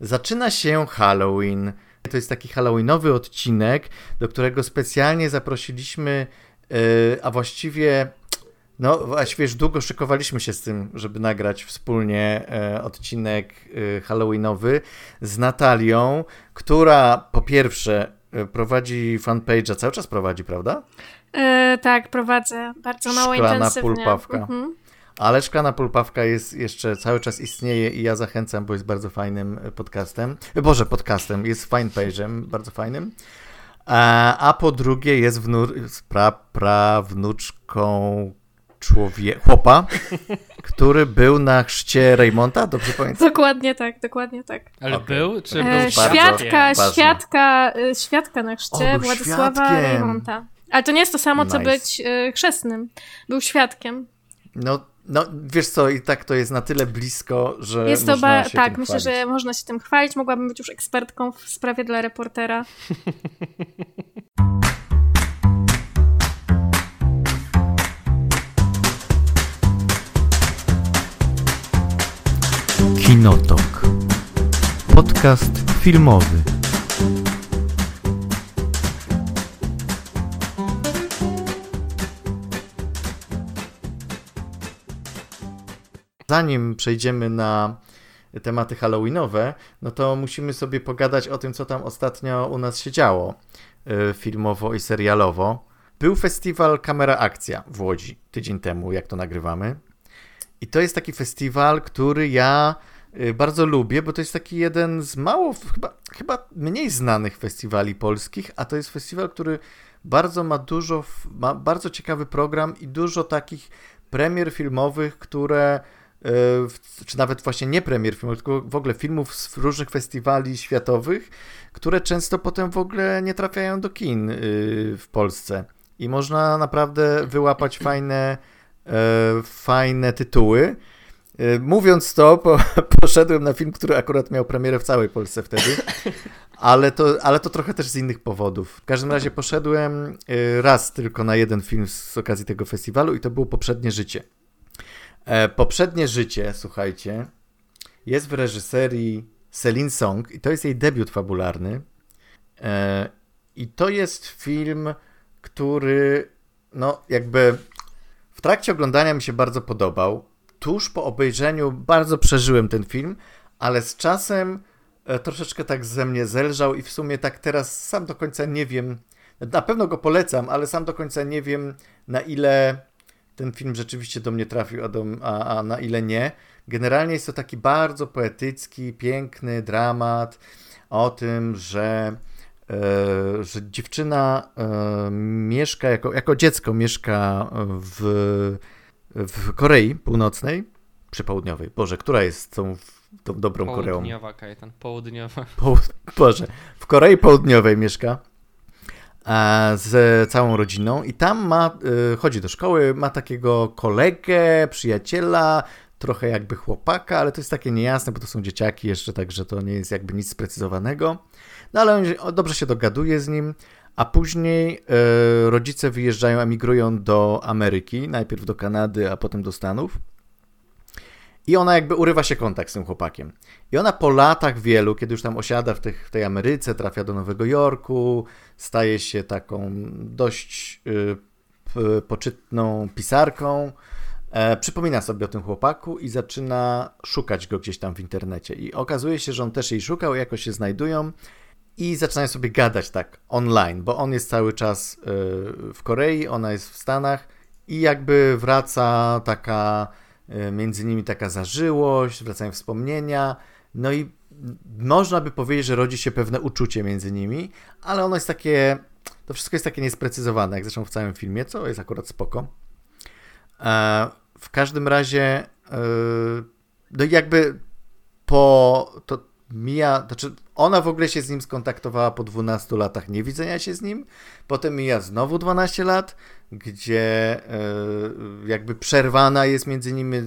zaczyna się Halloween. To jest taki Halloweenowy odcinek, do którego specjalnie zaprosiliśmy, yy, a właściwie no, właściwie już długo szykowaliśmy się z tym, żeby nagrać wspólnie e, odcinek e, Halloweenowy z Natalią, która po pierwsze prowadzi fanpage'a, cały czas prowadzi, prawda? E, tak, prowadzę. Bardzo mało Szklana intensywnie. pulpawka. Mhm. Ale Szklana Pulpawka jest jeszcze cały czas istnieje i ja zachęcam, bo jest bardzo fajnym podcastem. E, Boże, podcastem, jest fanpage'em, bardzo fajnym. A, a po drugie jest wnur, pra, prawnuczką człowieka, chłopa, który był na chrzcie Raymonta, dobrze pamiętam? Dokładnie tak, dokładnie tak. Ale Okej. był, czy E, był bardzo świadka, świadka, e, świadka na O, chrzcie był Władysława świadkiem. Reymonta. Ale to nie jest to samo, co Nice. być e, chrzestnym. Był świadkiem. No, no, wiesz co, i tak to jest na tyle blisko, że Jest to można ba- się tak, tym myślę, chwalić. że można się tym chwalić. Mogłabym być już ekspertką w sprawie dla reportera. Kinotok. Podcast filmowy. Zanim przejdziemy na tematy halloweenowe, no to musimy sobie pogadać o tym, co tam ostatnio u nas się działo y, filmowo i serialowo. Był festiwal Kamera Akcja w Łodzi tydzień temu, jak to nagrywamy. I to jest taki festiwal, który ja y, bardzo lubię, bo to jest taki jeden z mało, chyba, chyba mniej znanych festiwali polskich, a to jest festiwal, który bardzo ma dużo, ma bardzo ciekawy program i dużo takich premier filmowych, które, czy nawet właśnie nie premier filmowych, tylko w ogóle filmów z różnych festiwali światowych, które często potem w ogóle nie trafiają do kin y, w Polsce. I można naprawdę wyłapać fajne, e, fajne tytuły. E, Mówiąc to, po, poszedłem na film, który akurat miał premierę w całej Polsce wtedy, ale to, ale to trochę też z innych powodów. W każdym razie poszedłem e, raz tylko na jeden film z okazji tego festiwalu i to było Poprzednie Życie. E, Poprzednie Życie, słuchajcie, jest w reżyserii Celine Song i to jest jej debiut fabularny. E, I to jest film, który no jakby w trakcie oglądania mi się bardzo podobał. Tuż po obejrzeniu bardzo przeżyłem ten film, ale z czasem e, troszeczkę tak ze mnie zelżał i w sumie tak teraz sam do końca nie wiem, na pewno go polecam, ale sam do końca nie wiem na ile ten film rzeczywiście do mnie trafił, a, do, a, a na ile nie. Generalnie jest to taki bardzo poetycki, piękny dramat o tym, że e, że dziewczyna e, mieszka, jako, jako dziecko mieszka w, w Korei Północnej, czy Południowej. Boże, która jest tą, tą dobrą Koreą? Południowa, Kajetan, południowa. Po, Boże, w Korei Południowej mieszka z całą rodziną i tam ma, e, chodzi do szkoły, ma takiego kolegę, przyjaciela, trochę jakby chłopaka, ale to jest takie niejasne, bo to są dzieciaki jeszcze, także to nie jest jakby nic sprecyzowanego. No ale on dobrze się dogaduje z nim, a później e, rodzice wyjeżdżają, emigrują do Ameryki, najpierw do Kanady, a potem do Stanów. I ona jakby urywa się kontakt z tym chłopakiem. I ona po latach wielu, kiedy już tam osiada w, tych, w tej Ameryce, trafia do Nowego Jorku, staje się taką dość y, poczytną pisarką, e, przypomina sobie o tym chłopaku i zaczyna szukać go gdzieś tam w internecie. I okazuje się, że on też jej szukał, jakoś się znajdują i zaczynają sobie gadać tak online, bo on jest cały czas y, w Korei, ona jest w Stanach i jakby wraca taka między nimi taka zażyłość, wracają wspomnienia, no i można by powiedzieć, że rodzi się pewne uczucie między nimi, ale ono jest takie, to wszystko jest takie niesprecyzowane, jak zresztą w całym filmie, co jest akurat spoko. E, w każdym razie, e, no jakby po, to mija, znaczy ona w ogóle się z nim skontaktowała po 12 latach niewidzenia się z nim, potem mija znowu 12 lat, gdzie e, jakby przerwana jest między nimi e,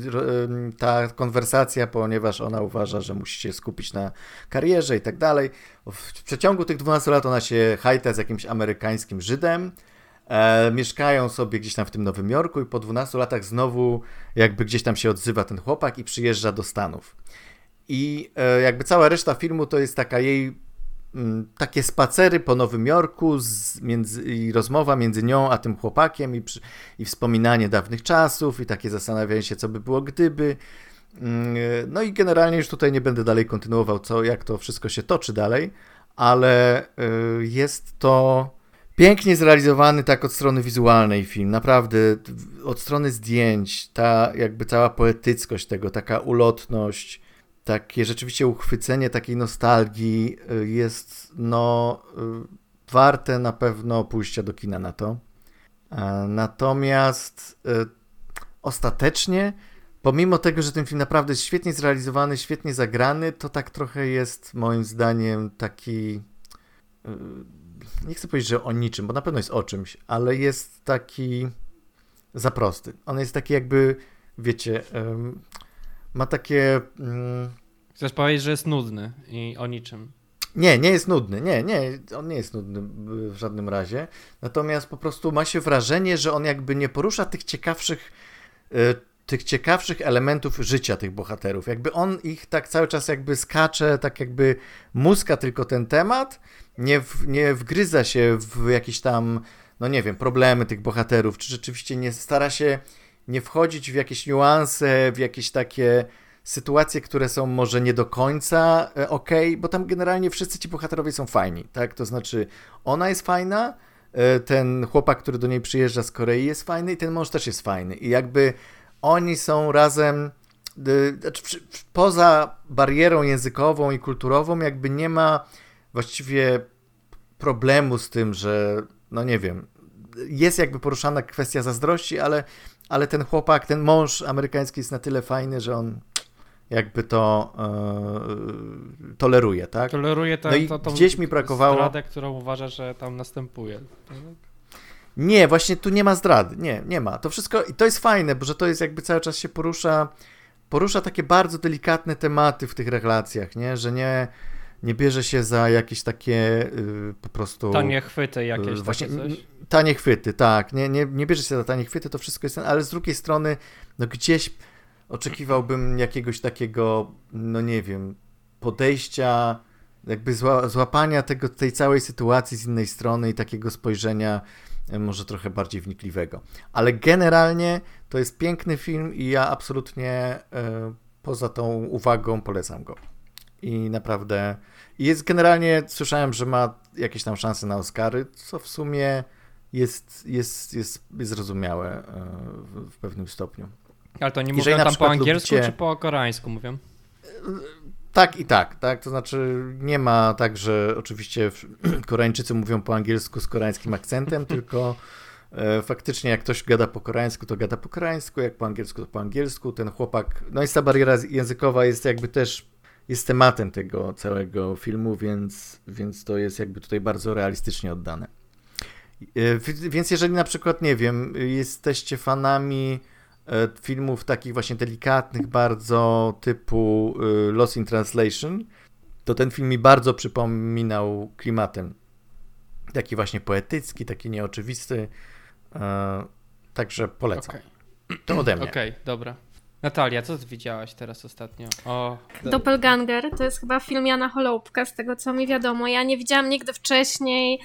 ta konwersacja, ponieważ ona uważa, że musi się skupić na karierze i tak dalej. W przeciągu tych 12 lat ona się hajta z jakimś amerykańskim Żydem, E, mieszkają sobie gdzieś tam w tym Nowym Jorku i po 12 latach znowu jakby gdzieś tam się odzywa ten chłopak i przyjeżdża do Stanów. I jakby cała reszta filmu to jest taka jej takie spacery po Nowym Jorku z, między, i rozmowa między nią a tym chłopakiem i, przy, i wspominanie dawnych czasów i takie zastanawianie się, co by było gdyby. Mm, no i generalnie już tutaj nie będę dalej kontynuował, co, jak to wszystko się toczy dalej, ale y, jest to pięknie zrealizowany tak od strony wizualnej film, naprawdę od strony zdjęć, ta jakby cała poetyckość tego, taka ulotność, takie rzeczywiście uchwycenie takiej nostalgii y, jest no y, warte na pewno pójścia do kina na to. E, natomiast ostatecznie pomimo tego, że ten film naprawdę jest świetnie zrealizowany, świetnie zagrany, to tak trochę jest moim zdaniem taki. Nie chcę powiedzieć, że o niczym, bo na pewno jest o czymś, ale jest taki za prosty. On jest taki jakby, wiecie, ma takie. Chcesz powiedzieć, że jest nudny i o niczym. Nie, nie jest nudny. Nie, nie, on nie jest nudny w żadnym razie. Natomiast po prostu ma się wrażenie, że on jakby nie porusza tych ciekawszych y, tych ciekawszych elementów życia tych bohaterów. Jakby on ich tak cały czas jakby skacze, tak jakby muska tylko ten temat, nie, w, nie wgryza się w jakieś tam, no nie wiem, problemy tych bohaterów, czy rzeczywiście nie stara się nie wchodzić w jakieś niuanse, w jakieś takie sytuacje, które są może nie do końca e, ok, bo tam generalnie wszyscy ci bohaterowie są fajni, tak? To znaczy ona jest fajna, e, ten chłopak, który do niej przyjeżdża z Korei jest fajny i ten mąż też jest fajny i jakby oni są razem znaczy, poza barierą językową i kulturową, jakby nie ma właściwie problemu z tym, że no nie wiem, jest jakby poruszana kwestia zazdrości, ale, ale ten chłopak, ten mąż amerykański jest na tyle fajny, że on jakby to e, toleruje, tak? Toleruje to, no i to, to, gdzieś mi brakowało... zdradę, którą uważa, że tam następuje. Nie, właśnie tu nie ma zdrady. Nie, nie ma. To wszystko, i to jest fajne, bo że to jest jakby cały czas się porusza, porusza takie bardzo delikatne tematy w tych relacjach, nie? Że nie, nie bierze się za jakieś takie y, po prostu... Tanie chwyty jakieś y, właśnie, coś? Tanie chwyty, tak. Nie, nie, nie bierze się za tanie chwyty, to wszystko jest... Ale z drugiej strony, no gdzieś oczekiwałbym jakiegoś takiego, no nie wiem, podejścia jakby zła, złapania tego, tej całej sytuacji z innej strony i takiego spojrzenia E, może trochę bardziej wnikliwego. Ale generalnie to jest piękny film i ja absolutnie e, poza tą uwagą polecam go. I naprawdę jest generalnie, słyszałem, że ma jakieś tam szanse na Oscary, co w sumie jest, jest, jest, jest zrozumiałe e, w, w pewnym stopniu. Ale to nie mówią tam po angielsku lubicie... czy po koreańsku mówią? Tak i tak, tak. To znaczy nie ma tak, że oczywiście Koreańczycy mówią po angielsku z koreańskim akcentem, tylko e, faktycznie jak ktoś gada po koreańsku, to gada po koreańsku, jak po angielsku, to po angielsku. Ten chłopak, no i ta bariera językowa jest jakby też jest tematem tego całego filmu, więc, więc to jest jakby tutaj bardzo realistycznie oddane. E, więc jeżeli na przykład, nie wiem, jesteście fanami E, filmów takich właśnie delikatnych, bardzo typu e, Lost in Translation, to ten film mi bardzo przypominał klimatem. Taki właśnie poetycki, taki nieoczywisty. Także polecam. Okay. To ode mnie. Okej, okay, dobra. Natalia, co widziałaś teraz ostatnio? O, Doppelganger to jest chyba film Jana Holopka, z tego co mi wiadomo. Ja nie widziałam nigdy wcześniej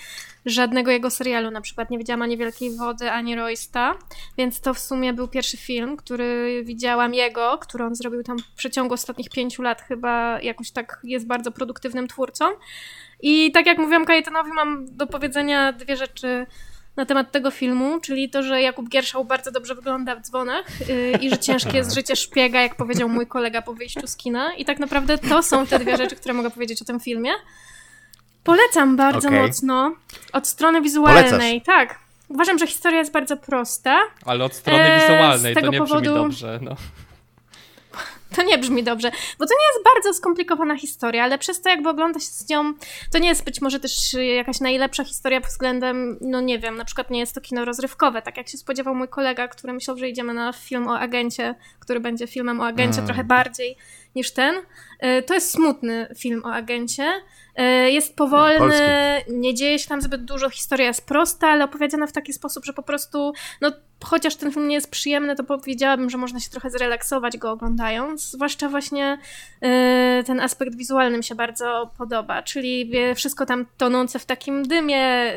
żadnego jego serialu, na przykład nie widziałam ani Wielkiej Wody, ani Roysta, więc to w sumie był pierwszy film, który widziałam jego, który on zrobił tam w przeciągu ostatnich pięciu lat chyba jakoś tak jest bardzo produktywnym twórcą. I tak jak mówiłam Kajetanowi, mam do powiedzenia dwie rzeczy na temat tego filmu, czyli to, że Jakub Gierszał bardzo dobrze wygląda w dzwonach yy, i że ciężkie jest życie szpiega, jak powiedział mój kolega po wyjściu z kina. I tak naprawdę to są te dwie rzeczy, które mogę powiedzieć o tym filmie. Polecam bardzo okay. mocno. Od strony wizualnej, Polecasz. tak. Uważam, że historia jest bardzo prosta. Ale od strony e, wizualnej to nie powodu... brzmi dobrze. No. To nie brzmi dobrze, bo to nie jest bardzo skomplikowana historia, ale przez to jakby ogląda się z nią, to nie jest być może też jakaś najlepsza historia pod względem, no nie wiem, na przykład nie jest to kino rozrywkowe, tak jak się spodziewał mój kolega, który myślał, że idziemy na film o agencie, który będzie filmem o agencie mm. trochę bardziej niż ten. E, to jest smutny film o agencie. E, jest powolny, nie dzieje się tam zbyt dużo, historia jest prosta, ale opowiedziana w taki sposób, że po prostu, no chociaż ten film nie jest przyjemny, to powiedziałabym, że można się trochę zrelaksować go oglądając. Zwłaszcza właśnie y, ten aspekt wizualny mi się bardzo podoba, czyli wszystko tam tonące w takim dymie,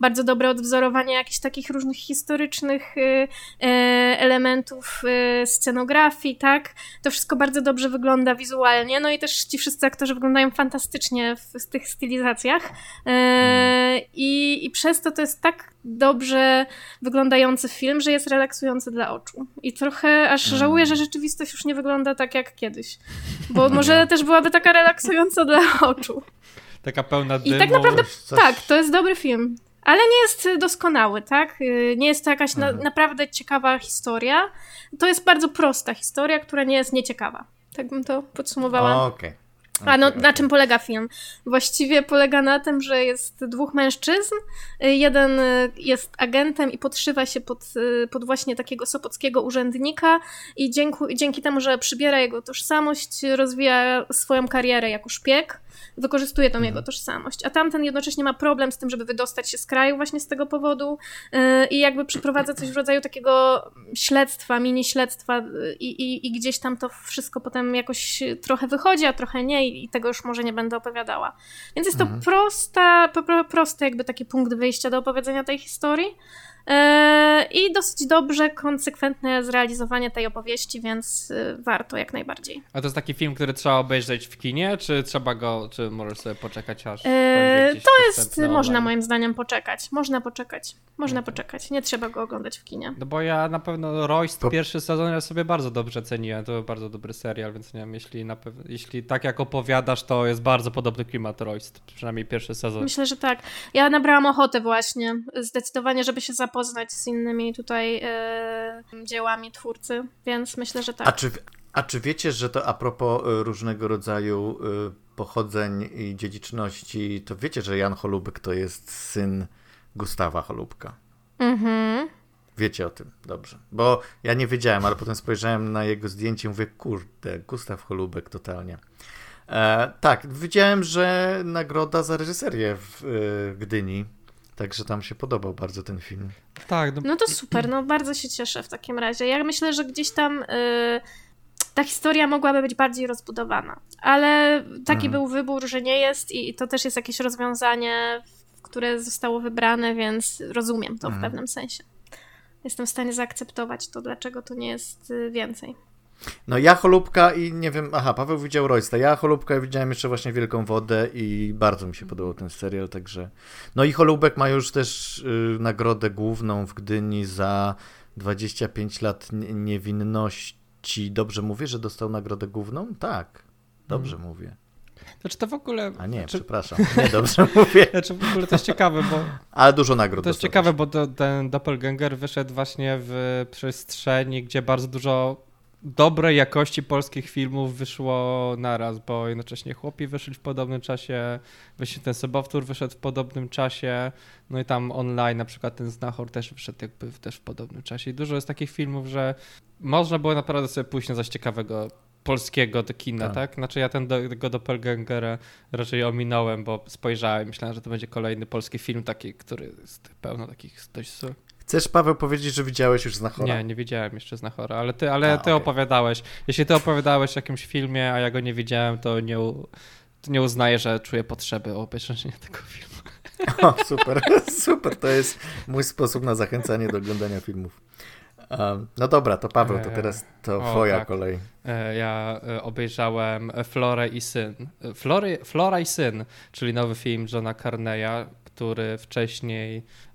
bardzo dobre odwzorowanie jakichś takich różnych historycznych elementów scenografii, tak? To wszystko bardzo dobrze wygląda wizualnie, no i też ci wszyscy aktorzy wyglądają fantastycznie w, w tych stylizacjach i, i przez to to jest tak dobrze wyglądający film, że jest relaksujący dla oczu. I trochę aż mm. żałuję, że rzeczywistość już nie wygląda tak jak kiedyś. Bo może też byłaby taka relaksująca dla oczu. Taka pełna dymu. I tak naprawdę, Coś... tak, to jest dobry film. Ale nie jest doskonały, tak? Nie jest to jakaś na, mhm. naprawdę ciekawa historia. To jest bardzo prosta historia, która nie jest nieciekawa. Tak bym to podsumowała. Okej. Okay. A no, na czym polega film? Właściwie polega na tym, że jest dwóch mężczyzn. Jeden jest agentem i podszywa się pod, pod właśnie takiego sopockiego urzędnika i dzięki, dzięki temu, że przybiera jego tożsamość, rozwija swoją karierę jako szpieg wykorzystuje tą jego mhm. tożsamość. A tamten jednocześnie ma problem z tym, żeby wydostać się z kraju właśnie z tego powodu yy, i jakby przeprowadza coś w rodzaju takiego śledztwa, mini śledztwa yy, i, i, gdzieś tam to wszystko potem jakoś trochę wychodzi, a trochę nie i, i tego już może nie będę opowiadała. Więc jest to mhm. prosta, prosty jakby taki punkt wyjścia do opowiedzenia tej historii. E, I dosyć dobrze, konsekwentne zrealizowanie tej opowieści, więc y, warto jak najbardziej. A to jest taki film, który trzeba obejrzeć w kinie, czy trzeba go, czy możesz sobie poczekać aż. E, to jest, można moim zdaniem poczekać. Można poczekać. Można okay. poczekać. Nie trzeba go oglądać w kinie. No bo ja na pewno Royst to... pierwszy sezon ja sobie bardzo dobrze ceniłem. To był bardzo dobry serial, więc nie wiem, jeśli, na pew... jeśli tak jak opowiadasz, to jest bardzo podobny klimat Royst. Przynajmniej pierwszy sezon. Myślę, że tak. Ja nabrałam ochotę właśnie zdecydowanie, żeby się zapoznać zapoznać z innymi tutaj e, dziełami twórcy, więc myślę, że tak. A czy, a czy wiecie, że to a propos e, różnego rodzaju e, pochodzeń i dziedziczności, to wiecie, że Jan Holubek to jest syn Gustawa Holubka? Mhm. Wiecie o tym, dobrze. Bo ja nie wiedziałem, ale potem spojrzałem na jego zdjęcie i mówię, kurde, Gustaw Holubek totalnie. E, tak, widziałem, że nagroda za reżyserię w e, Gdyni Także tam się podobał bardzo ten film. Tak. No, no to super, no bardzo się cieszę w takim razie. Ja myślę, że gdzieś tam yy, ta historia mogłaby być bardziej rozbudowana, ale taki mhm. był wybór, że nie jest i, to też jest jakieś rozwiązanie, które zostało wybrane, więc rozumiem to w mhm. pewnym sensie. Jestem w stanie zaakceptować to, dlaczego to nie jest y, więcej. No ja Cholubka i nie wiem, aha, Paweł widział Roysta, ja Cholubka widziałem jeszcze właśnie Wielką Wodę i bardzo mi się podobał ten serial, także... No i Cholubek ma już też y, nagrodę główną w Gdyni za 25 lat niewinności. Dobrze mówię, że dostał nagrodę główną? Tak, dobrze hmm. mówię. Znaczy to w ogóle... A nie, znaczy... przepraszam, nie dobrze mówię. Znaczy w ogóle to jest ciekawe, bo... Ale dużo nagród To jest ciekawe, bo ten Doppelganger wyszedł właśnie w przestrzeni, gdzie bardzo dużo dobrej jakości polskich filmów wyszło naraz, bo jednocześnie chłopi wyszli w podobnym czasie, właśnie ten Sobowtór wyszedł w podobnym czasie, no i tam online na przykład ten Znachor też wyszedł jakby też w podobnym czasie i dużo jest takich filmów, że można było naprawdę sobie pójść na coś ciekawego polskiego do kina, tak? tak? Znaczy ja ten do, tego Doppelgangera raczej ominąłem, bo spojrzałem, myślałem, że to będzie kolejny polski film taki, który jest pełno takich dość Chcesz, Paweł, powiedzieć, że widziałeś już Znachora? Nie, nie widziałem jeszcze Znachora, ale ty, ale a, ty okay. opowiadałeś. Jeśli ty opowiadałeś o jakimś filmie, a ja go nie widziałem, to nie, to nie uznaję, że czuję potrzeby obejrzenia tego filmu. O, super, super, to jest mój sposób na zachęcanie do oglądania filmów. Um, no dobra, to Paweł, to teraz to o, twoja tak. kolej. E, ja e, obejrzałem Florę i Syn. Flory, Flora i Syn, czyli nowy film Johna Carneya, który wcześniej E,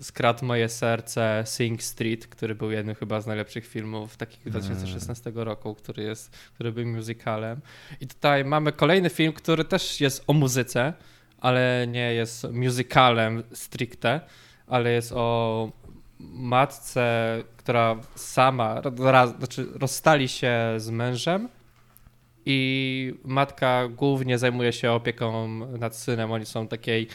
skradł moje serce Sing Street, który był jednym chyba z najlepszych filmów takich 2016 hmm. roku, który jest, który był musicalem. I tutaj mamy kolejny film, który też jest o muzyce, ale nie jest musicalem stricte, ale jest o matce, która sama, raz, znaczy rozstali się z mężem i matka głównie zajmuje się opieką nad synem. Oni są takiej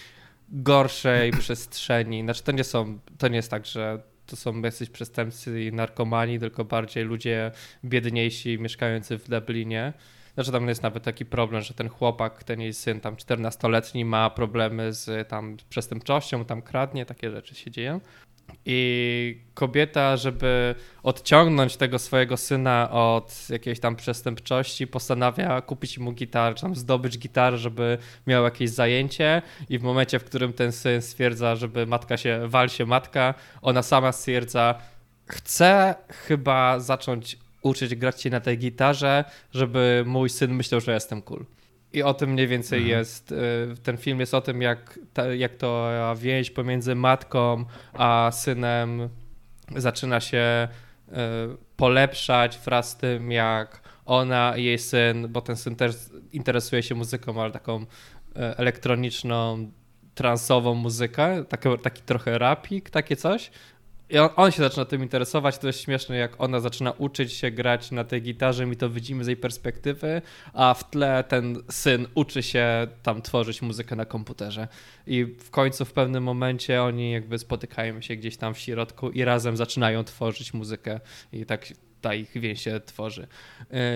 gorszej przestrzeni. Znaczy to nie są, to nie jest tak, że to są jacyś przestępcy i narkomani, tylko bardziej ludzie biedniejsi mieszkający w Dublinie. Znaczy tam jest nawet taki problem, że ten chłopak, ten jej syn, tam 14-letni ma problemy z tam przestępczością, tam kradnie, takie rzeczy się dzieją. I kobieta, żeby odciągnąć tego swojego syna od jakiejś tam przestępczości, postanawia kupić mu gitarę, czy tam zdobyć gitarę, żeby miał jakieś zajęcie. I w momencie, w którym ten syn stwierdza, żeby matka się, wal się matka, ona sama stwierdza, chcę chyba zacząć uczyć grać się na tej gitarze, żeby mój syn myślał, że jestem cool. I o tym mniej więcej mhm. jest. Y, ten film jest o tym, jak, jak to więź pomiędzy matką a synem zaczyna się y, polepszać wraz z tym, jak ona i jej syn, bo ten syn też interesuje się muzyką, ale taką y, elektroniczną, transową muzykę, taki, taki trochę rapik, takie coś. I on, on, się zaczyna tym interesować. To jest śmieszne, jak ona zaczyna uczyć się grać na tej gitarze, my to widzimy z jej perspektywy, a w tle ten syn uczy się tam tworzyć muzykę na komputerze. I w końcu w pewnym momencie oni jakby spotykają się gdzieś tam w środku i razem zaczynają tworzyć muzykę i tak ta ich więź się tworzy.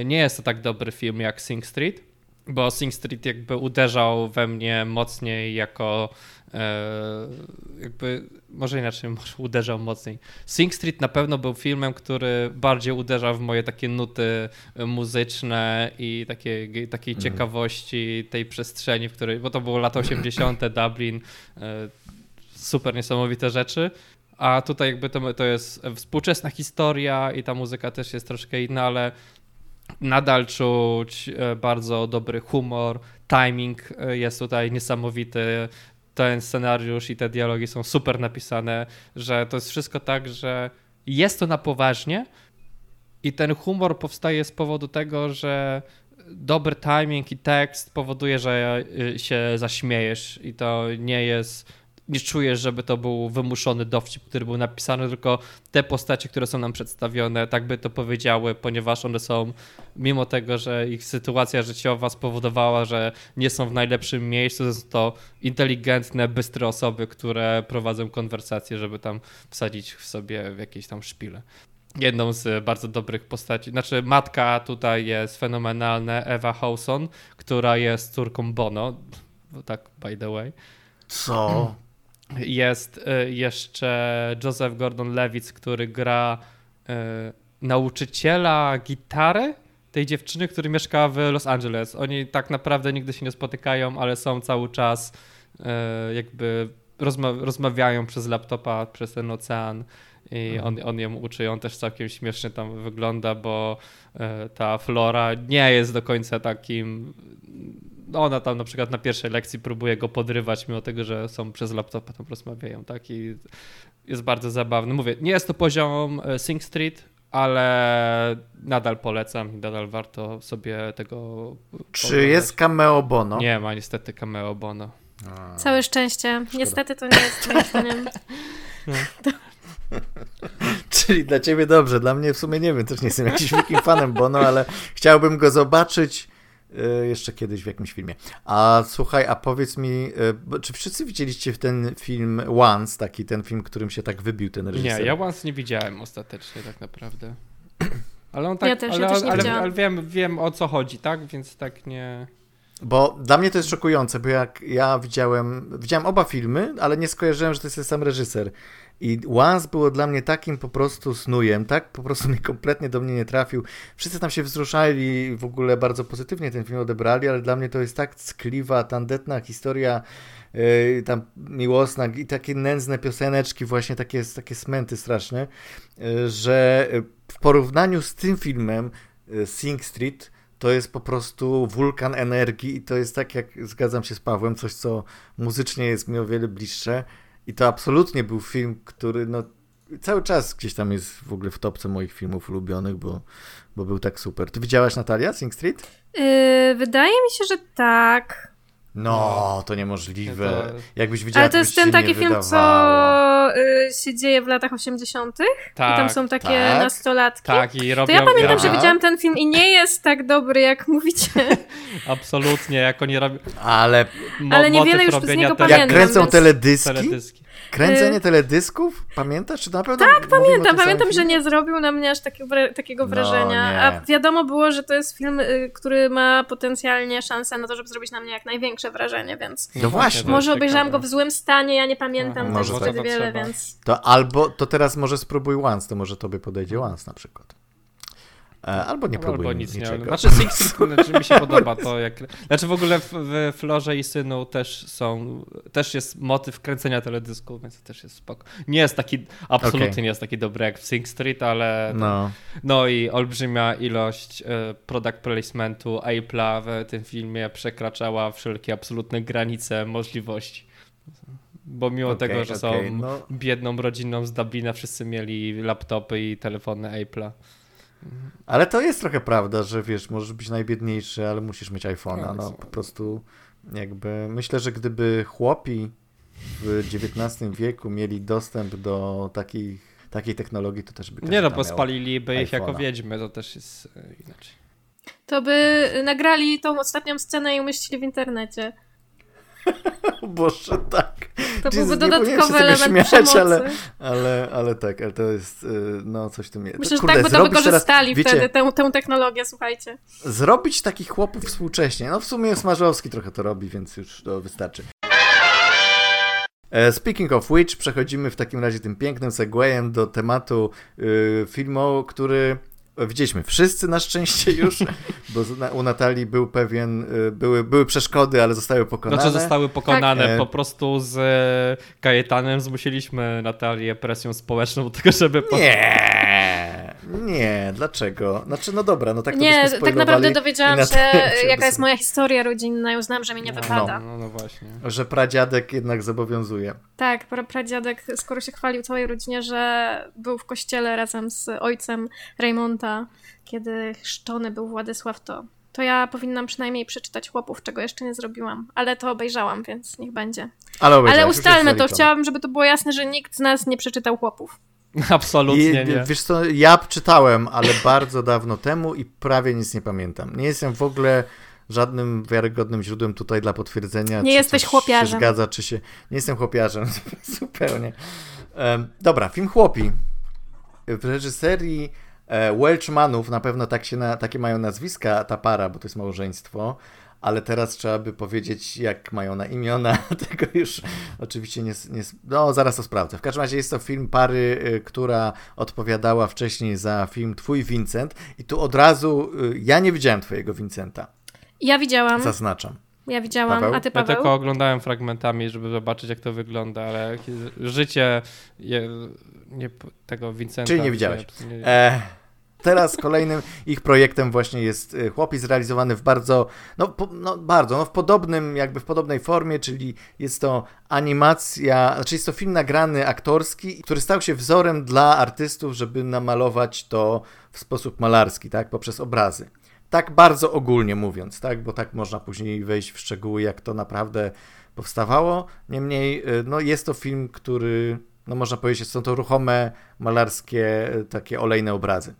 Y, nie jest to tak dobry film jak Sing Street, bo Sing Street jakby uderzał we mnie mocniej jako jakby, może inaczej, może uderzał mocniej. Sing Street na pewno był filmem, który bardziej uderzał w moje takie nuty muzyczne i takie, takiej mhm. ciekawości tej przestrzeni, w której, bo to było lata 80. Dublin, e, super niesamowite rzeczy. A tutaj jakby to, to jest współczesna historia i ta muzyka też jest troszkę inna, ale nadal czuć e, bardzo dobry humor, timing e, jest tutaj niesamowity. Ten scenariusz i te dialogi są super napisane, że to jest wszystko tak, że jest to na poważnie i ten humor powstaje z powodu tego, że dobry timing i tekst powoduje, że e, się zaśmiejesz i to nie jest nie czujesz, żeby to był wymuszony dowcip, który był napisany, tylko te postacie, które są nam przedstawione, tak by to powiedziały, ponieważ one są, mimo tego, że ich sytuacja życiowa spowodowała, że nie są w najlepszym miejscu, są to inteligentne, bystre osoby, które prowadzą konwersacje, żeby tam wsadzić w sobie jakieś tam szpile jedną z bardzo dobrych postaci. Znaczy, matka tutaj jest fenomenalna, Ewa Hawson, która jest córką Bono. Tak, by the way. Co? Jest y, jeszcze Joseph Gordon-Levitt, który gra y, nauczyciela gitary tej dziewczyny, który mieszka w Los Angeles. Oni tak naprawdę nigdy się nie spotykają, ale są cały czas y, jakby rozma rozmawiają przez laptopa, przez ten ocean i mhm. on, on ją uczy. On też całkiem śmiesznie tam wygląda, bo ta Flora nie jest do końca takim ona tam na przykład na pierwszej lekcji próbuje go podrywać, mimo tego, że są przez laptopa tam rozmawiają, tak? I jest bardzo zabawny. Mówię, nie jest to poziom e, Sing Street, ale nadal polecam i nadal warto sobie tego. Czy jest cameo Bono? Nie ma niestety cameo Bono. A, Całe szczęście. Szkoda. Niestety to nie jest moim zdaniem. No. Czyli dla ciebie dobrze, dla mnie w sumie nie wiem, też nie jestem jakimś wielkim fanem Bono, ale chciałbym go zobaczyć jeszcze kiedyś w jakimś filmie. A słuchaj, a powiedz mi, e, czy wszyscy widzieliście ten film Once, taki ten film, którym się tak wybił ten reżyser? Nie, ja Once nie widziałem ostatecznie tak naprawdę. Ale on tak, ja też, ale, ja też nie ale, ale wiem, wiem o co chodzi, tak? Więc tak nie... Bo dla mnie to jest szokujące, bo jak ja widziałem, widziałem oba filmy, ale nie skojarzyłem, że to jest ten sam reżyser. I Once było dla mnie takim po prostu snujem, tak po prostu mnie kompletnie do mnie nie trafił. Wszyscy tam się wzruszali, w ogóle bardzo pozytywnie ten film odebrali, ale dla mnie to jest tak ckliwa, tandetna historia, yy, tam miłosna i takie nędzne pioseneczki, właśnie takie, takie smenty straszne, yy, że w porównaniu z tym filmem yy, Sing Street to jest po prostu wulkan energii i to jest tak, jak zgadzam się z Pawłem, coś, co muzycznie jest mi o wiele bliższe i to absolutnie był film, który no, cały czas gdzieś tam jest w ogóle w topce moich filmów ulubionych, bo, bo był tak super. Ty widziałaś Natalia Sing Street? Yy, wydaje mi się, że tak. No, to niemożliwe. Jakbyś widziała, Ale to jest ten taki film, co y, się dzieje w latach 80. Tak, I tam tak. są takie tak, nastolatki. Tak, i robią, to ja pamiętam, ja. że widziałam ten film i nie jest tak dobry, jak mówicie. Absolutnie, jak oni robią. Ale, Ale niewiele już z niego pamiętam. Jak kręcą więc... teledyski. teledyski. Kręcenie Y- teledysków? Pamiętasz? Czy na pewno Tak, pamiętam, pamiętam, że nie zrobił na mnie aż takiego, takiego No, wrażenia. nie. A wiadomo było, że to jest film, y, który ma potencjalnie szansę na to, żeby zrobić na mnie jak największe wrażenie, więc No właśnie. może obejrzałam ciekawe. go w złym stanie, ja nie pamiętam tego może zbyt tak. wiele, więc... To albo, to teraz może spróbuj once, to może tobie podejdzie once na przykład. E, Albo nie próbuj Albo nic nie. niczego. Znaczy Sing Street, znaczy mi się podoba to jak... Znaczy w ogóle w, w Florze i Synu też są, też jest motyw kręcenia teledysku, więc też jest spoko. Nie jest taki, absolutnie Okej. nie jest taki dobry jak w Sing Street, ale no, No, i olbrzymia ilość e, product placementu Apple'a w tym filmie przekraczała wszelkie absolutne granice możliwości. Bo mimo Okej, tego, że są okej, no. biedną rodziną z Dublina, wszyscy mieli laptopy i telefony Apple'a. Ale to jest trochę prawda, że wiesz, możesz być najbiedniejszy, ale musisz mieć iPhone'a. No, No, co? po prostu jakby myślę, że gdyby chłopi w XIX wieku mieli dostęp do takich, takiej technologii, to też by Nie no, bo spaliliby ich jako wiedźmy, to też jest e, inaczej. To by nagrali tą ostatnią scenę i umieścili w internecie. Boże, tak. To Jezus, byłby dodatkowy element śmiać, przemocy. ale, ale, ale tak, ale to jest, y, no coś tym jest. Myślę, że tak by to wykorzystali teraz, wtedy, wiecie, tę, tę technologię, słuchajcie. Zrobić takich chłopów współcześnie. No w sumie Smarzowski trochę to robi, więc już to wystarczy. E, Speaking of which, przechodzimy w takim razie tym pięknym segwayem do tematu y, filmu, który widzieliśmy wszyscy na szczęście już, bo u Natalii był pewien, y, były, były przeszkody, ale zostały pokonane. Znaczy zostały pokonane, Tak. po prostu z e, Kajetanem zmusiliśmy Natalię presją społeczną do tego, żeby... Po... Nie, nie, dlaczego? Znaczy, no dobra, no tak to nie, byśmy tak naprawdę dowiedziałam na się, się jaka jest moja historia rodzinna i uznałam, że mi nie No, wypada. No, no właśnie. Że pradziadek jednak zobowiązuje. Tak, pra- pradziadek skoro się chwalił całej rodzinie, że był w kościele razem z ojcem Raymonta, kiedy chrzczony był Władysław, to, to ja powinnam przynajmniej przeczytać chłopów, czego jeszcze nie zrobiłam. Ale to obejrzałam, więc niech będzie. Ale, Ale ustalmy to, chciałabym, żeby to było jasne, że nikt z nas nie przeczytał chłopów. Absolutnie I, nie. Wiesz co, ja czytałem, ale bardzo dawno temu i prawie nic nie pamiętam. Nie jestem w ogóle żadnym wiarygodnym źródłem tutaj dla potwierdzenia. Nie czy jesteś coś chłopiarzem. się zgadza, czy się... Nie jestem chłopiarzem, zupełnie. Em, dobra, film Chłopi. W reżyserii e, Welchmanów, na pewno tak się na, takie mają nazwiska, ta para, bo to jest małżeństwo, ale teraz trzeba by powiedzieć, jak mają na imiona. Tego już oczywiście nie, nie. No, zaraz to sprawdzę. W każdym razie jest to film pary, y, która odpowiadała wcześniej za film Twój Vincent. I tu od razu y, ja nie widziałem Twojego Vincenta. Ja widziałam, Zaznaczam. ja widziałam, Paweł? a ty Ja Paweł? tylko oglądałem fragmentami, żeby zobaczyć, jak to wygląda, ale życie je, nie, tego Vincenta... Czyli nie widziałeś. nie- E, teraz kolejnym ich projektem właśnie jest y, Chłopiec zrealizowany w bardzo, no, po, no bardzo, no w podobnym, jakby w podobnej formie, czyli jest to animacja, znaczy jest to film nagrany aktorski, który stał się wzorem dla artystów, żeby namalować to w sposób malarski, tak, poprzez obrazy. Tak bardzo ogólnie mówiąc, tak, bo tak można później wejść w szczegóły, jak to naprawdę powstawało. Niemniej, y, no jest to film, który, no można powiedzieć, są to ruchome, malarskie, y, takie olejne obrazy.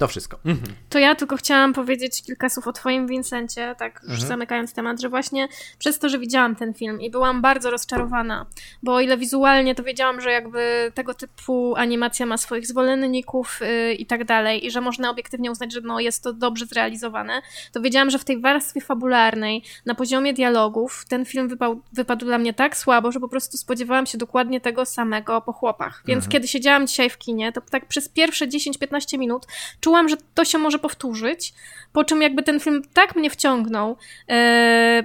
To wszystko. Mhm. To ja tylko chciałam powiedzieć kilka słów o twoim Vincencie, tak już Mhm. zamykając temat, że właśnie przez to, że widziałam ten film i byłam bardzo rozczarowana, bo o ile wizualnie to wiedziałam, że jakby tego typu animacja ma swoich zwolenników yy, i tak dalej i że można obiektywnie uznać, że no, jest to dobrze zrealizowane, to wiedziałam, że w tej warstwie fabularnej, na poziomie dialogów, ten film wypał, wypadł dla mnie tak słabo, że po prostu spodziewałam się dokładnie tego samego po chłopach. Więc Mhm. kiedy siedziałam dzisiaj w kinie, to tak przez pierwsze 10-15 minut czułam, że to się może powtórzyć, po czym jakby ten film tak mnie wciągnął e,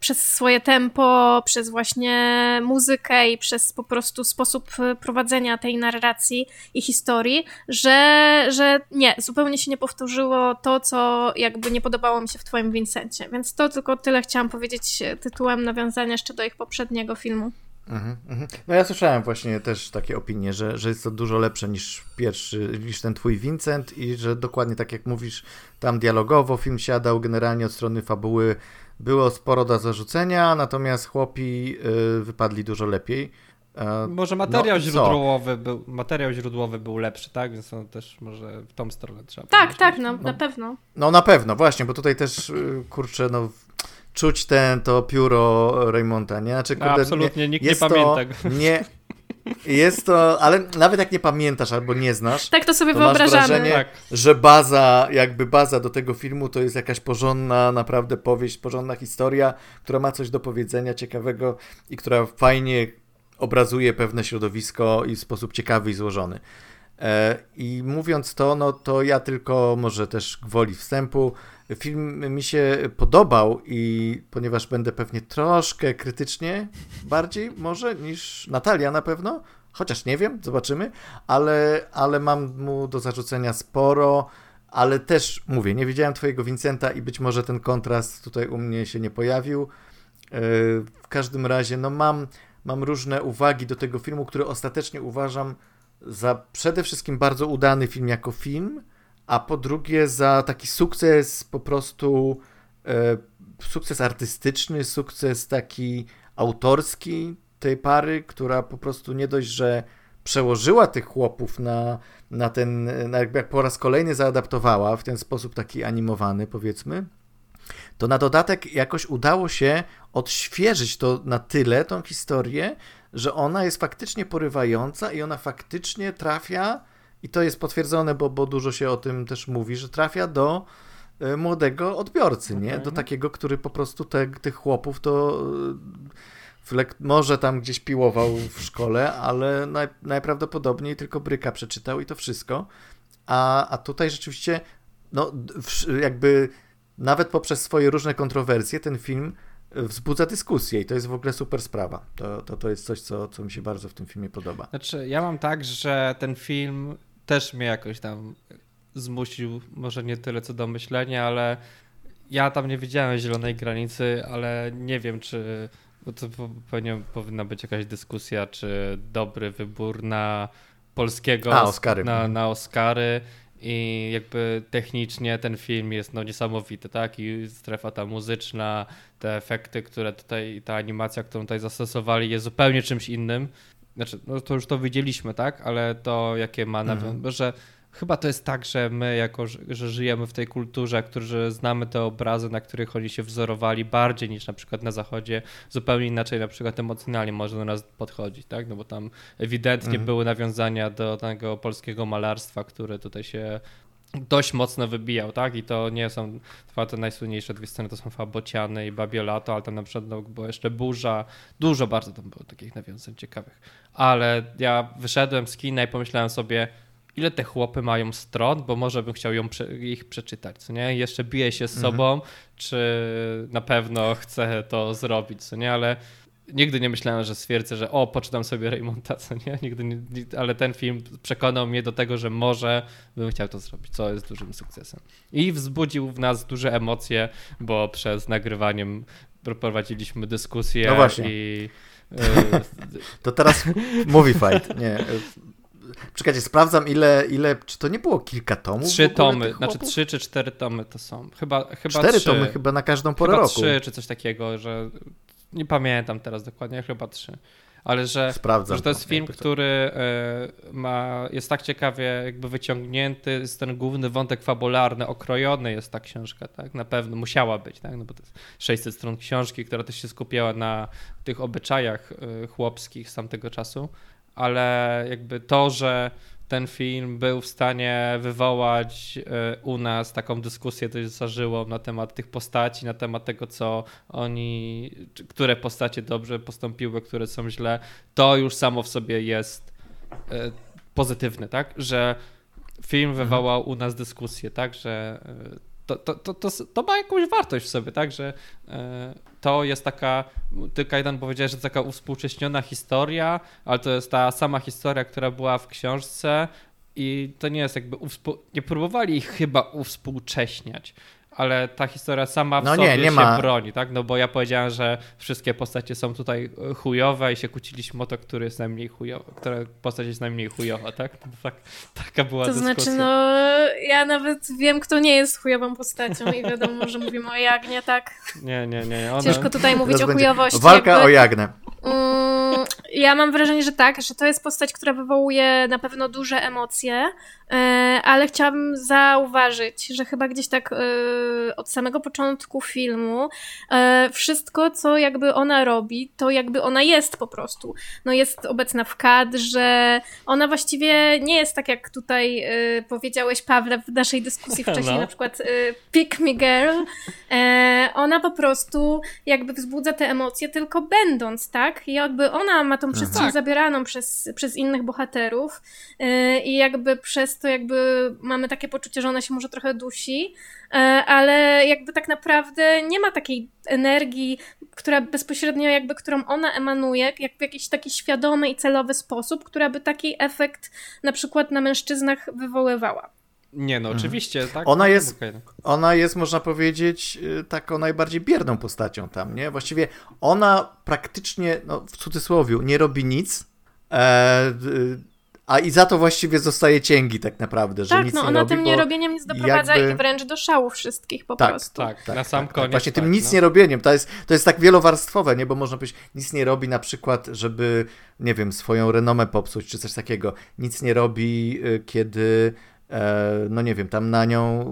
przez swoje tempo, przez właśnie muzykę i przez po prostu sposób e, prowadzenia tej narracji i historii, że, że nie, zupełnie się nie powtórzyło to, co jakby nie podobało mi się w twoim Vincencie. Więc to tylko tyle chciałam powiedzieć tytułem nawiązania jeszcze do ich poprzedniego filmu. Mhm, mhm. No ja słyszałem właśnie też takie opinie, że, że jest to dużo lepsze niż pierwszy, niż ten twój Vincent i że dokładnie tak jak mówisz, tam dialogowo film siadał, generalnie od strony fabuły było sporo do zarzucenia, natomiast chłopi y, wypadli dużo lepiej. E, Może materiał no, co? źródłowy był, materiał źródłowy był lepszy, tak? Więc to też może w tą stronę trzeba Tak, pomyśleć. tak, no, na pewno. No na pewno, właśnie, bo tutaj też, y, kurczę, no czuć ten, to pióro Raymonta, nie? Znaczy, kurde, Absolutnie, nie, nikt nie pamięta go. Nie, jest to, ale nawet jak nie pamiętasz albo nie znasz, tak to sobie to wyobrażamy. Masz wrażenie, tak. że baza, jakby baza do tego filmu to jest jakaś porządna, naprawdę powieść, porządna historia, która ma coś do powiedzenia ciekawego i która fajnie obrazuje pewne środowisko i w sposób ciekawy i złożony. E, I mówiąc to, no to ja tylko może też gwoli wstępu. Film mi się podobał i ponieważ będę pewnie troszkę krytycznie bardziej może niż Natalia na pewno, chociaż nie wiem, zobaczymy, ale, ale mam mu do zarzucenia sporo, ale też mówię, nie widziałem twojego Vincenta i być może ten kontrast tutaj u mnie się nie pojawił. E, w każdym razie, no mam, mam różne uwagi do tego filmu, który ostatecznie uważam za przede wszystkim bardzo udany film jako film, a po drugie za taki sukces po prostu e, sukces artystyczny, sukces taki autorski tej pary, która po prostu nie dość, że przełożyła tych chłopów na, na ten, na jak po raz kolejny zaadaptowała w ten sposób taki animowany, powiedzmy, to na dodatek jakoś udało się odświeżyć to na tyle, tą historię, że ona jest faktycznie porywająca i ona faktycznie trafia, i to jest potwierdzone, bo, bo dużo się o tym też mówi, że trafia do e, młodego odbiorcy, okay. nie? Do takiego, który po prostu te, tych chłopów to e, może tam gdzieś piłował w szkole, ale naj, najprawdopodobniej tylko bryka przeczytał i to wszystko. A, a tutaj rzeczywiście, no, jakby nawet poprzez swoje różne kontrowersje, ten film wzbudza dyskusję i to jest w ogóle super sprawa. To, to, to jest coś, co, co mi się bardzo w tym filmie podoba. Znaczy, ja mam tak, że ten film też mnie jakoś tam zmusił, może nie tyle co do myślenia, ale ja tam nie widziałem zielonej granicy, ale nie wiem, czy bo to pewnie powinna być jakaś dyskusja, czy dobry wybór na polskiego A, Oscary. Na, na Oscary i jakby technicznie ten film jest no niesamowity, tak? I strefa ta muzyczna, te efekty, które tutaj, ta animacja, którą tutaj zastosowali jest zupełnie czymś innym. Znaczy, no to już to widzieliśmy, tak? Ale to jakie ma, mhm. że chyba to jest tak, że my jako, że żyjemy w tej kulturze, którzy znamy te obrazy, na których oni się wzorowali bardziej niż na przykład na zachodzie, zupełnie inaczej na przykład emocjonalnie może do nas podchodzić, tak? No bo tam ewidentnie mhm. były nawiązania do tego polskiego malarstwa, które tutaj się dość mocno wybijał, tak? I to nie są dwa te najsłynniejsze dwie sceny, to są Fabociany i Babiolato, ale tam na przykład no, była jeszcze Burza, dużo bardzo tam było takich nawiązań ciekawych. Ale ja wyszedłem z kina i pomyślałem sobie, ile te chłopy mają stron, bo może bym chciał ją, ich przeczytać, co nie? Jeszcze biję się z mhm. sobą, czy na pewno chcę to zrobić, co nie? Ale nigdy nie myślałem, że stwierdzę, że o, poczytam sobie Raymonda, co nie? Nigdy nie, ale ten film przekonał mnie do tego, że może bym chciał to zrobić, co jest dużym sukcesem. I wzbudził w nas duże emocje, bo przez nagrywaniem prowadziliśmy dyskusję no właśnie. i... To teraz movie fight, nie. Czekajcie, sprawdzam ile, ile, czy to nie było kilka tomów? Trzy tomy, znaczy trzy czy cztery tomy to są. Chyba, chyba cztery trzy. tomy chyba na każdą porę chyba roku. trzy czy coś takiego, że nie pamiętam teraz dokładnie, chyba trzy. Ale że, Sprawdzam że to jest film, który e, ma, jest tak ciekawie jakby wyciągnięty, jest ten główny wątek fabularny, okrojony jest ta książka, tak? Na pewno musiała być, tak? No bo to jest 600 stron książki, która też się skupiała na tych obyczajach e, chłopskich z tamtego czasu ale jakby to, że ten film był w stanie wywołać e, u nas taką dyskusję dość zażyłą na temat tych postaci, na temat tego, co oni, które postacie dobrze postąpiły, które są źle, to już samo w sobie jest e, pozytywne, tak? Że film mhm. wywołał u nas dyskusję, tak? Że e, to, to, to, to, to ma jakąś wartość w sobie, tak? Że e, to jest taka, ty Kajdan powiedziałeś, że to taka uwspółcześniona historia, ale to jest ta sama historia, która była w książce i to nie jest jakby, nie próbowali ich chyba uwspółcześniać, ale ta historia sama w no sobie nie, nie się ma. broni, tak? No bo ja powiedziałem, że wszystkie postacie są tutaj chujowe i się kłóciliśmy o to, który jest najmniej chujowy, która postać jest najmniej chujowa, tak? No tak taka była to dyskusja. To znaczy, no ja nawet wiem, kto nie jest chujową postacią i wiadomo, że mówimy o Jagnie, tak? Nie, nie, nie. Ona... Ciężko tutaj mówić Teraz o chujowości. Walka jakby... o Jagnę. Mm, ja mam wrażenie, że tak, że to jest postać, która wywołuje na pewno duże emocje, e, ale chciałabym zauważyć, że chyba gdzieś tak e, od samego początku filmu e, wszystko, co jakby ona robi, to jakby ona jest po prostu. No jest obecna w kadrze, ona właściwie nie jest tak, jak tutaj powiedziałeś, Pawle, w naszej dyskusji wcześniej, no. na przykład Pick Me Girl. Ona po prostu jakby wzbudza te emocje tylko będąc, tak? I jakby ona ma tą przestrzeń tak. zabieraną przez, przez innych bohaterów i jakby przez to jakby mamy takie poczucie, że ona się może trochę dusi, ale jakby tak naprawdę nie ma takiej energii, która bezpośrednio jakby, którą ona emanuje, jak w jakiś taki świadomy i celowy sposób, która by taki efekt na przykład na mężczyznach wywoływała. Nie, no mhm. oczywiście, tak. Ona jest, ona jest, można powiedzieć, y, taką najbardziej bierną postacią tam, nie? Właściwie ona praktycznie, no w cudzysłowie, nie robi nic, e, a i za to właściwie zostaje cięgi tak naprawdę, że tak, nic no, nie ona robi. tym nierobieniem nic doprowadza jakby... i wręcz do szału wszystkich po tak, prostu. Tak, tak, na sam tak, koniec. Właśnie tak, tym nic no. nie robieniem, to jest, to jest tak wielowarstwowe, nie? Bo można powiedzieć, nic nie robi na przykład, żeby, nie wiem, swoją renomę popsuć, czy coś takiego. Nic nie robi, y, kiedy E, no nie wiem, tam na nią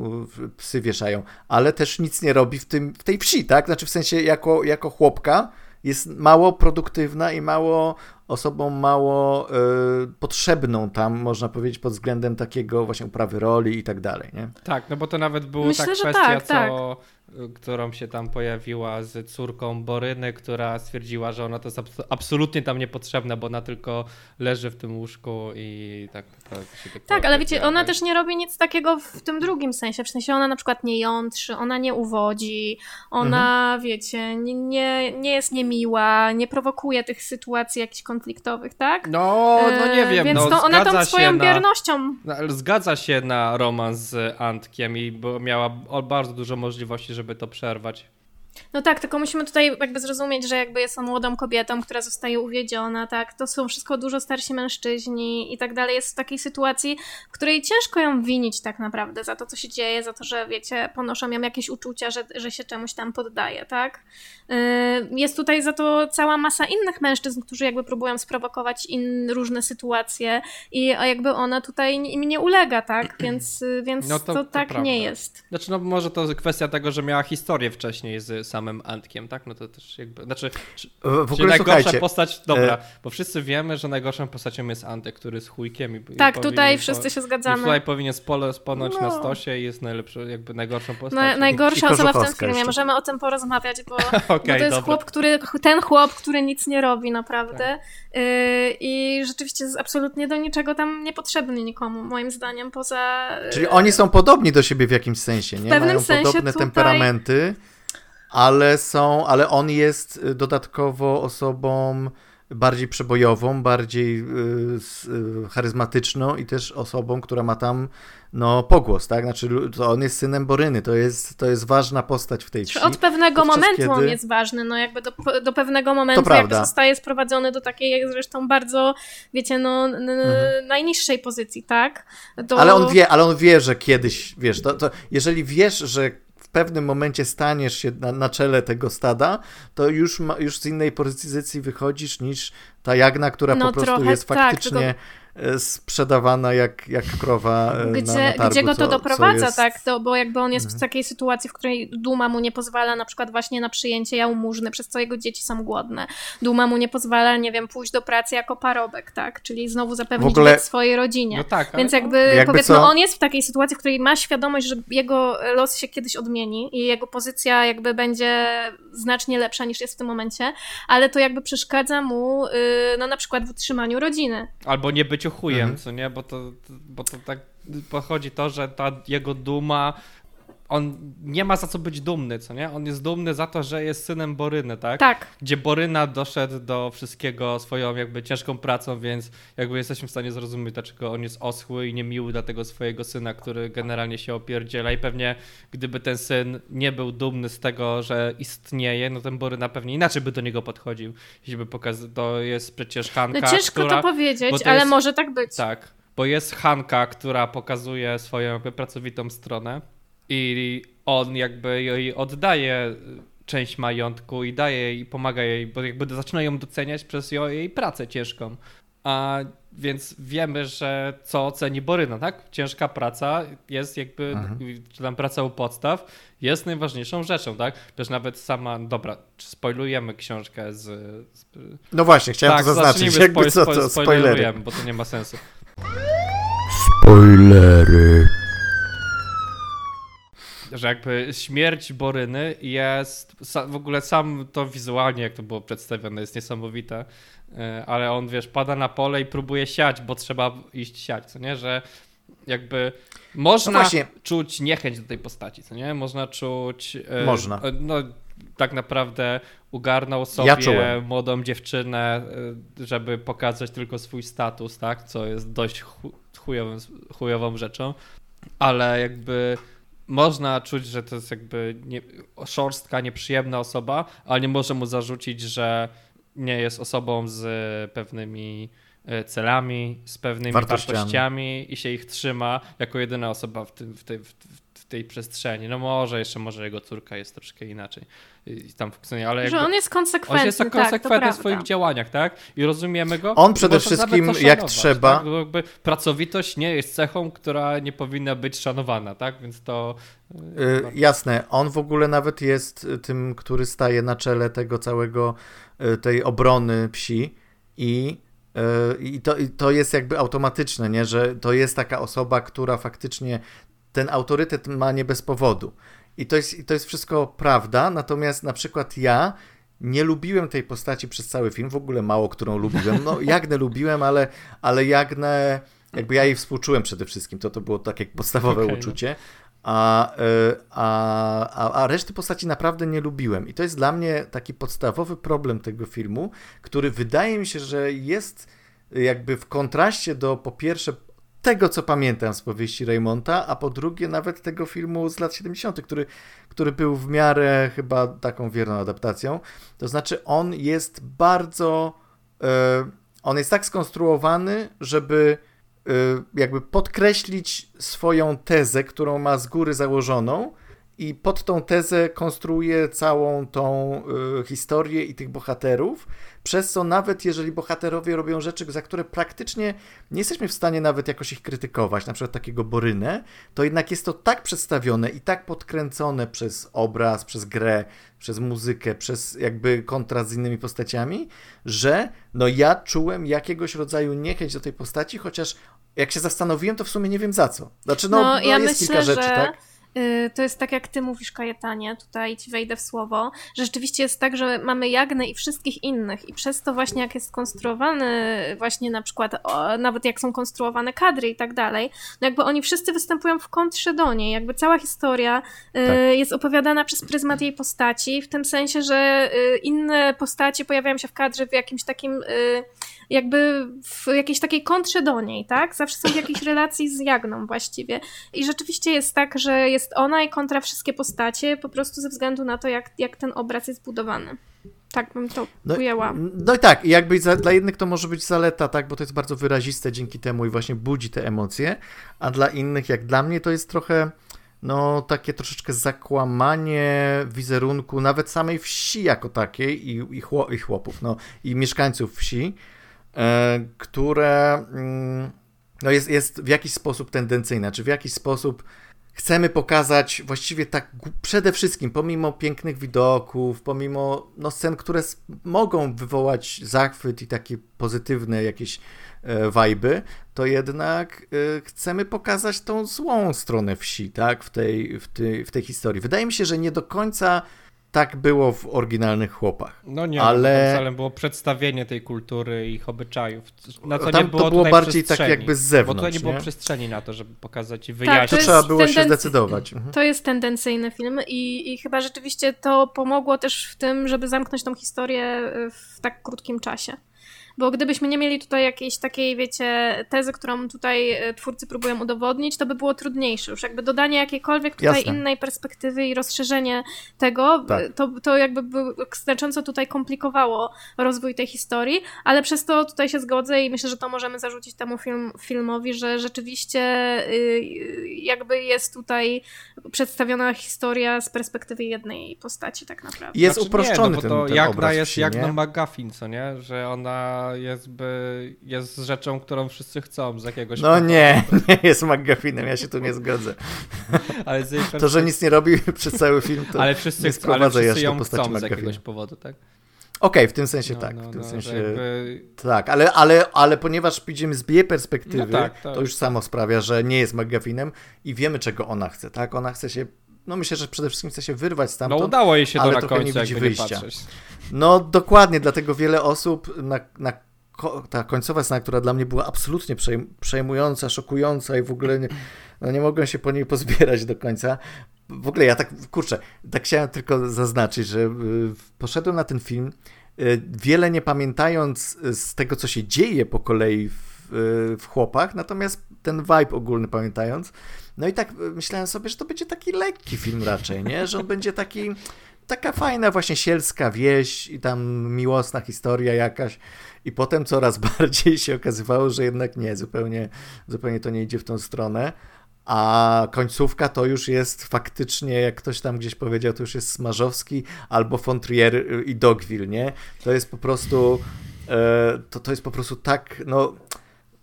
psy wieszają, ale też nic nie robi w, tym, w tej wsi, tak? Znaczy w sensie jako, jako chłopka jest mało produktywna i mało osobą mało y, potrzebną tam, można powiedzieć, pod względem takiego właśnie uprawy roli i tak dalej, nie? Tak, no bo to nawet była ta kwestia, tak, co tak którą się tam pojawiła z córką Boryny, która stwierdziła, że ona to jest absolutnie tam niepotrzebna, bo ona tylko leży w tym łóżku i tak. Tak, tak, tak ale wiecie, ona też nie robi nic takiego w tym drugim sensie. W sensie ona na przykład nie jątrzy, ona nie uwodzi, ona, mhm. wiecie, nie, nie, nie jest niemiła, nie prowokuje tych sytuacji jakichś konfliktowych, tak? No, no nie wiem. Więc no, to ona tą swoją na, biernością. Zgadza się na romans z Antkiem i miała bardzo dużo możliwości, żeby żeby to przerwać. No tak, tylko musimy tutaj jakby zrozumieć, że jakby jest on młodą kobietą, która zostaje uwiedziona, tak, to są wszystko dużo starsi mężczyźni i tak dalej. Jest w takiej sytuacji, w której ciężko ją winić tak naprawdę za to, co się dzieje, za to, że wiecie, ponoszą ją jakieś uczucia, że, że się czemuś tam poddaje, tak. Yy, jest tutaj za to cała masa innych mężczyzn, którzy jakby próbują sprowokować in, różne sytuacje i jakby ona tutaj im nie ulega, tak, więc, więc no to, to, tak to nie jest. Znaczy, no może to kwestia tego, że miała historię wcześniej z samym Antkiem, tak? No to też jakby, znaczy, czy, w ogóle najgorsza słuchajcie. postać, dobra, e... bo wszyscy wiemy, że najgorszą postacią jest Antek, który jest chujkiem. I, tak, i tutaj wszyscy się zgadzamy. Tutaj powinien spoleć no. na stosie i jest najlepszy, jakby najgorszą postacią. No, najgorsza osoba w tym filmie, jeszcze. możemy o tym porozmawiać, bo, okay, bo to jest dobra. chłop, który, ten chłop, który nic nie robi naprawdę tak. yy, i rzeczywiście jest absolutnie do niczego tam niepotrzebny nikomu, moim zdaniem, poza... Czyli oni są podobni do siebie w jakimś sensie, nie? W pewnym Mają sensie podobne tutaj... temperamenty ale są, ale on jest y, dodatkowo osobą bardziej przebojową, bardziej y, y, charyzmatyczną i też osobą, która ma tam no, pogłos, tak? Znaczy, to on jest synem Boryny, to jest, to jest ważna postać w tej wsi. Od pewnego momentu kiedy... on jest ważny, no jakby do, do pewnego momentu jakby zostaje sprowadzony do takiej, jak zresztą bardzo, wiecie, no mhm. najniższej pozycji, tak? Do... Ale on wie, ale on wie, że kiedyś, wiesz, to, to jeżeli wiesz, że pewnym momencie staniesz się na, na czele tego stada, to już, ma, już z innej pozycji wychodzisz niż ta jagna, która no, po prostu jest tak, faktycznie... sprzedawana jak, jak krowa e, gdzie, na, na targu, Gdzie go to co, doprowadza, co jest... tak? To, bo jakby on jest mhm. w takiej sytuacji, w której Duma mu nie pozwala na przykład właśnie na przyjęcie jałmużny, przez co jego dzieci są głodne. Duma mu nie pozwala, nie wiem, pójść do pracy jako parobek, tak? Czyli znowu zapewnić ogóle... swojej rodzinie. No tak, Więc jakby, jakby powiedzmy, co? on jest w takiej sytuacji, w której ma świadomość, że jego los się kiedyś odmieni i jego pozycja jakby będzie znacznie lepsza niż jest w tym momencie, ale to jakby przeszkadza mu, yy, no na przykład w utrzymaniu rodziny. Albo nie być byciu chujem, mhm. co nie? Bo to, bo to tak pochodzi to, że ta jego duma on nie ma za co być dumny, co nie? On jest dumny za to, że jest synem Boryny, tak? Tak. Gdzie Boryna doszedł do wszystkiego swoją jakby ciężką pracą, więc jakby jesteśmy w stanie zrozumieć, dlaczego on jest oschły i niemiły dla tego swojego syna, który generalnie się opierdziela i pewnie gdyby ten syn nie był dumny z tego, że istnieje, no ten Boryna pewnie inaczej by do niego podchodził. Jeśli by pokazał, to jest przecież Hanka, No ciężko która, to powiedzieć, to ale jest, może tak być. Tak, bo jest Hanka, która pokazuje swoją jakby pracowitą stronę i on jakby jej oddaje część majątku i daje jej, pomaga jej, bo jakby zaczyna ją doceniać przez jej pracę ciężką. A więc wiemy, że co ceni Boryna, tak? Ciężka praca jest jakby, mhm. czy tam praca u podstaw jest najważniejszą rzeczą, tak? Też nawet sama, dobra, czy spoilujemy książkę z... z... No właśnie, chciałem tak, to zaznaczyć, jakby co to, spoilery. bo to nie ma sensu. Spoilery że jakby śmierć Boryny jest, w ogóle sam to wizualnie, jak to było przedstawione, jest niesamowite, e, ale on, wiesz, pada na pole i próbuje siać, bo trzeba iść siać, co nie, że jakby można no czuć niechęć do tej postaci, co nie, można czuć... E, można. E, no, tak naprawdę ugarnął sobie ja młodą dziewczynę, żeby pokazać tylko swój status, tak, co jest dość chujowym, chujową rzeczą, ale jakby można czuć, że to jest jakby nie, szorstka, nieprzyjemna osoba, ale nie może mu zarzucić, że nie jest osobą z pewnymi e, celami, z pewnymi wartościami, wartościami i się ich trzyma jako jedyna osoba w, tym, w, tej, w, w tej przestrzeni. No może jeszcze może jego córka jest troszkę inaczej i tam funkcjonuje, ale Że on jest konsekwentny, on jest tak, konsekwentny tak, w swoich działaniach, tak? I rozumiemy go. On przede wszystkim jak trzeba. Tak? Jakby pracowitość nie jest cechą, która nie powinna być szanowana, tak? Więc to... Yy, jasne, on w ogóle nawet jest tym, który staje na czele tego całego, y, tej obrony psi i y, i to, I to jest jakby automatyczne, nie? że to jest taka osoba, która faktycznie ten autorytet ma nie bez powodu. I to jest, to jest wszystko prawda, natomiast na przykład ja nie lubiłem tej postaci przez cały film, w ogóle mało którą lubiłem. No, Jagnę lubiłem, ale, ale Jagnę, jakby ja jej współczułem przede wszystkim, to to było takie podstawowe okay, no. uczucie. A, e, a, a, a reszty postaci naprawdę nie lubiłem. I to jest dla mnie taki podstawowy problem tego filmu, który wydaje mi się, że jest jakby w kontraście do po pierwsze tego, co pamiętam z powieści Raymonta, a po drugie nawet tego filmu z lat 70., który, który był w miarę chyba taką wierną adaptacją. To znaczy on jest bardzo... Yy, on jest tak skonstruowany, żeby yy, jakby podkreślić swoją tezę, którą ma z góry założoną, i pod tą tezę konstruuje całą tą y, historię i tych bohaterów, przez co nawet jeżeli bohaterowie robią rzeczy, za które praktycznie nie jesteśmy w stanie nawet jakoś ich krytykować, na przykład takiego Borynę, to jednak jest to tak przedstawione i tak podkręcone przez obraz, przez grę, przez muzykę, przez jakby kontrast z innymi postaciami, że no ja czułem jakiegoś rodzaju niechęć do tej postaci, chociaż jak się zastanowiłem, to w sumie nie wiem za co. Znaczy, no, no, no ja jest myślę, kilka rzeczy, że... tak? Y, to jest tak, jak ty mówisz, Kajetanie, tutaj ci wejdę w słowo, że rzeczywiście jest tak, że mamy Jagnę i wszystkich innych i przez to właśnie jak jest skonstruowany właśnie na przykład, o, nawet jak są konstruowane kadry i tak dalej, no jakby oni wszyscy występują w kontrze do niej, jakby cała historia y, tak. jest opowiadana przez pryzmat jej postaci, w tym sensie, że y, inne postacie pojawiają się w kadrze w jakimś takim jakby w jakiejś takiej kontrze do niej, tak? Zawsze są w jakiejś relacji z Jagną właściwie. I rzeczywiście jest tak, że jest ona i kontra wszystkie postacie, po prostu ze względu na to, jak, jak ten obraz jest budowany. Tak bym to no, ujęła. No i tak, jakby za, dla jednych to może być zaleta, tak, bo to jest bardzo wyraziste dzięki temu i właśnie budzi te emocje, a dla innych, jak dla mnie, to jest trochę no takie troszeczkę zakłamanie wizerunku nawet samej wsi jako takiej i, i, chło, i chłopów, no i mieszkańców wsi, które mm, no jest, jest w jakiś sposób tendencyjne, czy w jakiś sposób chcemy pokazać właściwie tak przede wszystkim, pomimo pięknych widoków, pomimo no, scen, które mogą wywołać zachwyt i takie pozytywne jakieś e, wajby, to jednak e, chcemy pokazać tą złą stronę wsi, tak, w tej, w, tej, w tej historii. Wydaje mi się, że nie do końca tak było w oryginalnych chłopach. No nie, ale celem było przedstawienie tej kultury i ich obyczajów. Na co Tam nie było to było bardziej tak jakby z zewnątrz. Bo tutaj nie, nie było przestrzeni na to, żeby pokazać i wyjaśnić. Tak, to, to trzeba było tendency... się zdecydować. Mhm. To jest tendencyjny film i, i chyba rzeczywiście to pomogło też w tym, żeby zamknąć tą historię w tak krótkim czasie. Bo gdybyśmy nie mieli tutaj jakiejś takiej, wiecie, tezy, którą tutaj e, twórcy próbują udowodnić, to by było trudniejsze. Już jakby dodanie jakiejkolwiek tutaj Jasne. innej perspektywy i rozszerzenie tego, tak. to, to jakby by znacząco tutaj komplikowało rozwój tej historii, ale przez to tutaj się zgodzę i myślę, że to możemy zarzucić temu film, filmowi, że rzeczywiście y, jakby jest tutaj przedstawiona historia z perspektywy jednej postaci tak naprawdę. Jest znaczy, uproszczony nie, no, ten, to ten Jagna jest jak no McGuffin, co nie? Że ona jest, by, jest rzeczą, którą wszyscy chcą z jakiegoś No powodu. nie, nie jest McGuffinem, ja się tu nie zgodzę. ale to, że nic nie robi przez cały film, to ale wszyscy, nie sprowadza ale wszyscy ją chcą z jakiegoś powodu, tak? Okej, okay, w tym sensie no, tak. No, w tym no, sensie, jakby... Tak, ale, ale, ale ponieważ widzimy z jej perspektywy, no tak, tak. to już samo sprawia, że nie jest McGuffinem i wiemy, czego ona chce, tak? Ona chce się no myślę, że przede wszystkim chce się wyrwać stamtąd. No udało jej się ale na końcu, nie widzi wyjścia. Nie no dokładnie, dlatego wiele osób na, na ta końcowa scena, która dla mnie była absolutnie przejmująca, szokująca i w ogóle nie, no nie mogłem się po niej pozbierać do końca. W ogóle ja tak, kurczę, tak chciałem tylko zaznaczyć, że y, poszedłem na ten film, y, wiele nie pamiętając z tego, co się dzieje po kolei w, w chłopach, natomiast ten vibe ogólny pamiętając. No i tak myślałem sobie, że to będzie taki lekki film raczej, nie? Że on będzie taki taka fajna właśnie sielska wieś i tam miłosna historia jakaś. I potem coraz bardziej się okazywało, że jednak nie, zupełnie, zupełnie to nie idzie w tą stronę. A końcówka to już jest faktycznie, jak ktoś tam gdzieś powiedział, to już jest Smarzowski albo Fontrier i Dogville, nie? To jest po prostu, to, to jest po prostu tak, no,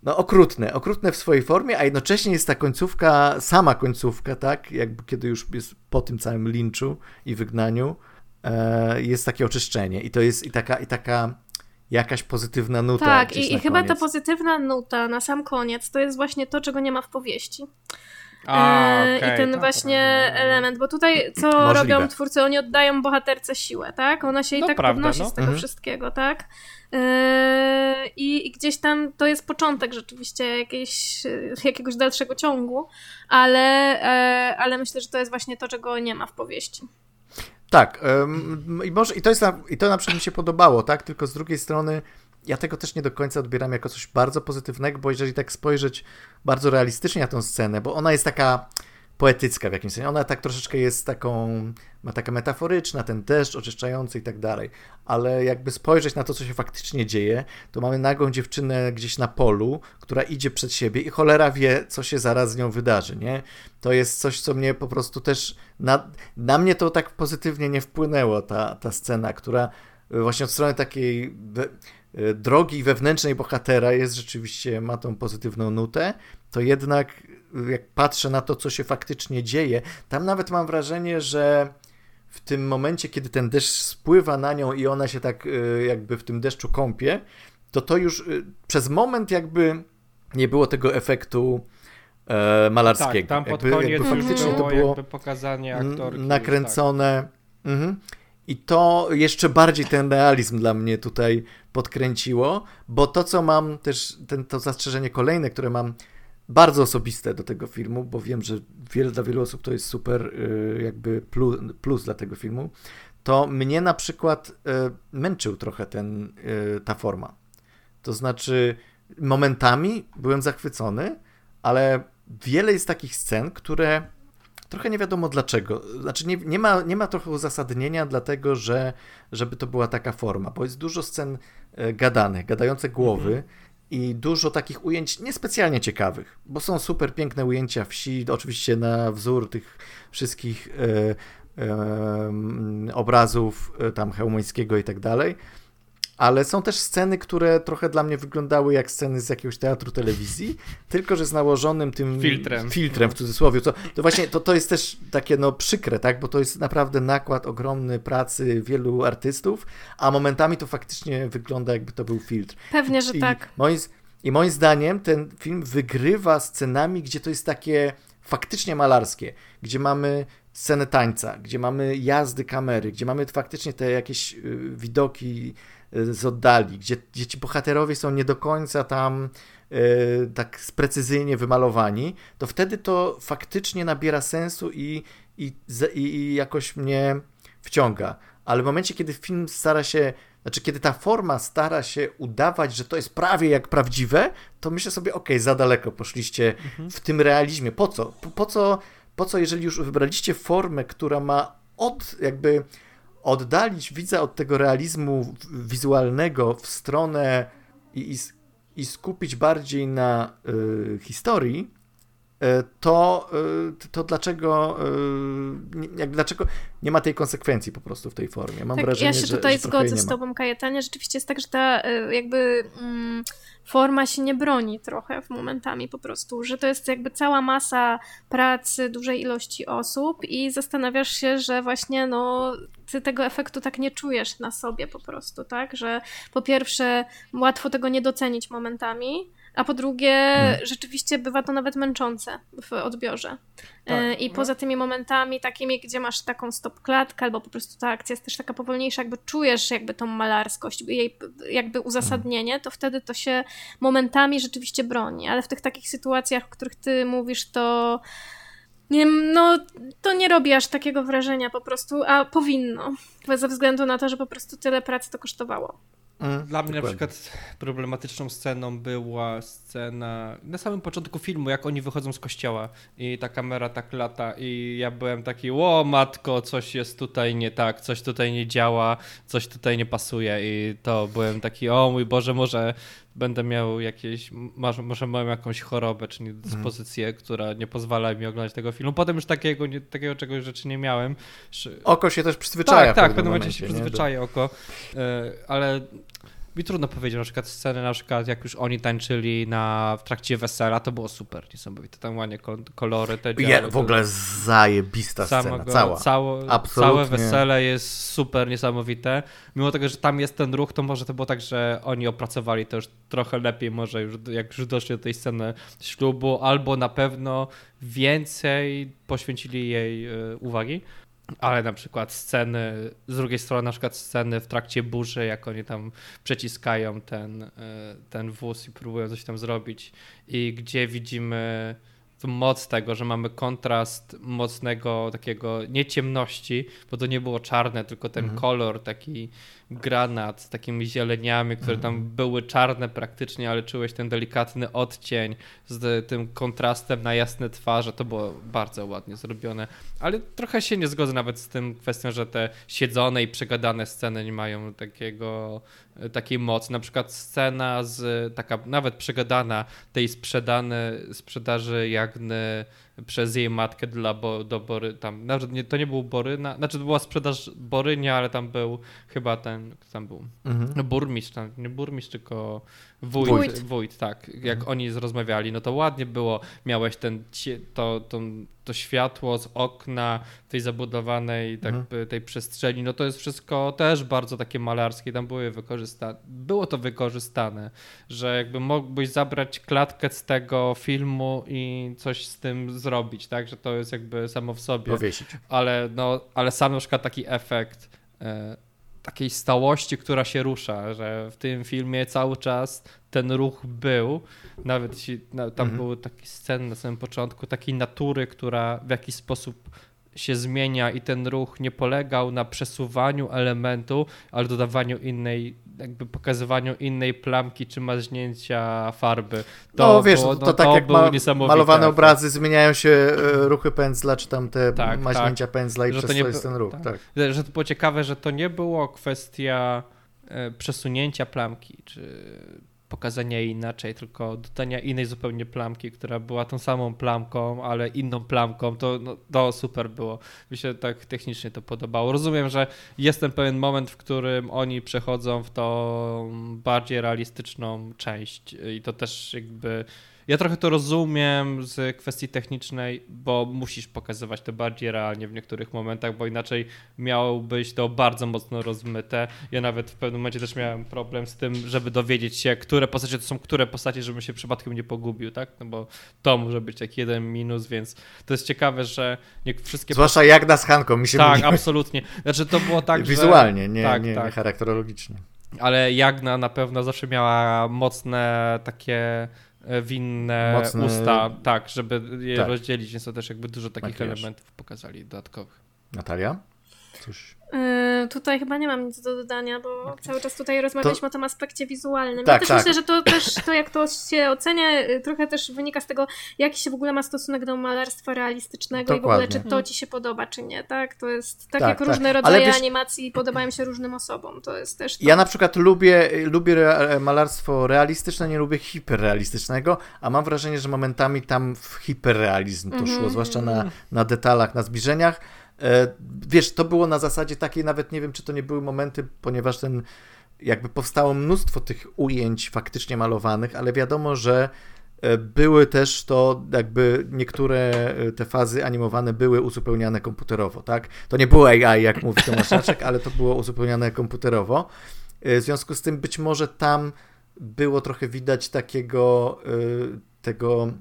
no okrutne, okrutne w swojej formie, a jednocześnie jest ta końcówka, sama końcówka, tak, jakby kiedy już jest po tym całym linczu i wygnaniu, e, jest takie oczyszczenie i to jest i taka, i taka jakaś pozytywna nuta. Tak, i, i chyba ta pozytywna nuta na sam koniec to jest właśnie to, czego nie ma w powieści. A, e, okay, I ten tak, właśnie tak, element, bo tutaj co Możliwe. robią twórcy? Oni oddają bohaterce siłę, tak? Ona się i no, tak prawda, podnosi no. z tego mhm. wszystkiego, tak? E, I, I, gdzieś tam to jest początek rzeczywiście jakiejś, jakiegoś dalszego ciągu, ale, e, ale myślę, że to jest właśnie to, czego nie ma w powieści. Tak, i, może, i, to jest i to na przykład mi się podobało, tak? Tylko z drugiej strony ja tego też nie do końca odbieram jako coś bardzo pozytywnego, bo jeżeli tak spojrzeć bardzo realistycznie na tą scenę, bo ona jest taka poetycka w jakimś sensie. Ona tak troszeczkę jest taką, ma taka metaforyczna, ten deszcz oczyszczający i tak dalej. Ale jakby spojrzeć na to, co się faktycznie dzieje, to mamy nagą dziewczynę gdzieś na polu, która idzie przed siebie i cholera wie, co się zaraz z nią wydarzy, nie? To jest coś, co mnie po prostu też, na, na mnie to tak pozytywnie nie wpłynęło, ta, ta scena, która właśnie od strony takiej drogi wewnętrznej bohatera jest rzeczywiście, ma tą pozytywną nutę, to jednak jak patrzę na to, co się faktycznie dzieje, tam nawet mam wrażenie, że w tym momencie, kiedy ten deszcz spływa na nią i ona się tak y, jakby w tym deszczu kąpie, to to już y, przez moment jakby nie było tego efektu e, malarskiego. Tak, tam pod jakby, koniec jakby faktycznie było to było pokazanie aktorki. Nakręcone. Tak. Mhm. I to jeszcze bardziej ten realizm dla mnie tutaj podkręciło, bo to, co mam też, ten, to zastrzeżenie kolejne, które mam bardzo osobiste do tego filmu, bo wiem, że wiele, dla wielu osób to jest super y, jakby plus, plus dla tego filmu, to mnie na przykład y, męczył trochę ten, y, ta forma. To znaczy momentami byłem zachwycony, ale wiele jest takich scen, które trochę nie wiadomo dlaczego. Znaczy nie, nie, ma, nie ma trochę uzasadnienia dlatego, że żeby to była taka forma, bo jest dużo scen gadanych, gadające głowy, mhm i dużo takich ujęć niespecjalnie ciekawych, bo są super piękne ujęcia wsi, oczywiście na wzór tych wszystkich e, e, obrazów e, tam Chełmońskiego i tak dalej, ale są też sceny, które trochę dla mnie wyglądały jak sceny z jakiegoś teatru telewizji, tylko że z nałożonym tym filtrem, filtrem w cudzysłowie. To, to właśnie to, to jest też takie no przykre, tak? bo to jest naprawdę nakład ogromny pracy wielu artystów, a momentami to faktycznie wygląda jakby to był filtr. Pewnie, że I tak. Moim, I moim zdaniem ten film wygrywa scenami, gdzie to jest takie faktycznie malarskie, gdzie mamy scenę tańca, gdzie mamy jazdy kamery, gdzie mamy faktycznie te jakieś y, widoki z oddali, gdzie, gdzie ci bohaterowie są nie do końca tam y, tak precyzyjnie wymalowani, to wtedy to faktycznie nabiera sensu i, i, i, i jakoś mnie wciąga. Ale w momencie, kiedy film stara się znaczy kiedy ta forma stara się udawać, że to jest prawie jak prawdziwe, to myślę sobie, okej, okay, za daleko poszliście mhm. w tym realizmie. Po co? Po, po, co? po co, jeżeli już wybraliście formę, która ma od jakby oddalić widza od tego realizmu wizualnego w stronę i, i, i skupić bardziej na y, historii, to, y, to dlaczego, y, jak, dlaczego nie ma tej konsekwencji po prostu w tej formie? Mam tak, wrażenie, ja się że, tutaj że zgodzę z tobą, Kajetanie. Rzeczywiście jest tak, że ta jakby mm, forma się nie broni trochę w momentami po prostu, że to jest jakby cała masa pracy dużej ilości osób i zastanawiasz się, że właśnie no ty tego efektu tak nie czujesz na sobie po prostu, tak? Że po pierwsze łatwo tego nie docenić momentami, a po drugie, hmm. rzeczywiście bywa to nawet męczące w odbiorze. Tak, e, I no. poza tymi momentami takimi, gdzie masz taką stop klatkę, albo po prostu ta akcja jest też taka powolniejsza, jakby czujesz jakby tą malarskość, jej jakby uzasadnienie, hmm. to wtedy to się momentami rzeczywiście broni. Ale w tych takich sytuacjach, o których ty mówisz, to nie, no, to nie robi aż takiego wrażenia po prostu, a powinno. Ze względu na to, że po prostu tyle pracy to kosztowało. Mm, Dla mnie na przykład problematyczną sceną była scena na samym początku filmu, jak oni wychodzą z kościoła i ta kamera tak lata i ja byłem taki, o matko, coś jest tutaj nie tak, coś tutaj nie działa, coś tutaj nie pasuje. I to byłem taki, o mój Boże, może będę miał jakieś, może mam jakąś chorobę czy niedyspozycję, mm. która nie pozwala mi oglądać tego filmu. Potem już takiego, nie, takiego czegoś rzeczy nie miałem. Oko się też przyzwyczaja. Tak, tak, w pewnym momencie się przyzwyczaja oko, e, ale mi trudno powiedzieć, na przykład sceny, na przykład jak już oni tańczyli na, w trakcie wesela, to było super, niesamowite, tam ładnie kolory, te działy, W ogóle zajebista scena, cała. Cało, całe wesele jest super niesamowite, mimo tego, że tam jest ten ruch, to może to było tak, że oni opracowali to już trochę lepiej, może już jak już doszli do tej sceny ślubu, albo na pewno więcej poświęcili jej e, uwagi. Ale na przykład sceny, z drugiej strony na przykład sceny w trakcie burzy, jak oni tam przeciskają ten, e, ten wóz i próbują coś tam zrobić i gdzie widzimy moc tego, że mamy kontrast mocnego takiego, nie ciemności, bo to nie było czarne, tylko ten mhm. kolor taki granat z takimi zieleniami, które tam mhm. były czarne praktycznie, ale czułeś ten delikatny odcień z tym kontrastem na jasne twarze. To było bardzo ładnie zrobione, ale trochę się nie zgodzę nawet z tym kwestią, że te siedzone i przegadane sceny nie mają takiego, takiej mocy. Na przykład scena z taka nawet przegadana tej sprzedane, sprzedaży Jagny przez jej matkę dla bo, do Bory, tam, nawet nie, to nie był Boryna, znaczy to była sprzedaż Borynia, ale tam był chyba ten, kto tam był, mhm. burmistrz, tam, nie burmistrz, tylko wójt, wójt, wójt tak, jak mhm. oni rozmawiali, no to ładnie było, miałeś ten, to, to, to światło z okna tej zabudowanej tak, mhm. tej przestrzeni, no to jest wszystko też bardzo takie malarskie, tam były wykorzystane, było to wykorzystane, że jakby mógłbyś zabrać klatkę z tego filmu i coś z tym zrobić, tak, że to jest jakby samo w sobie. Powiesić. Ale, no, ale sam na przykład taki efekt e, takiej stałości, która się rusza, że w tym filmie cały czas ten ruch był, nawet jeśli no, tam mhm. były takie sceny na samym początku, takiej natury, która w jakiś sposób się zmienia i ten ruch nie polegał na przesuwaniu elementu, ale dodawaniu innej, jakby pokazywaniu innej plamki czy maźnięcia farby. To no wiesz, było, no, to, tak to jak ma, malowane obrazy zmieniają się e, ruchy pędzla, czy tam te tak, maźnięcia tak. pędzla i że przez to, nie, jest ten ruch. Tak. tak. Że to było ciekawe, że to nie było kwestia e, przesunięcia plamki, czy pokazania jej inaczej, tylko dodania innej zupełnie plamki, która była tą samą plamką, ale inną plamką, to, no, to super było. Mi się tak technicznie to podobało. Rozumiem, że jest ten pewien moment, w którym oni przechodzą w tą bardziej realistyczną część i to też jakby ja trochę to rozumiem z kwestii technicznej, bo musisz pokazywać to bardziej realnie w niektórych momentach, bo inaczej miałbyś to bardzo mocno rozmyte. Ja nawet w pewnym momencie też miałem problem z tym, żeby dowiedzieć się, które postacie to są które postacie, żebym się przypadkiem nie pogubił, tak? No bo to może być taki jeden minus, więc to jest ciekawe, że nie wszystkie... Zwłaszcza jak na z Hanką mi się Tak, mówi. absolutnie. Znaczy to było tak, Wizualnie, że... nie, tak, nie, tak. nie charakterologicznie. Ale Jagna na pewno zawsze miała mocne takie winne Mocny... usta, tak, żeby je tak. rozdzielić, więc to też jakby dużo takich Makijaż. elementów pokazali dodatkowych. Natalia? Coś? Yy, tutaj chyba nie mam nic do dodania, bo okay. cały czas tutaj rozmawialiśmy to... o tym aspekcie wizualnym. Tak, ja też tak. myślę, że to też, to jak to się ocenia, y, trochę też wynika z tego, jaki się w ogóle ma stosunek do malarstwa realistycznego Dokładnie. i w ogóle, czy to ci się podoba, czy nie, tak? To jest tak, tak jak tak. różne rodzaje wiesz... animacji podobają się różnym osobom, to jest też to. Ja na przykład lubię, lubię malarstwo realistyczne, nie lubię hiperrealistycznego, a mam wrażenie, że momentami tam w hiperrealizm to mm -hmm. szło, zwłaszcza na, na detalach, na zbliżeniach. E, wiesz, to było na zasadzie takiej, nawet nie wiem, czy to nie były momenty, ponieważ ten jakby powstało mnóstwo tych ujęć faktycznie malowanych, ale wiadomo, że e, były też to jakby niektóre e, te fazy animowane były uzupełniane komputerowo, tak? To nie było AI, jak mówi Tomaszczak, ale to było uzupełniane komputerowo. W związku z tym być może tam było trochę widać takiego tego,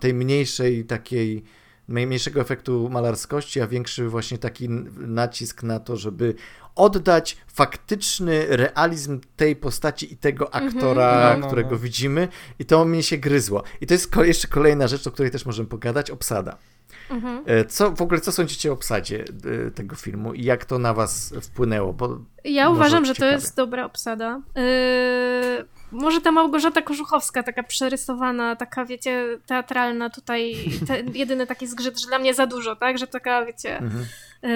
tej mniejszej takiej mniejszego efektu malarskości, a większy właśnie taki nacisk na to, żeby oddać faktyczny realizm tej postaci i tego mhm. aktora, mm -hmm. no, którego no. widzimy i to mnie się gryzło. I to jest jeszcze kolejna rzecz, o której też możemy pogadać, obsada. Mhm. E, co w ogóle, co sądzicie o obsadzie e, tego filmu i jak to na was wpłynęło? Bo ja uważam, że ciekawie. to jest dobra obsada. Yy, może ta Małgorzata Kożuchowska, taka przerysowana, taka, wiecie, teatralna tutaj, te, jedyny taki zgrzyt, że dla mnie za dużo, tak? Że taka, wiecie, mhm. y,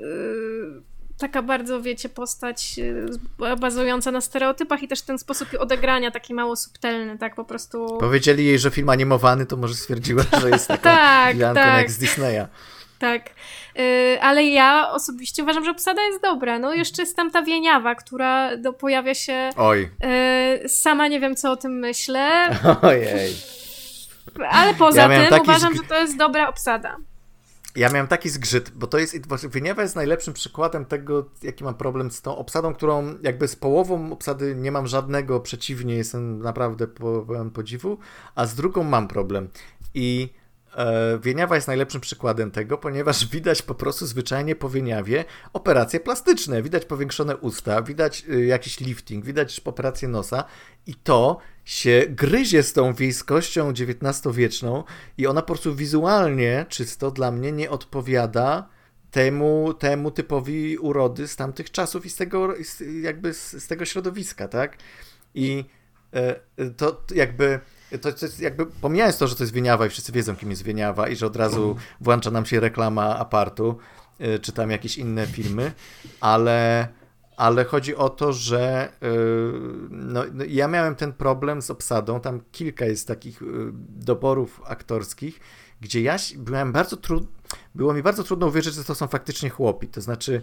y, taka bardzo, wiecie, postać y, bazująca na stereotypach i też ten sposób odegrania taki mało subtelny, tak? Po prostu... Powiedzieli jej, że film animowany, to może stwierdziła, że jest taką tak, tak. jak z Disneya. Tak, ale ja osobiście uważam, że obsada jest dobra. No jeszcze jest tam ta wieniawa, która do, pojawia się. Oj. Yy, sama nie wiem, co o tym myślę. Ojej. Ale poza ja tym uważam, że to jest dobra obsada. Ja miałem taki zgrzyt, bo to jest, Wieniawa jest najlepszym przykładem tego, jaki mam problem z tą obsadą, którą jakby z połową obsady nie mam żadnego, przeciwnie, jestem naprawdę pełen podziwu, a z drugą mam problem. I Wieniawa jest najlepszym przykładem tego, ponieważ widać po prostu zwyczajnie po Wieniawie operacje plastyczne. Widać powiększone usta, widać y, jakiś lifting, widać operację nosa i to się gryzie z tą wiejskością XIX-wieczną i ona po prostu wizualnie, czysto dla mnie, nie odpowiada temu, temu typowi urody z tamtych czasów i z tego, jakby z, z tego środowiska, tak? I e, to jakby to, to jest jakby, pomijając to, że to jest Wieniawa i wszyscy wiedzą, kim jest Wieniawa i że od razu włącza nam się reklama apartu, y, czy tam jakieś inne filmy, ale, ale chodzi o to, że y, no, no, ja miałem ten problem z obsadą, tam kilka jest takich y, doborów aktorskich, gdzie ja byłem bardzo trudno, było mi bardzo trudno uwierzyć, że to są faktycznie chłopi, to znaczy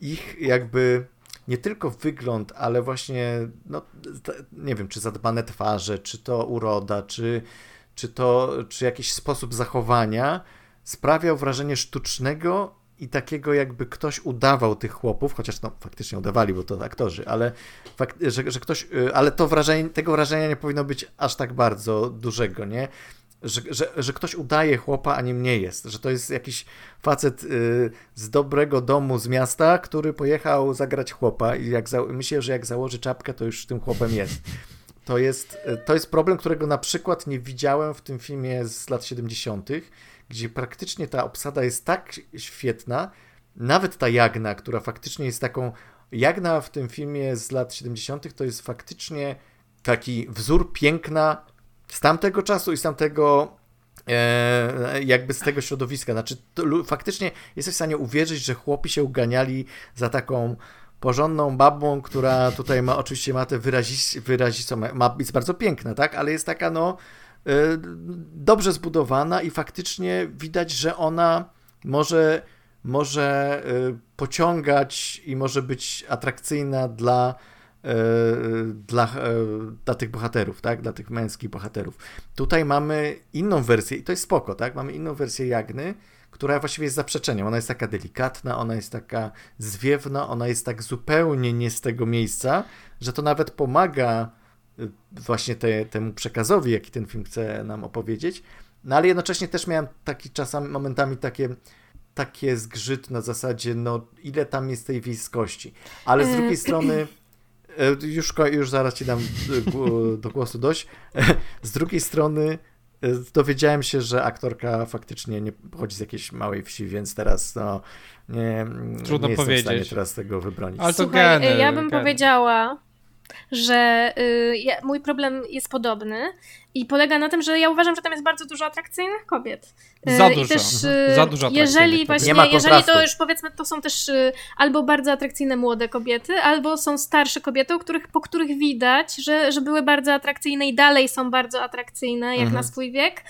ich jakby nie tylko wygląd, ale właśnie, no, nie wiem, czy zadbane twarze, czy to uroda, czy, czy to, czy jakiś sposób zachowania sprawiał wrażenie sztucznego i takiego jakby ktoś udawał tych chłopów, chociaż no faktycznie udawali, bo to aktorzy, ale że, że ktoś, y, ale to wrażenie, tego wrażenia nie powinno być aż tak bardzo dużego, nie? Że, że, że ktoś udaje chłopa, a nim nie jest. Że to jest jakiś facet y, z dobrego domu z miasta, który pojechał zagrać chłopa i jak za, myślę, że jak założy czapkę, to już tym chłopem jest. To jest, y, to jest problem, którego na przykład nie widziałem w tym filmie z lat 70., gdzie praktycznie ta obsada jest tak świetna, nawet ta Jagna, która faktycznie jest taką. Jagna w tym filmie z lat 70., to jest faktycznie taki wzór piękna z tamtego czasu i z tamtego e, jakby z tego środowiska. Znaczy, to, faktycznie jesteś w stanie uwierzyć, że chłopi się uganiali za taką porządną babą, która tutaj ma, oczywiście ma te wyrazistą, wyrazistą ma, jest bardzo piękna, tak, ale jest taka, no, e, dobrze zbudowana i faktycznie widać, że ona może, może e, pociągać i może być atrakcyjna dla dla, e, dla tych bohaterów, tak? Dla tych męskich bohaterów. Tutaj mamy inną wersję i to jest spoko, tak? Mamy inną wersję Jagny, która właściwie jest zaprzeczeniem. Ona jest taka delikatna, ona jest taka zwiewna, ona jest tak zupełnie nie z tego miejsca, że to nawet pomaga e, właśnie te, temu przekazowi, jaki ten film chce nam opowiedzieć. No ale jednocześnie też miałem taki czasami, momentami takie takie zgrzyt na zasadzie, no ile tam jest tej wiejskości. Ale z drugiej strony E, już, już zaraz ci dam e, do głosu dość. Z drugiej strony dowiedziałem się, że aktorka faktycznie nie pochodzi z jakiejś małej wsi, więc teraz no, nie, Trudno nie jestem powiedzieć. w stanie teraz tego wybronić. Ale to Słuchaj, geny, ja bym geny. powiedziała, że y, ja, mój problem jest podobny i polega na tym, że ja uważam, że tam jest bardzo dużo atrakcyjnych kobiet. Y, Za I dużo. też, Mhm. y, Za dużo atrakcyjnych Jeżeli właśnie, Nie ma jeżeli to już powiedzmy, to są też y, albo bardzo atrakcyjne młode kobiety, albo są starsze kobiety, u których, po których widać, że, że były bardzo atrakcyjne i dalej są bardzo atrakcyjne, jak Mhm. na swój wiek.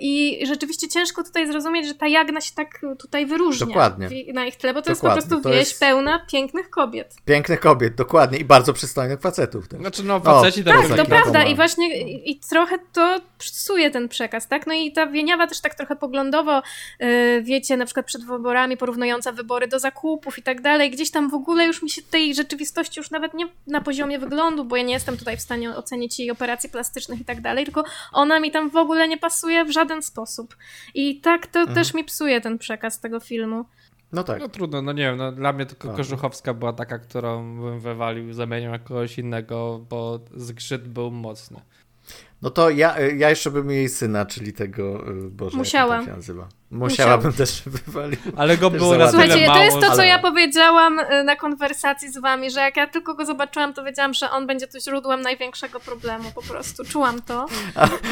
I rzeczywiście ciężko tutaj zrozumieć, że ta Jagna się tak tutaj wyróżnia Dokładnie. na ich tle, bo to Dokładnie. jest po prostu To wieś jest- pełna pięknych kobiet. Pięknych kobiet, dokładnie, i bardzo przystojnych facetów. Też. Znaczy no faceci to tak, Tak, to prawda i właśnie i, i trochę to psuje ten przekaz, tak? No i ta Wieniawa też tak trochę poglądowo, yy, wiecie, na przykład przed wyborami porównująca wybory do zakupów i tak dalej, gdzieś tam w ogóle już mi się tej rzeczywistości już nawet nie na poziomie wyglądu, bo ja nie jestem tutaj w stanie ocenić jej operacji plastycznych i tak dalej, tylko ona mi tam w ogóle nie pasuje w żaden sposób. I tak to Mhm. też mi psuje ten przekaz tego filmu. No tak. No trudno, no nie wiem, no, dla mnie tylko Tak. Kożuchowska była taka, którą bym wywalił, zamienił na kogoś innego, bo zgrzyt był mocny. No to ja, ja jeszcze bym jej syna, czyli tego, y, Boże, Musiała. się nazywa. Musiałabym też wywalić. Ale go było na Słuchajcie, mało, to jest to, co ale- ja powiedziałam y, na konwersacji z wami, że jak ja tylko go zobaczyłam, to wiedziałam, że on będzie tu źródłem największego problemu, po prostu. Czułam to.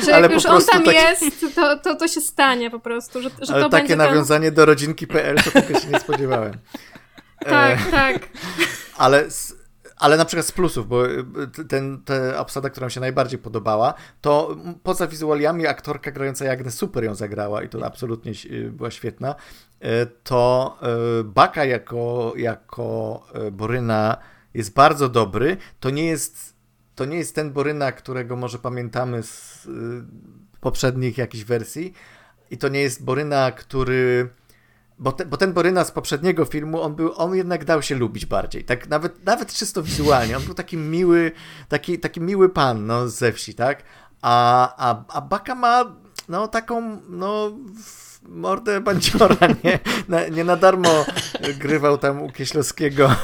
Że jak po już on prostu tam takie- jest, to, to, to się stanie po prostu, że, że Ale to takie będzie ten... nawiązanie do rodzinki.pl to tego się nie spodziewałem. E, Tak, tak. ale, ale na przykład z plusów, bo y, ten, ta obsada, która mi się najbardziej podobała, to poza wizualiami aktorka grająca Jagnę super ją zagrała i to absolutnie y, była świetna. Y, To y, Baka jako, jako y, Boryna jest bardzo dobry. To nie jest, to nie jest ten Boryna, którego może pamiętamy z y, poprzednich jakichś wersji. I to nie jest Boryna, który bo, te, bo ten Boryna z poprzedniego filmu, on, był, on jednak dał się lubić bardziej. Tak nawet, nawet czysto wizualnie. On był taki miły, taki, taki miły pan no, ze wsi, tak? A, a, a Baka ma no, taką no, w- mordę bandziora, nie? Na, nie na darmo grywał tam u Kieślowskiego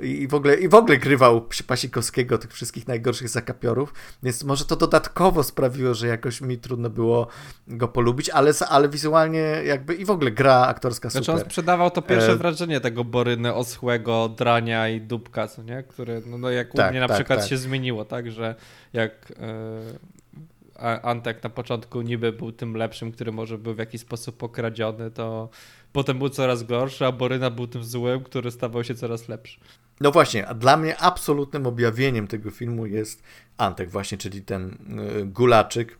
i, i, w ogóle, i w ogóle grywał Pasikowskiego, tych wszystkich najgorszych zakapiorów, więc może to dodatkowo sprawiło, że jakoś mi trudno było go polubić, ale, ale wizualnie jakby i w ogóle gra aktorska super. Znaczy on sprzedawał to pierwsze E, wrażenie tego Boryny oschłego, drania i dupka, co nie? Które, no, no jak u Tak, mnie na tak, przykład tak. się zmieniło, tak, że jak e, Antek na początku niby był tym lepszym, który może był w jakiś sposób pokradziony, to potem był coraz gorszy, a Boryna był tym złym, który stawał się coraz lepszy. No właśnie, a dla mnie absolutnym objawieniem tego filmu jest Antek właśnie, czyli ten y, gulaczyk.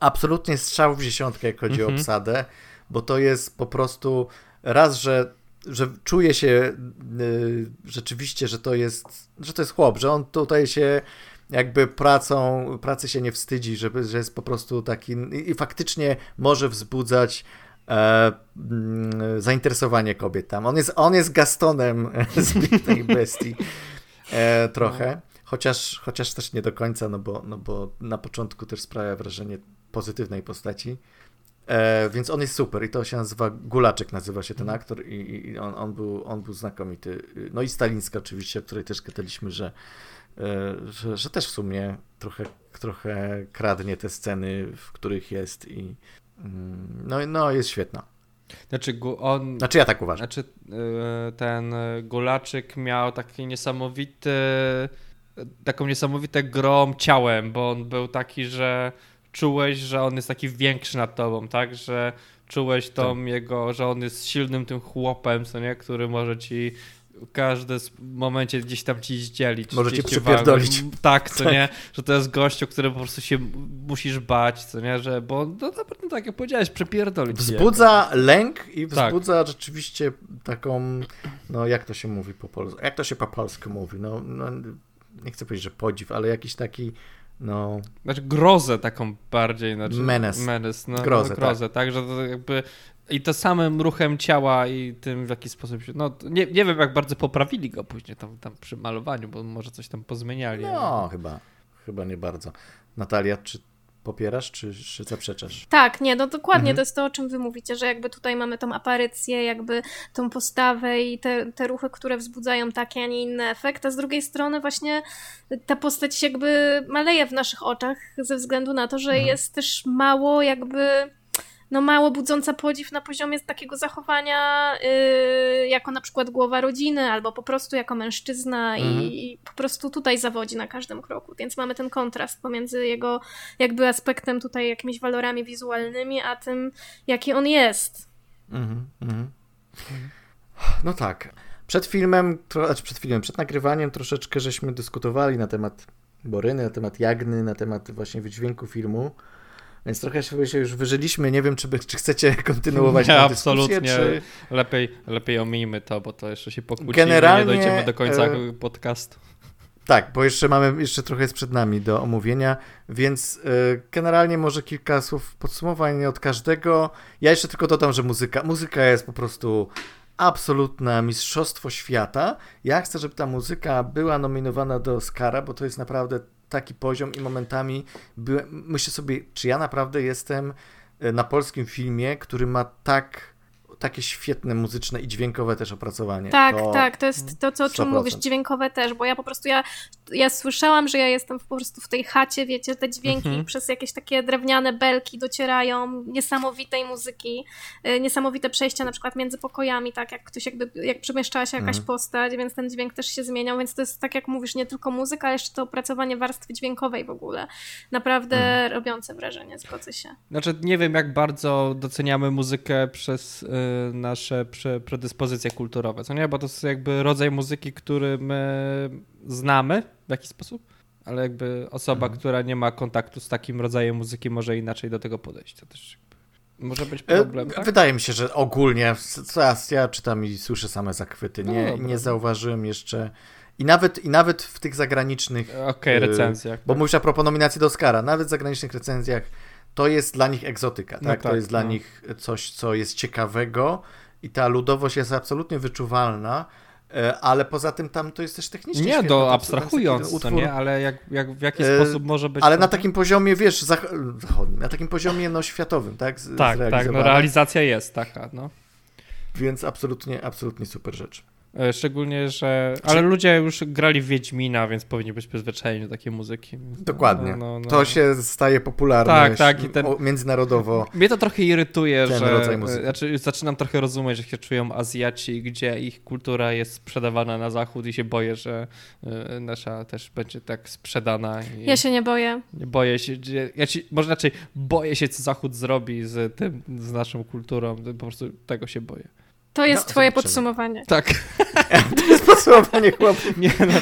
Absolutnie strzał w dziesiątkę, jak chodzi o Mhm. obsadę, bo to jest po prostu raz, że, że czuje się y, rzeczywiście, że to jest, że to jest chłop, że on tutaj się jakby pracą, pracy się nie wstydzi, żeby, że jest po prostu taki i, i faktycznie może wzbudzać e, mm, zainteresowanie kobiet tam. On jest, on jest Gastonem z Pięknej Bestii e, trochę, chociaż, chociaż też nie do końca, no bo, no bo na początku też sprawia wrażenie pozytywnej postaci. E, więc on jest super i to się nazywa Gulaczek, nazywa się ten aktor i, i on, on, był, on był znakomity. No i Stalińska oczywiście, o której też gadaliśmy, że, że, że też w sumie trochę, trochę kradnie te sceny, w których jest i mm, no, no jest świetna. Znaczy on... Znaczy ja tak uważam. Znaczy y, ten Gulaczyk miał taki niesamowity, taką niesamowitą grom ciałem, bo on był taki, że czułeś, że on jest taki większy nad tobą, tak? Że czułeś tą jego, że on jest silnym tym chłopem, co nie? Który może ci s- momencie gdzieś tam ci zdzielić. Może gdzieś cię cię przypierdolić. walnąć. Tak, co nie? Że to jest gościu, który po prostu się musisz bać, co nie? Że, bo no naprawdę tak jak powiedziałeś, przepierdolić. cię. Wzbudza lęk i Tak. wzbudza rzeczywiście taką, no jak to się mówi po polsku, jak to się po polsku mówi, no, no nie chcę powiedzieć, że podziw, ale jakiś taki, no Znaczy grozę taką bardziej. Znaczy, Menes. Menes, no, Grozę, no, grozę tak. Że to jakby i to samym ruchem ciała i tym w jaki sposób się, no nie, nie wiem jak bardzo poprawili go później tam, tam przy malowaniu, bo może coś tam pozmieniali. No, chyba, chyba nie bardzo. Natalia, czy popierasz, czy, czy zaprzeczasz? Tak, nie, no dokładnie mhm. to jest to, o czym wy mówicie, że jakby tutaj mamy tą aparycję, jakby tą postawę i te, te ruchy, które wzbudzają taki, a nie inny efekt, a z drugiej strony właśnie ta postać jakby maleje w naszych oczach ze względu na to, że mhm. jest też mało jakby no mało budząca podziw na poziomie takiego zachowania yy, jako na przykład głowa rodziny, albo po prostu jako mężczyzna mhm. i, i, po prostu tutaj zawodzi na każdym kroku. Więc mamy ten kontrast pomiędzy jego jakby aspektem tutaj jakimiś walorami wizualnymi, a tym, jaki on jest. Mhm, mhm. No tak. Przed filmem, tro, znaczy przed filmem, przed nagrywaniem troszeczkę żeśmy dyskutowali na temat Boryny, na temat Jagny, na temat właśnie wydźwięku filmu. Więc trochę się już wyżyliśmy. Nie wiem, czy, by, czy chcecie kontynuować nie, absolutnie. Czy... Lepiej, lepiej omijmy to, bo to jeszcze się pokłócimy Generalnie, nie dojdziemy do końca e... podcastu. Tak, bo jeszcze mamy, jeszcze trochę jest przed nami do omówienia, więc e, generalnie może kilka słów podsumowań od każdego. Ja jeszcze tylko dodam, że muzyka, muzyka jest po prostu absolutne mistrzostwo świata. Ja chcę, żeby ta muzyka była nominowana do Oscara, bo to jest naprawdę taki poziom i momentami byłem, myślę sobie, czy ja naprawdę jestem e, na polskim filmie, który ma tak takie świetne muzyczne i dźwiękowe też opracowanie. Tak, to... tak, to jest to, co, o czym mówisz, dźwiękowe też, bo ja po prostu, ja, ja słyszałam, że ja jestem po prostu w tej chacie, wiecie, te dźwięki mhm. przez jakieś takie drewniane belki docierają, niesamowitej muzyki, y, niesamowite przejścia na przykład między pokojami, tak, jak ktoś jakby, jak przemieszczała się jakaś mhm. postać, więc ten dźwięk też się zmieniał, więc to jest tak jak mówisz, nie tylko muzyka, ale jeszcze to opracowanie warstwy dźwiękowej w ogóle. Naprawdę mhm. robiące wrażenie, zgodzę się. Znaczy, nie wiem jak bardzo doceniamy muzykę przez... Nasze predyspozycje kulturowe, co nie? Bo to jest jakby rodzaj muzyki, który my znamy w jakiś sposób, ale jakby osoba, mhm. która nie ma kontaktu z takim rodzajem muzyki może inaczej do tego podejść. To też może być e, problem, tak? Wydaje mi się, że ogólnie, teraz ja czytam i słyszę same zachwyty, nie, no nie zauważyłem jeszcze... I nawet, I nawet w tych zagranicznych. Okej, okay, recenzjach. Bo tak. mówisz a propos nominacji do Oscara, nawet w zagranicznych recenzjach to jest dla nich egzotyka, no tak? tak? To jest no. dla nich coś, co jest ciekawego i ta ludowość jest absolutnie wyczuwalna, e, ale poza tym tam to jest też technicznie Nie, świetne, do abstrahując, utwór, nie? ale jak, jak, w jaki e, sposób może być... Ale na takim poziomie, wiesz, zachodnim, na takim poziomie no, światowym, tak? Z, tak, tak, no, realizacja jest taka, no. Więc absolutnie, absolutnie super rzecz. E, szczególnie, że. Ale ludzie już grali w Wiedźmina, więc powinni być przyzwyczajeni do takiej muzyki. Dokładnie. No, no, no. To się staje popularne tak, tak, i ten... międzynarodowo. Mnie to trochę irytuje, ten że. Rodzaj muzyki. Znaczy, zaczynam trochę rozumieć, że się czują Azjaci, gdzie ich kultura jest sprzedawana na zachód i się boję, że e, nasza też będzie tak sprzedana. Ja się nie boję. Nie boję się. Ja ci, może raczej boję się, co Zachód zrobi z tym, z naszą kulturą. Po prostu tego się boję. To jest no, twoje podsumowanie. Tak. to jest podsumowanie chłopów. Nie, no,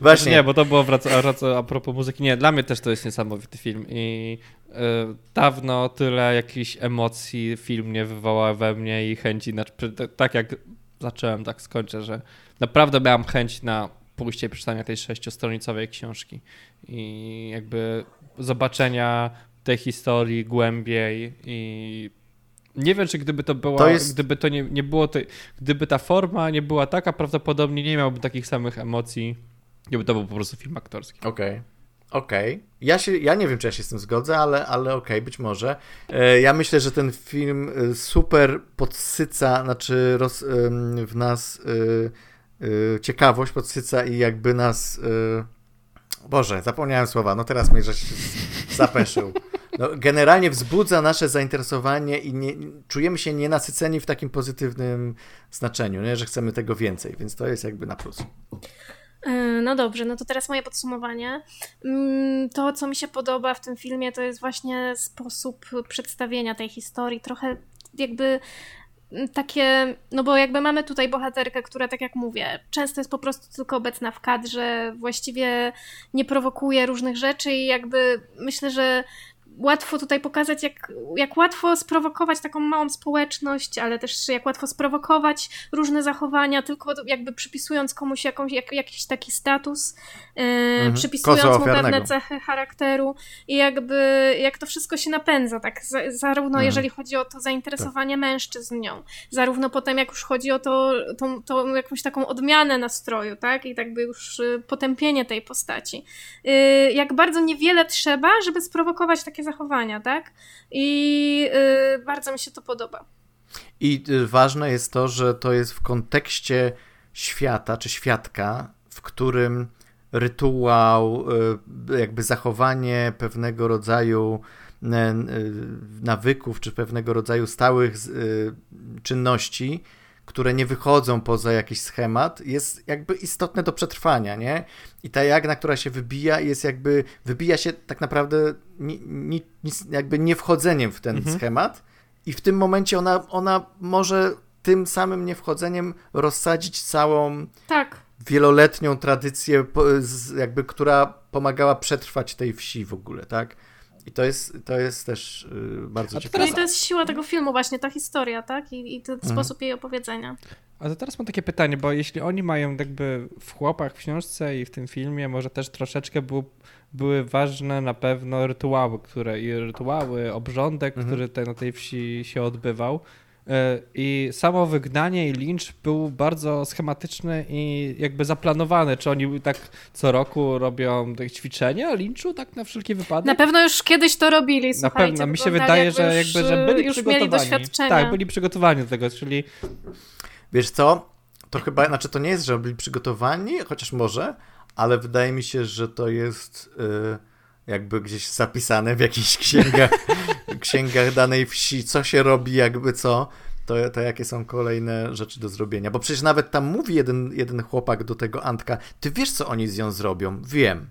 Właśnie. Nie, bo to było wraca, wraca, a propos muzyki. Nie, dla mnie też to jest niesamowity film i y, dawno tyle jakichś emocji film nie wywołał we mnie i chęci, na, tak jak zacząłem, tak skończę, że naprawdę miałem chęć na pójście i przeczytania tej sześciostronicowej książki i jakby zobaczenia tej historii głębiej i nie wiem, czy gdyby to była, to jest... gdyby to nie, nie było, to, gdyby ta forma nie była taka, prawdopodobnie nie miałbym takich samych emocji, gdyby to był po prostu film aktorski. Okej. Okay. Okej. Okay. Ja, się, ja nie wiem, czy ja się z tym zgodzę, ale, ale okej, okay, być może. E, ja myślę, że ten film e, super podsyca, znaczy roz, w nas e, ciekawość podsyca i jakby nas... Boże, zapomniałem słowa, no teraz mnie żeś zapeszył no, generalnie wzbudza nasze zainteresowanie i nie, czujemy się nienasyceni w takim pozytywnym znaczeniu, nie? że chcemy tego więcej, więc to jest jakby na plus. E, no dobrze, no to teraz moje podsumowanie. Mm, to, co mi się podoba w tym filmie, to jest właśnie sposób przedstawienia tej historii. Trochę jakby takie, no bo jakby mamy tutaj bohaterkę, która tak jak mówię, często jest po prostu tylko obecna w kadrze, właściwie nie prowokuje różnych rzeczy i jakby myślę, że łatwo tutaj pokazać, jak, jak łatwo sprowokować taką małą społeczność, ale też jak łatwo sprowokować różne zachowania, tylko jakby przypisując komuś jakąś, jak, jakiś taki status, yy, mhm. przypisując mu pewne cechy charakteru i jakby jak to wszystko się napędza, tak, z, zarówno mhm. jeżeli chodzi o to zainteresowanie tak. mężczyzn nią, zarówno potem jak już chodzi o to, tą, tą jakąś taką odmianę nastroju, tak, i tak by już y, potępienie tej postaci. Yy, jak bardzo niewiele trzeba, żeby sprowokować takie takie zachowania, tak? I yy, bardzo mi się to podoba. I y, ważne jest to, że to jest w kontekście świata czy świadka, w którym rytuał, y, jakby zachowanie pewnego rodzaju y, nawyków czy pewnego rodzaju stałych czynności, które nie wychodzą poza jakiś schemat, jest jakby istotne do przetrwania, nie? I ta jagna, która się wybija, jest jakby, wybija się tak naprawdę ni, ni, jakby nie wchodzeniem w ten mhm. schemat, i w tym momencie ona, ona może tym samym niewchodzeniem rozsadzić całą tak. wieloletnią tradycję, jakby, która pomagała przetrwać tej wsi w ogóle, tak? I to jest, to jest też yy, bardzo ciekawe. No i to jest siła tego filmu właśnie, ta historia, tak? I, i ten mhm. sposób jej opowiedzenia. A to teraz mam takie pytanie, bo jeśli oni mają jakby w chłopach w książce i w tym filmie może też troszeczkę był były ważne na pewno rytuały, które i rytuały, obrządek, mhm. który te, na tej wsi się odbywał. E, I samo wygnanie i lincz był bardzo schematyczny i jakby zaplanowany. Czy oni tak co roku robią ćwiczenia linczu, tak na wszelki wypadek? Na pewno już kiedyś to robili, Na pewno, mi się wydaje, jakby że, jakby, że byli już przygotowani. Mieli doświadczenia. Tak, byli przygotowani do tego, czyli... Wiesz co, to chyba, znaczy to nie jest, że byli przygotowani, chociaż może, ale wydaje mi się, że to jest y, jakby gdzieś zapisane w jakichś księgach, księgach danej wsi, co się robi, jakby co, to, to jakie są kolejne rzeczy do zrobienia. Bo przecież nawet tam mówi jeden, jeden chłopak do tego Antka, ty wiesz, co oni z nią zrobią? Wiem.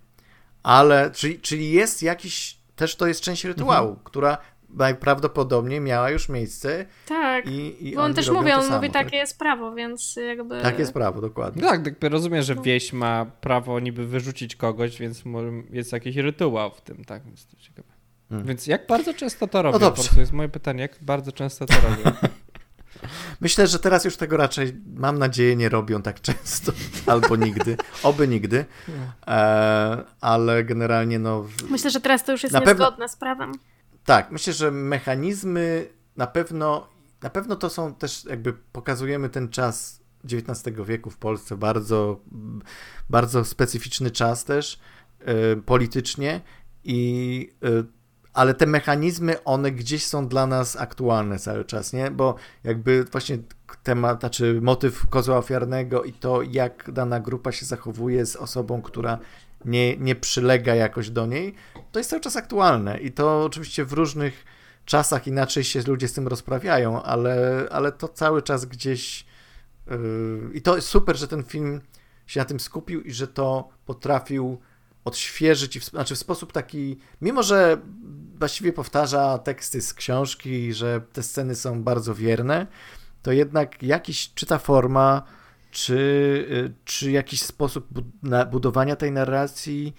Ale, czyli, czyli jest jakiś, też to jest część rytuału, mhm. która najprawdopodobniej miała już miejsce. Tak. I, i Bo on też mówi, on samo, mówi, tak? takie jest prawo, więc jakby. Tak jest prawo, dokładnie. Tak, jakby rozumiem, że no. wieś ma prawo niby wyrzucić kogoś, więc jest jakiś rytuał w tym, tak? Więc to ciekawe. Hmm. Więc jak bardzo często to robią? No prostu jest moje pytanie, jak bardzo często to robią? Myślę, że teraz już tego raczej, mam nadzieję, nie robią tak często, albo nigdy, oby nigdy, e, ale generalnie no... Myślę, że teraz to już jest niezgodne pewno... z prawem. Tak, myślę, że mechanizmy na pewno, na pewno to są też jakby pokazujemy ten czas XIX wieku w Polsce, bardzo, bardzo specyficzny czas też y, politycznie i y, ale te mechanizmy, one gdzieś są dla nas aktualne cały czas, nie? Bo jakby właśnie temat, znaczy motyw kozła ofiarnego i to, jak dana grupa się zachowuje z osobą, która nie, nie przylega jakoś do niej, to jest cały czas aktualne i to oczywiście w różnych czasach inaczej się ludzie z tym rozprawiają, ale, ale to cały czas gdzieś yy, i to jest super, że ten film się na tym skupił i że to potrafił odświeżyć, w, znaczy w sposób taki, mimo że właściwie powtarza teksty z książki, że te sceny są bardzo wierne, to jednak jakiś, czy ta forma, czy, y, czy jakiś sposób budowania tej narracji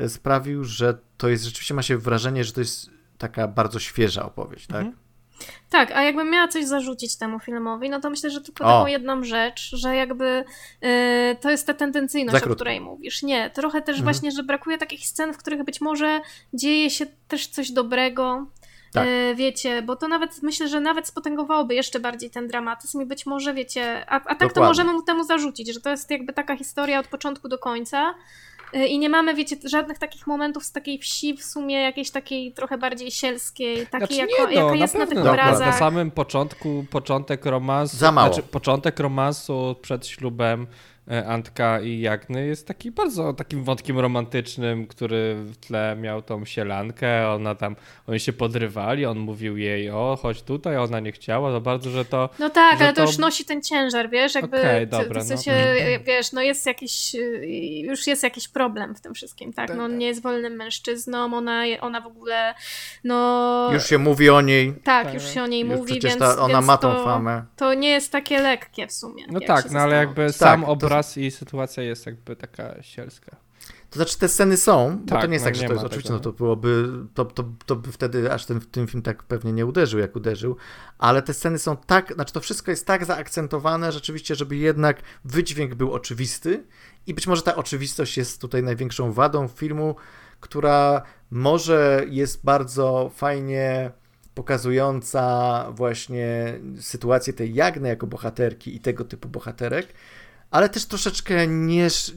y, sprawił, że to jest rzeczywiście ma się wrażenie, że to jest taka bardzo świeża opowieść, tak? Mhm. Tak, a jakbym miała coś zarzucić temu filmowi, no to myślę, że tylko o. taką jedną rzecz, że jakby yy, to jest ta tendencyjność, o której mówisz. Nie, trochę też mhm. właśnie, że brakuje takich scen, w których być może dzieje się też coś dobrego, tak. E, wiecie, bo to nawet myślę, że nawet spotęgowałoby jeszcze bardziej ten dramatyzm i być może, wiecie, a, a tak Dokładnie. to możemy mu temu zarzucić, że to jest jakby taka historia od początku do końca. E, I nie mamy, wiecie, żadnych takich momentów z takiej wsi w sumie jakiejś takiej trochę bardziej sielskiej, takiej znaczy, jako, no, jaka jest na tych obrazach. Na samym początku, początek romansu, Za mało. Znaczy, początek romansu przed ślubem Antka i Jagny jest taki bardzo takim wątkiem romantycznym, który w tle miał tą sielankę, ona tam, oni się podrywali, on mówił jej, o chodź tutaj, ona nie chciała, za bardzo, że to... No tak, ale to... to już nosi ten ciężar, wiesz, jakby okay, dobra, w sensie, no. wiesz, no jest jakiś, już jest jakiś problem w tym wszystkim, tak, no tak. nie jest wolnym mężczyzną, ona, ona w ogóle, no... Już się mówi o niej. Tak, tak. już się o niej już mówi, więc, ta, ona więc ma tą to, famę. To nie jest takie lekkie w sumie. No tak, no ale jakby tak, sam obraz raz i sytuacja jest jakby taka sielska. To znaczy te sceny są, bo tak, to nie jest no tak, że to jest oczywiście, no to byłoby, to, to, to by wtedy aż ten, ten film tak pewnie nie uderzył, jak uderzył, ale te sceny są tak, znaczy to wszystko jest tak zaakcentowane rzeczywiście, żeby jednak wydźwięk był oczywisty i być może ta oczywistość jest tutaj największą wadą filmu, która może jest bardzo fajnie pokazująca właśnie sytuację tej Jagny jako bohaterki i tego typu bohaterek, ale też troszeczkę nies,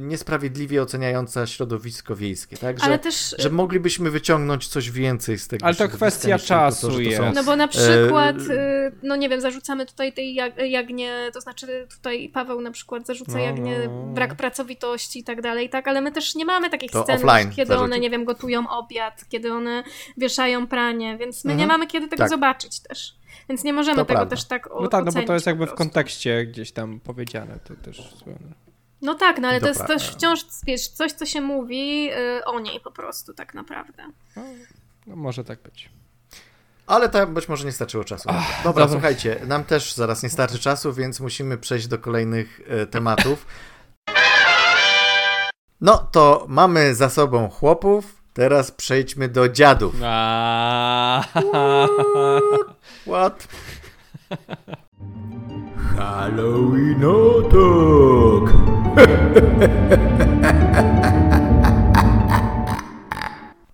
niesprawiedliwie oceniająca środowisko wiejskie, tak? Że, ale też... że moglibyśmy wyciągnąć coś więcej z tego. Ale to kwestia czasu to, jest. No bo na przykład, e... no nie wiem, zarzucamy tutaj tej Jagnie, to znaczy tutaj Paweł na przykład zarzuca no, Jagnie no, brak pracowitości i tak dalej, tak? Ale my też nie mamy takich to scen, offline kiedy zarzucił. one, nie wiem, gotują obiad, kiedy one wieszają pranie, więc my mhm. nie mamy kiedy tego tak. zobaczyć też. Więc nie możemy to tego prawda. też tak No tak, no bo to jest jakby w kontekście gdzieś tam powiedziane. To też no tak, no ale to, to jest też wciąż wiesz, coś, co się mówi yy, o niej po prostu tak naprawdę. No, no może tak być. Ale to być może nie starczyło czasu. Ach, dobra, dobra, słuchajcie, nam też zaraz nie starczy czasu, więc musimy przejść do kolejnych y, tematów. No to mamy za sobą chłopów, teraz przejdźmy do dziadów. What? Halloweenotok!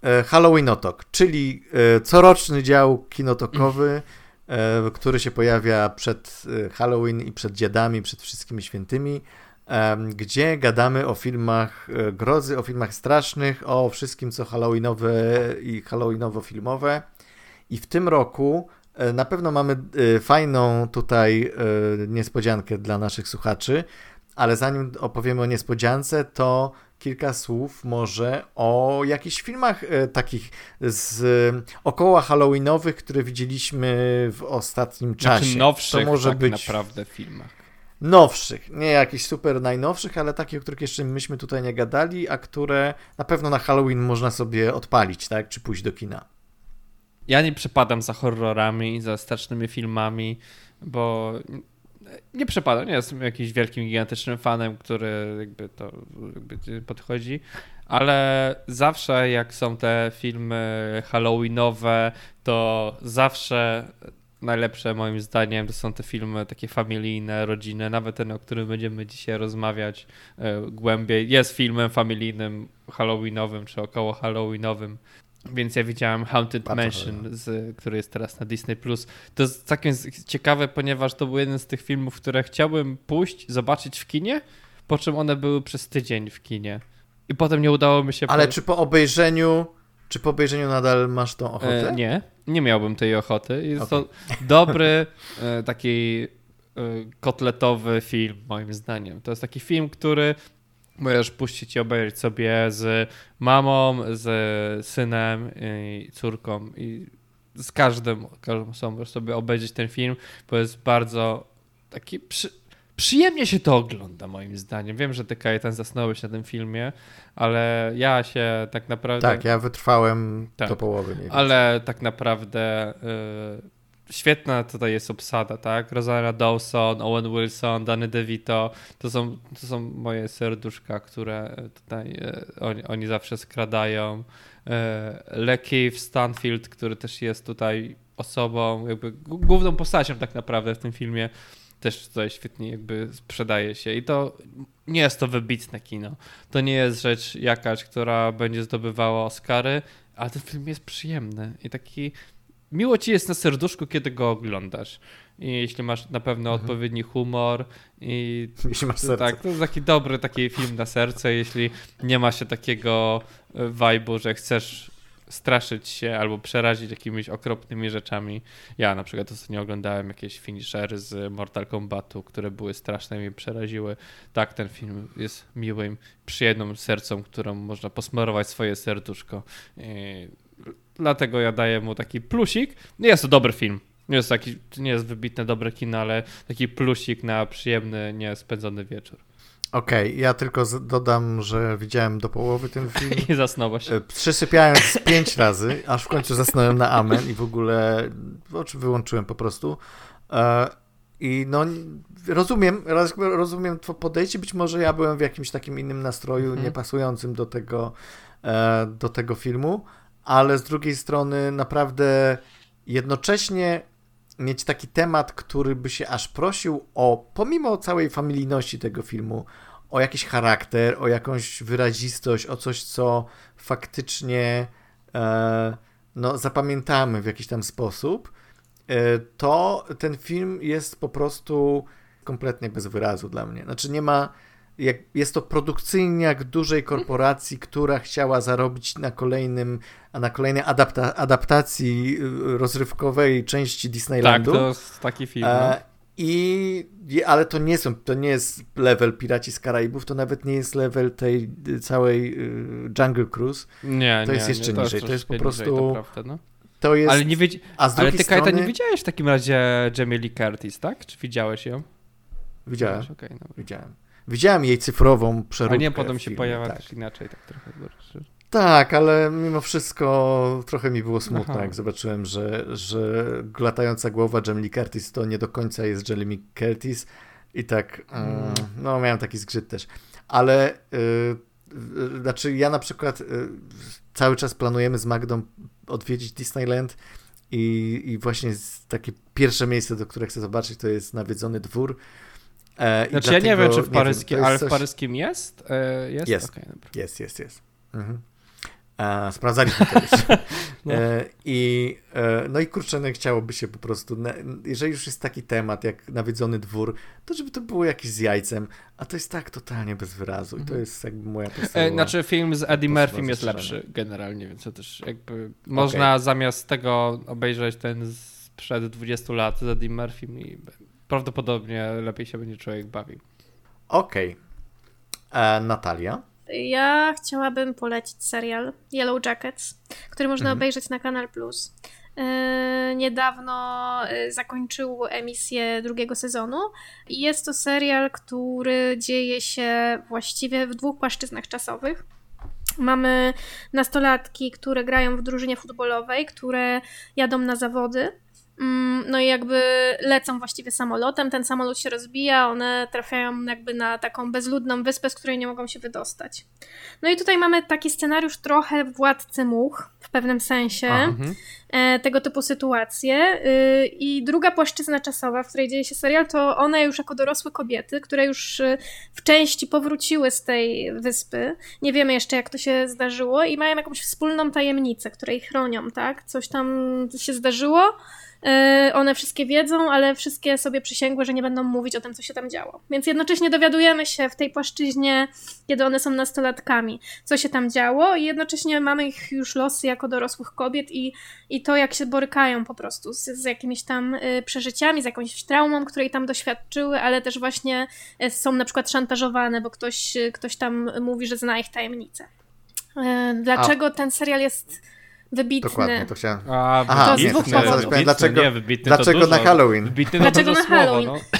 E, Halloweenotok, czyli e, coroczny dział kinotokowy, e, który się pojawia przed Halloween i przed dziadami, przed wszystkimi świętymi, gdzie gadamy o filmach grozy, o filmach strasznych, o wszystkim co halloweenowe i halloweenowo-filmowe. I w tym roku E, na pewno mamy e, fajną tutaj e, niespodziankę dla naszych słuchaczy, ale zanim opowiemy o niespodziance, to kilka słów może o jakichś filmach takich z około halloweenowych, które widzieliśmy w ostatnim znaczy czasie. Znaczy nowszych to może tak być naprawdę filmach. Nowszych, nie jakichś super najnowszych, ale takich, o których jeszcze myśmy tutaj nie gadali, a które na pewno na Halloween można sobie odpalić, tak, czy pójść do kina. Ja nie przepadam za horrorami, za strasznymi filmami, bo nie przepadam, nie jestem jakimś wielkim, gigantycznym fanem, który jakby to jakby podchodzi, ale zawsze jak są te filmy halloweenowe, to zawsze najlepsze moim zdaniem to są te filmy takie familijne, rodzinne, nawet ten, o którym będziemy dzisiaj rozmawiać e, głębiej, jest filmem familijnym, halloweenowym czy około halloweenowym. Więc ja widziałem Haunted Mansion, z, który jest teraz na Disney+. Plus. To jest całkiem ciekawe, ponieważ to był jeden z tych filmów, które chciałbym pójść, zobaczyć w kinie, po czym one były przez tydzień w kinie. I potem nie udało mi się... Ale po... czy po obejrzeniu... Czy po obejrzeniu nadal masz tą ochotę? E, nie, nie miałbym tej ochoty. Jest okay. to dobry, e, taki e, kotletowy film, moim zdaniem. To jest taki film, który Możesz puścić i obejrzeć sobie z mamą, z synem i córką i z każdym, każdą osobą możesz sobie obejrzeć ten film, bo jest bardzo taki przy, przyjemnie się to ogląda moim zdaniem. Wiem, że ty Kajetan zasnąłeś na tym filmie, ale ja się tak naprawdę... Tak, ja wytrwałem tak, do połowy. ale tak naprawdę... Yy, świetna tutaj jest obsada, tak? Rosanna Dawson, Owen Wilson, Danny DeVito, to są, to są moje serduszka, które tutaj e, oni, oni zawsze skradają. E, Lecky Stanfield, który też jest tutaj osobą, jakby główną postacią tak naprawdę w tym filmie, też tutaj świetnie jakby sprzedaje się i to nie jest to wybitne kino. To nie jest rzecz jakaś, która będzie zdobywała Oscary, ale ten film jest przyjemny i taki miło ci jest na serduszku, kiedy go oglądasz. I jeśli masz na pewno mhm. odpowiedni humor i jeśli masz serce. tak, to jest taki dobry taki film na serce, jeśli nie ma się takiego e, vibe'u, że chcesz straszyć się albo przerazić jakimiś okropnymi rzeczami. Ja na przykład ostatnio oglądałem jakieś finishery z Mortal Kombatu, które były straszne i mnie przeraziły. Tak, ten film jest miłym, przyjemną sercem, którą można posmarować swoje serduszko. Dlatego ja daję mu taki plusik. Jest to dobry film. Nie jest taki, nie jest wybitne dobre kino, ale taki plusik na przyjemny, nie spędzony wieczór. Okej, okay, ja tylko dodam, że widziałem do połowy ten film. I zasnąłeś. E, Przysypiając pięć razy, aż w końcu zasnąłem na amen i w ogóle oczy wyłączyłem po prostu. E, I no, rozumiem, rozumiem to podejście. Być może ja byłem w jakimś takim innym nastroju, mm. niepasującym do tego, e, do tego filmu ale z drugiej strony naprawdę jednocześnie mieć taki temat, który by się aż prosił o, pomimo całej familijności tego filmu, o jakiś charakter, o jakąś wyrazistość, o coś, co faktycznie e, no, zapamiętamy w jakiś tam sposób, e, to ten film jest po prostu kompletnie bez wyrazu dla mnie. Znaczy nie ma jak, jest to produkcyjniak dużej korporacji, która chciała zarobić na kolejnym, a na kolejnej adapta, adaptacji y, rozrywkowej części Disneylandu. Tak, to jest taki film. No. E, I, ale to nie są, to nie jest level Piraci z Karaibów, to nawet nie jest level tej y, całej y, Jungle Cruise. Nie, to nie, jest jeszcze nie, niżej. To jest po prostu. Niżej, to prawda, no. To jest... Ale, nie wiedz... A z ale ty, strony... Kajta, nie widziałeś w takim razie Jamie Lee Curtis, tak? Czy widziałeś ją? Widziałem. Okay, no. Widziałem. Widziałem jej cyfrową przeróbkę. A nie, potem się pojawia tak. też inaczej, tak trochę. Tak, ale mimo wszystko trochę mi było smutno, Aha. jak zobaczyłem, że, że latająca głowa Jamie Curtis to nie do końca jest Jamie Curtis i tak, mm, mm. no miałem taki zgrzyt też. Ale yy, znaczy ja na przykład yy, cały czas planujemy z Magdą odwiedzić Disneyland i, i właśnie takie pierwsze miejsce, do którego chcę zobaczyć, to jest nawiedzony dwór. E, znaczy dlatego, ja nie wiem, czy w paryskim, wiem, ale coś... w paryskim jest? E, jest? Jest, okay, jest, jest, jest. Mhm. E, sprawdzaliśmy to już. no. E, I, e, no i kurczę, no chciałoby się po prostu, jeżeli już jest taki temat jak nawiedzony dwór, to żeby to było jakieś z jajcem, a to jest tak totalnie bez wyrazu i to mhm. jest jakby moja e, podstawowa... Znaczy film z Eddie Murphy jest lepszy generalnie, więc to też jakby można okay. zamiast tego obejrzeć ten sprzed 20 lat z Eddie Murphy i prawdopodobnie lepiej się będzie człowiek bawił. Okej. Okay. Natalia? Ja chciałabym polecić serial Yellow Jackets, który można mhm. obejrzeć na Kanal Plus. Yy, niedawno yy, zakończył emisję drugiego sezonu i jest to serial, który dzieje się właściwie w dwóch płaszczyznach czasowych. Mamy nastolatki, które grają w drużynie futbolowej, które jadą na zawody no i jakby lecą właściwie samolotem, ten samolot się rozbija, one trafiają jakby na taką bezludną wyspę, z której nie mogą się wydostać. No i tutaj mamy taki scenariusz trochę władcy much, w pewnym sensie, mhm. e, tego typu sytuacje. Y, I druga płaszczyzna czasowa, w której dzieje się serial, to one już jako dorosłe kobiety, które już y, w części powróciły z tej wyspy, nie wiemy jeszcze jak to się zdarzyło i mają jakąś wspólną tajemnicę, której chronią, tak? Coś tam się zdarzyło, one wszystkie wiedzą, ale wszystkie sobie przysięgły, że nie będą mówić o tym, co się tam działo. Więc jednocześnie dowiadujemy się w tej płaszczyźnie, kiedy one są nastolatkami, co się tam działo, i jednocześnie mamy ich już losy jako dorosłych kobiet i, i to, jak się borykają po prostu z, z jakimiś tam y, przeżyciami, z jakąś traumą, której tam doświadczyły, ale też właśnie y, są na przykład szantażowane, bo ktoś, y, ktoś tam mówi, że zna ich tajemnicę. Dlaczego A. ten serial jest wybitny. Dokładnie, to chciałem. A, Aha, to z dwóch powodów. Dlaczego, nie, wybitny dlaczego na Halloween? Wybitny dlaczego na Halloween? Słowo, no.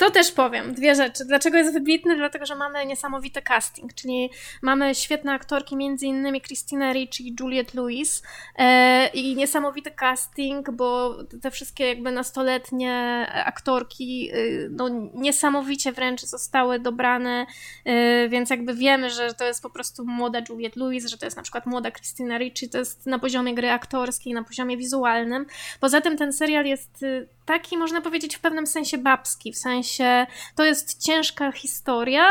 To też powiem, dwie rzeczy. Dlaczego jest wybitny? Dlatego, że mamy niesamowity casting, czyli mamy świetne aktorki, między innymi Christina Ricci i Juliette Lewis e, i niesamowity casting, bo te wszystkie jakby nastoletnie aktorki y, no, niesamowicie wręcz zostały dobrane, y, więc jakby wiemy, że to jest po prostu młoda Juliette Lewis, że to jest na przykład młoda Christina Ricci, to jest na poziomie gry aktorskiej, na poziomie wizualnym. Poza tym ten serial jest y, taki, można powiedzieć, w pewnym sensie babski, w sensie to jest ciężka historia,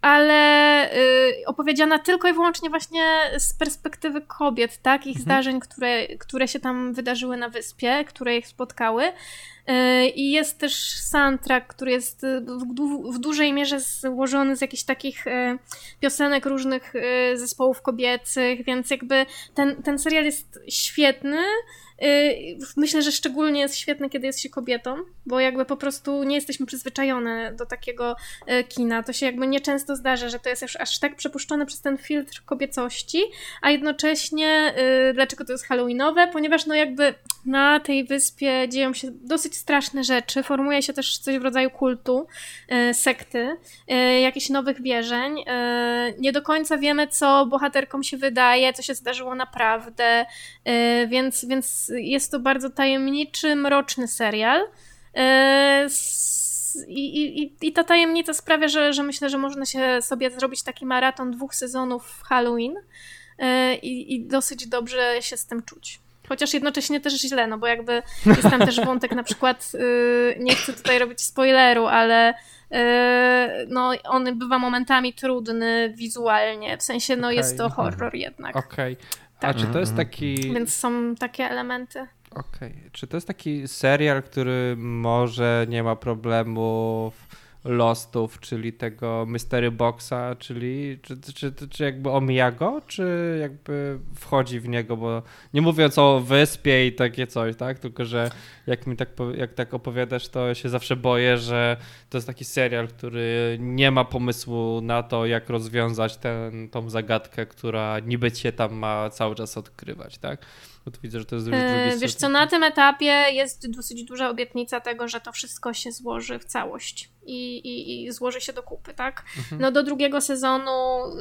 ale y, opowiedziana tylko i wyłącznie właśnie z perspektywy kobiet, tak? Ich mhm. zdarzeń, które, które się tam wydarzyły na wyspie, które ich spotkały. Y, I jest też soundtrack, który jest w, w dużej mierze złożony z jakichś takich y, piosenek różnych zespołów kobiecych, więc jakby ten, ten serial jest świetny. Y, myślę, że szczególnie jest świetne, kiedy jest się kobietą, bo jakby po prostu nie jesteśmy przyzwyczajone do takiego y, kina. To się jakby nieczęsto zdarza, że to jest już aż tak przepuszczone przez ten filtr kobiecości, a jednocześnie y, dlaczego to jest halloweenowe? Ponieważ no jakby na tej wyspie dzieją się dosyć straszne rzeczy, formuje się też coś w rodzaju kultu, sekty, jakichś nowych wierzeń. Nie do końca wiemy, co bohaterkom się wydaje, co się zdarzyło naprawdę, więc, więc jest to bardzo tajemniczy, mroczny serial. E, I, i, I ta tajemnica sprawia, że, że myślę, że można się sobie zrobić taki maraton dwóch sezonów w Halloween e, i, i dosyć dobrze się z tym czuć. Chociaż jednocześnie też źle, no bo jakby jest tam też wątek na przykład, y, nie chcę tutaj robić spoileru, ale no on bywa momentami trudny wizualnie, w sensie no okay. jest to horror jednak. Okej. Okay. A czy to jest mhm. taki. Więc są takie elementy. Okej. Okay. Czy to jest taki serial, który może nie ma problemów Lostów, czyli tego Mystery Boxa, czyli czy, czy, czy, czy, jakby omija go, czy jakby wchodzi w niego, bo nie mówiąc o wyspie i takie coś, tak, tylko że jak mi tak, jak tak opowiadasz, to się zawsze boję, że to jest taki serial, który nie ma pomysłu na to, jak rozwiązać ten, tą zagadkę, która niby cię tam ma cały czas odkrywać, tak? Bo tu widzę, że to jest już drugi eee, Wiesz co, na tym etapie jest dosyć duża obietnica tego, że to wszystko się złoży w całość i, i, i złoży się do kupy, tak? Mhm. No do drugiego sezonu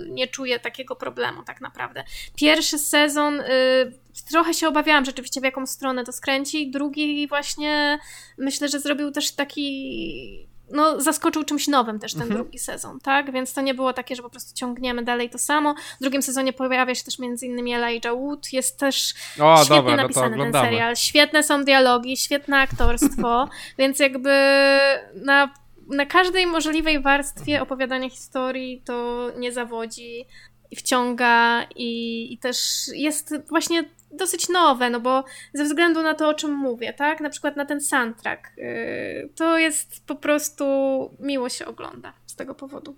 nie czuję takiego problemu tak naprawdę. Pierwszy sezon y, trochę się obawiałam rzeczywiście w jaką stronę to skręci, drugi właśnie myślę, że zrobił też taki no, zaskoczył czymś nowym też ten mhm. drugi sezon, tak? Więc to nie było takie, że po prostu ciągniemy dalej to samo. W drugim sezonie pojawia się też między innymi Elijah Wood. Jest też o, świetnie dobra, no napisany no ten serial. Świetne są dialogi, świetne aktorstwo, więc jakby na, na każdej możliwej warstwie opowiadania historii to nie zawodzi i wciąga i, i też jest właśnie dosyć nowe, no bo ze względu na to, o czym mówię, tak? Na przykład na ten soundtrack. Yy, to jest po prostu miło się ogląda z tego powodu.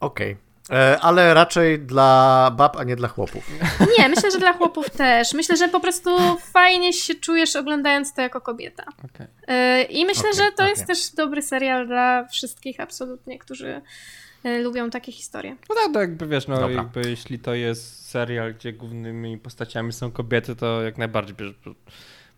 Okej. Okay. E, ale raczej dla bab, a nie dla chłopów. Nie, myślę, że dla chłopów też. Myślę, że po prostu fajnie się czujesz oglądając to jako kobieta. Okay. E, I myślę, okay, że to jest też dobry serial dla wszystkich absolutnie, którzy lubią takie historie. No tak, to jakby wiesz, no jakby jeśli to jest serial, gdzie głównymi postaciami są kobiety, to jak najbardziej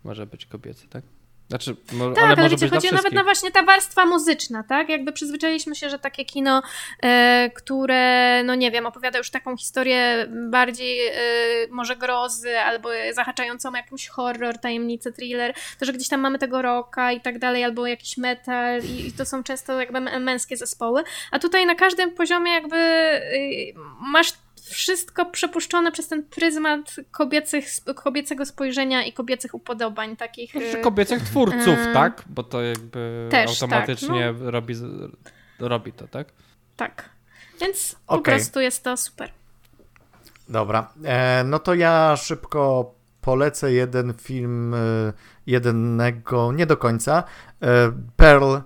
może być kobiety, tak? Znaczy, mo, tak, ale, ale wiecie, chodzi nawet na właśnie ta warstwa muzyczna, tak? Jakby przyzwyczailiśmy się, że takie kino, e, które, no nie wiem, opowiada już taką historię bardziej e, może grozy, albo zahaczającą jakimś horror, tajemnicę, thriller, to, że gdzieś tam mamy tego rocka i tak dalej, albo jakiś metal i, i to są często jakby męskie zespoły, a tutaj na każdym poziomie jakby y, masz wszystko przepuszczone przez ten pryzmat kobiecych, kobiecego spojrzenia i kobiecych upodobań takich. Znaczy kobiecych twórców, yy, tak? Bo to jakby też, tak, automatycznie tak, no. robi, robi to, tak? Tak. Więc okay. po prostu jest to super. Dobra. E, no to ja szybko polecę jeden film e, jednego, nie do końca. E, Pearl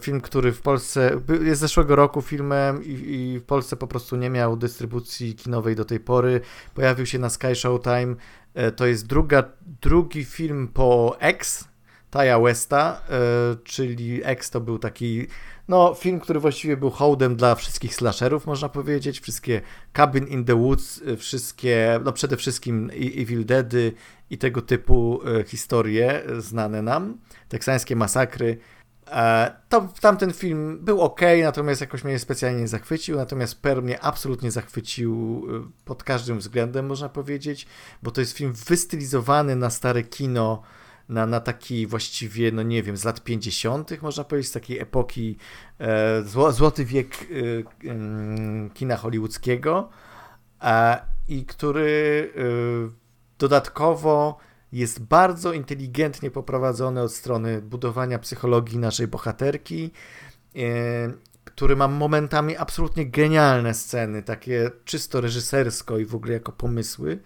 film, który w Polsce jest zeszłego roku filmem i, i, w Polsce po prostu nie miał dystrybucji kinowej do tej pory. Pojawił się na Sky Showtime. E, to jest druga, drugi film po X, Taya Westa, e, czyli X to był taki no, film, który właściwie był hołdem dla wszystkich slasherów, można powiedzieć. Wszystkie Cabin in the Woods, wszystkie, no przede wszystkim Evil Deady i tego typu historie znane nam. Teksańskie masakry E, to tamten film był ok, natomiast jakoś mnie specjalnie nie zachwycił, natomiast Per mnie absolutnie zachwycił e, pod każdym względem, można powiedzieć, bo to jest film wystylizowany na stare kino, na, na taki właściwie, no nie wiem, z lat 50., można powiedzieć, z takiej epoki e, zło, złoty wiek e, e, kina hollywoodzkiego e, i który dodatkowo jest bardzo inteligentnie poprowadzony od strony budowania psychologii naszej bohaterki, e, który ma momentami absolutnie genialne sceny, takie czysto reżysersko i w ogóle jako pomysły.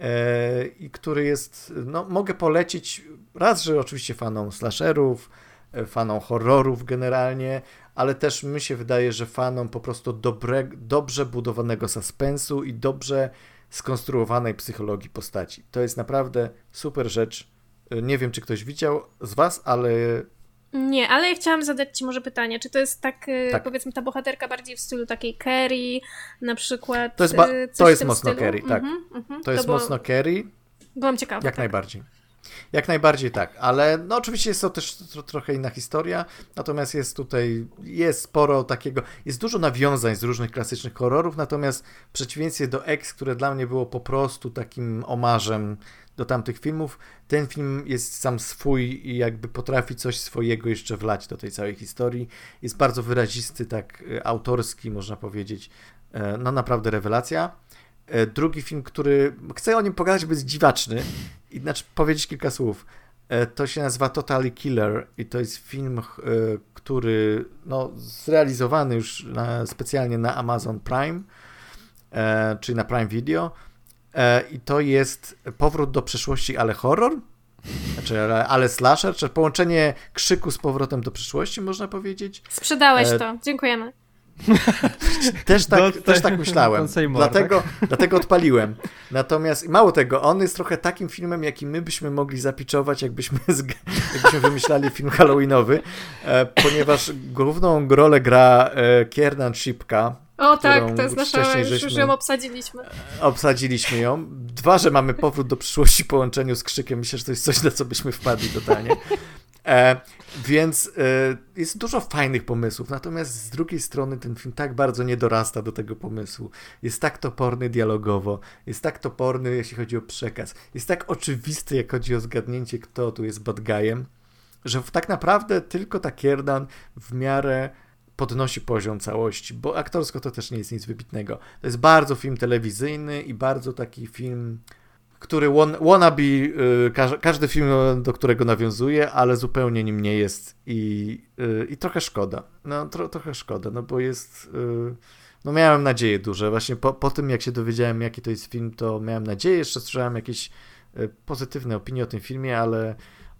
E, I który jest, no mogę polecić raz, że oczywiście fanom slasherów, e, fanom horrorów generalnie, ale też mi się wydaje, że fanom po prostu dobre, dobrze budowanego suspensu i dobrze skonstruowanej psychologii postaci. To jest naprawdę super rzecz. Nie wiem, czy ktoś widział z Was, ale. Nie, ale ja chciałam zadać Ci może pytanie, czy to jest tak, y, tak. powiedzmy, ta bohaterka bardziej w stylu takiej Kerry, na przykład. To jest, ba- to jest mocno stylu? Kerry, tak. Mm-hmm, mm-hmm. To, to jest mocno Kerry. Byłam ciekawa. Jak tak. najbardziej. Jak najbardziej tak, ale no oczywiście jest to też tro, trochę inna historia, natomiast jest tutaj, jest sporo takiego, jest dużo nawiązań z różnych klasycznych horrorów, natomiast w przeciwieństwie do X, które dla mnie było po prostu takim omarzem do tamtych filmów, ten film jest sam swój i jakby potrafi coś swojego jeszcze wlać do tej całej historii. Jest bardzo wyrazisty, tak e, autorski, można powiedzieć. E, no naprawdę rewelacja. E, drugi film, który chcę o nim pogadać, bo jest dziwaczny i znaczy powiedzieć kilka słów. E, to się nazywa Totally Killer i to jest film, e, który no, zrealizowany już na, specjalnie na Amazon Prime, czyli na Prime Video. I to jest powrót do przeszłości, ale horror. Znaczy, ale, ale slasher, czy połączenie krzyku z powrotem do przyszłości, można powiedzieć? Sprzedałeś e... to, dziękujemy. Też tak, też tak myślałem. Dlatego, dlatego odpaliłem. Natomiast mało tego, on jest trochę takim filmem, jaki my byśmy mogli zapiczować, jakbyśmy, jakbyśmy wymyślali film halloweenowy, e, ponieważ główną rolę gra e, Kiernan Shipka, o tak, to jest nasza, już, już ją obsadziliśmy. Obsadziliśmy ją. Dwa, że mamy powrót do przyszłości w połączeniu z krzykiem. Myślę, że to jest coś, na co byśmy wpadli totalnie. E, więc e, jest dużo fajnych pomysłów, natomiast z drugiej strony ten film tak bardzo nie dorasta do tego pomysłu. Jest tak toporny dialogowo, jest tak toporny, jeśli chodzi o przekaz, jest tak oczywisty, jak chodzi o zgadnięcie, kto tu jest bad guyem, że tak naprawdę tylko ta Kierdan w miarę podnosi poziom całości, bo aktorsko to też nie jest nic wybitnego. To jest bardzo film telewizyjny i bardzo taki film, który wannabe, y, każdy film, do którego nawiązuje, ale zupełnie nim nie jest i, y, i trochę szkoda. No tro, trochę szkoda, no bo jest... Y, no miałem nadzieję duże. Właśnie po, po tym, jak się dowiedziałem, jaki to jest film, to miałem nadzieję. Jeszcze słyszałem jakieś pozytywne opinie o tym filmie, ale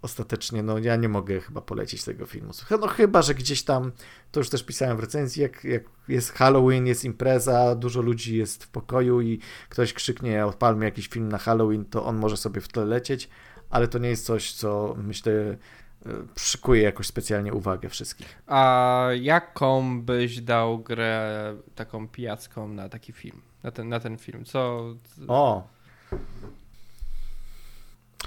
ostatecznie, no ja nie mogę chyba polecić tego filmu. No chyba, że gdzieś tam, to już też pisałem w recenzji, jak, jak jest Halloween, jest impreza, dużo ludzi jest w pokoju i ktoś krzyknie, odpalmy jakiś film na Halloween, to on może sobie w tle lecieć, ale to nie jest coś, co myślę e, przykuje jakoś specjalnie uwagę wszystkich. A jaką byś dał grę taką pijacką na taki film, na ten, na ten film? Co... O!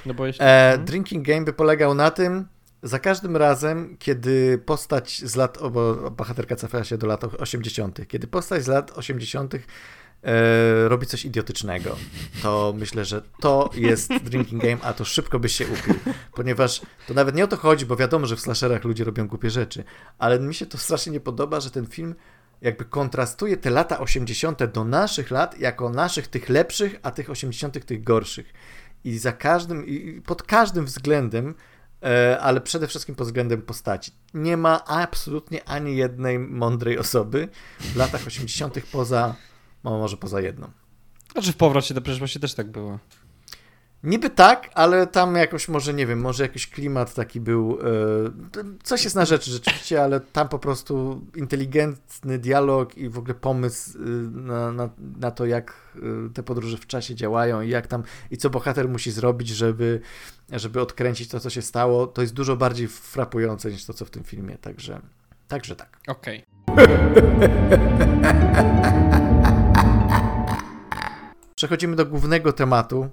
No bo jeszcze... e, mhm. drinking Game by polegał na tym, za każdym razem, kiedy postać z lat, bo bohaterka cofa się do lat 80., kiedy postać z lat 80. E, robi coś idiotycznego, to myślę, że to jest drinking game, a to szybko byś się upił, ponieważ to nawet nie o to chodzi, bo wiadomo, że w slasherach ludzie robią głupie rzeczy, ale mi się to strasznie nie podoba, że ten film jakby kontrastuje te lata 80. do naszych lat, jako naszych tych lepszych, a tych 80. tych gorszych i za każdym, i pod każdym względem, e, ale przede wszystkim pod względem postaci. Nie ma absolutnie ani jednej mądrej osoby w latach 80. poza, no może poza jedną. Znaczy w powrocie do przeszłości też tak było. Niby tak, ale tam jakoś może, nie wiem, może jakiś klimat taki był, yy, coś jest na rzeczy rzeczywiście, ale tam po prostu inteligentny dialog i w ogóle pomysł yy, na, na, na, to, jak yy, te podróże w czasie działają i jak tam, i co bohater musi zrobić, żeby, żeby odkręcić to, co się stało, to jest dużo bardziej frapujące niż to, co w tym filmie, także, także tak. Okej. Okay. Przechodzimy do głównego tematu,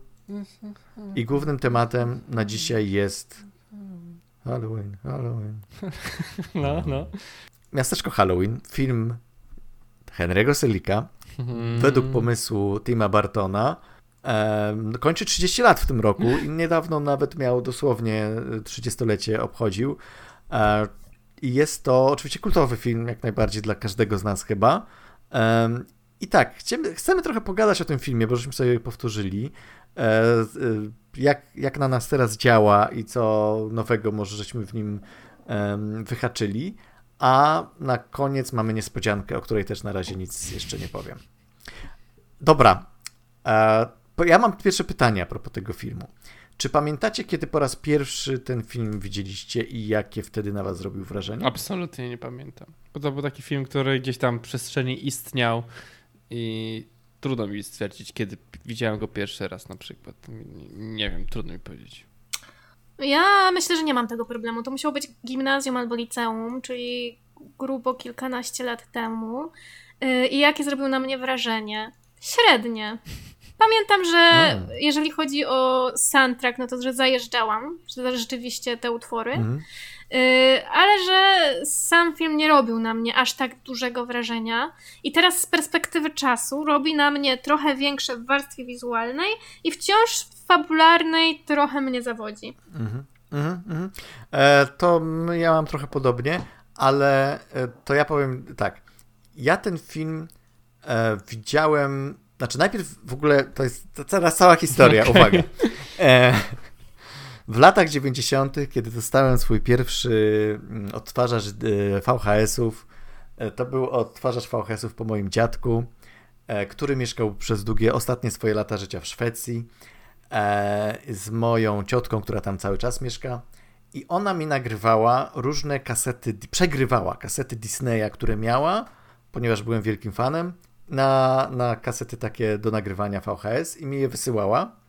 i głównym tematem na dzisiaj jest Halloween, Halloween. No, no. Miasteczko Halloween, film Henry'ego Selika, hmm. według pomysłu Tima Bartona. kończy 30 lat w tym roku i niedawno nawet miał dosłownie 30-lecie obchodził. E, I jest to oczywiście kultowy film, jak najbardziej dla każdego z nas chyba. I tak, chcemy, chcemy trochę pogadać o tym filmie, bo żeśmy sobie powtórzyli. E, jak, jak na nas teraz działa i co nowego może żeśmy w nim wyhaczyli. A na koniec mamy niespodziankę, o której też na razie nic jeszcze nie powiem. Dobra. E, ja mam pierwsze pytanie a propos tego filmu. Czy pamiętacie, kiedy po raz pierwszy ten film widzieliście i jakie wtedy na was zrobił wrażenie? Absolutnie nie pamiętam. Bo to był taki film, który gdzieś tam w przestrzeni istniał i trudno mi stwierdzić, kiedy widziałem go pierwszy raz na przykład. Nie wiem, trudno mi powiedzieć. Ja myślę, że nie mam tego problemu. To musiało być gimnazjum albo liceum, czyli grubo kilkanaście lat temu. Y, I jakie zrobił na mnie wrażenie? Średnie. Pamiętam, że jeżeli chodzi o soundtrack, no to że zajeżdżałam że rzeczywiście te utwory. Hmm. Y, ale że sam film nie robił na mnie aż tak dużego wrażenia. I teraz z perspektywy czasu robi na mnie trochę większe w warstwie wizualnej i wciąż fabularnej trochę mnie zawodzi. Mhm, mhm, mhm. E, to ja mam trochę podobnie, ale e, to ja powiem tak. Ja ten film e, widziałem. Znaczy, najpierw w ogóle to jest to teraz cała historia, okay. uwaga. E, w latach 90., kiedy dostałem swój pierwszy mm, odtwarzacz e, VHS-ów, e, to był odtwarzacz VHS-ów po moim dziadku, e, który mieszkał przez długie, ostatnie swoje lata życia w Szwecji. e, z moją ciotką, która tam cały czas mieszka. I ona mi nagrywała różne kasety, przegrywała kasety Disneya, które miała, ponieważ byłem wielkim fanem, na, na kasety takie do nagrywania VHS i mi je wysyłała.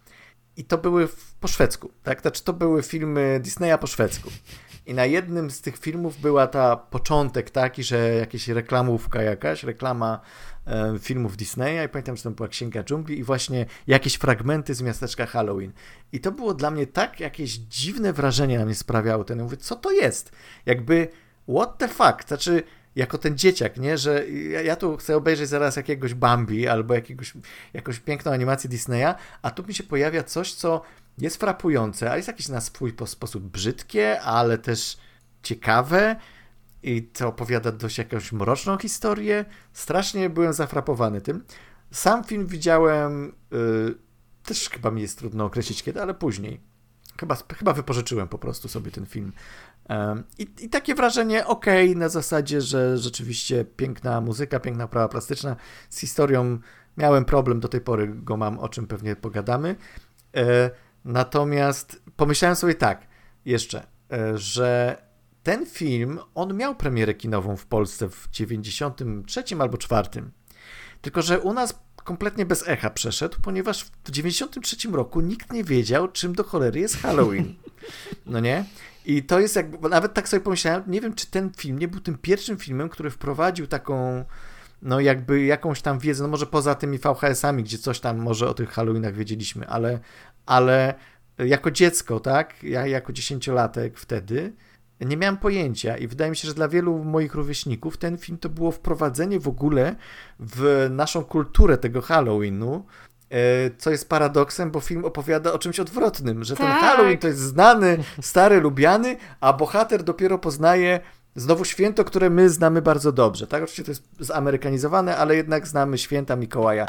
I to były w, po szwedzku, tak? Znaczy to były filmy Disneya po szwedzku. I na jednym z tych filmów była ta początek taki, że jakaś reklamówka jakaś, reklama e, filmów Disneya i pamiętam, że tam była Księga Dżungli i właśnie jakieś fragmenty z miasteczka Halloween. I to było dla mnie tak jakieś dziwne wrażenie na mnie sprawiało. Ten, ja mówię, co to jest? Jakby, what the fuck? Znaczy, jako ten dzieciak, nie? Że ja, ja, tu chcę obejrzeć zaraz jakiegoś Bambi albo jakiegoś, jakąś piękną animację Disneya, a tu mi się pojawia coś, co jest frapujące, ale jest jakieś na swój sposób brzydkie, ale też ciekawe i to opowiada dość jakąś mroczną historię. Strasznie byłem zafrapowany tym. Sam film widziałem, yy, też chyba mi jest trudno określić kiedy, ale później. Chyba, chyba wypożyczyłem po prostu sobie ten film. I, I, takie wrażenie, ok, na zasadzie, że rzeczywiście piękna muzyka, piękna prawa plastyczna. Z historią miałem problem, do tej pory go mam, o czym pewnie pogadamy. E, natomiast pomyślałem sobie tak, jeszcze, e, że ten film, on miał premierę kinową w Polsce w 93 albo 4. Tylko, że u nas kompletnie bez echa przeszedł, ponieważ w 93 roku nikt nie wiedział, czym do cholery jest Halloween. No nie? I to jest jakby, nawet tak sobie pomyślałem, nie wiem, czy ten film nie był tym pierwszym filmem, który wprowadził taką, no jakby jakąś tam wiedzę, no może poza tymi VHS-ami, gdzie coś tam może o tych Halloweenach wiedzieliśmy, ale, ale jako dziecko, tak, ja jako dziesięciolatek wtedy, nie miałem pojęcia i wydaje mi się, że dla wielu moich rówieśników ten film to było wprowadzenie w ogóle w naszą kulturę tego Halloweenu, co jest paradoksem, bo film opowiada o czymś odwrotnym, że tak. ten Halloween to jest znany, stary, lubiany, a bohater dopiero poznaje znowu święto, które my znamy bardzo dobrze. Tak, oczywiście to jest zamerykanizowane, ale jednak znamy święta Mikołaja.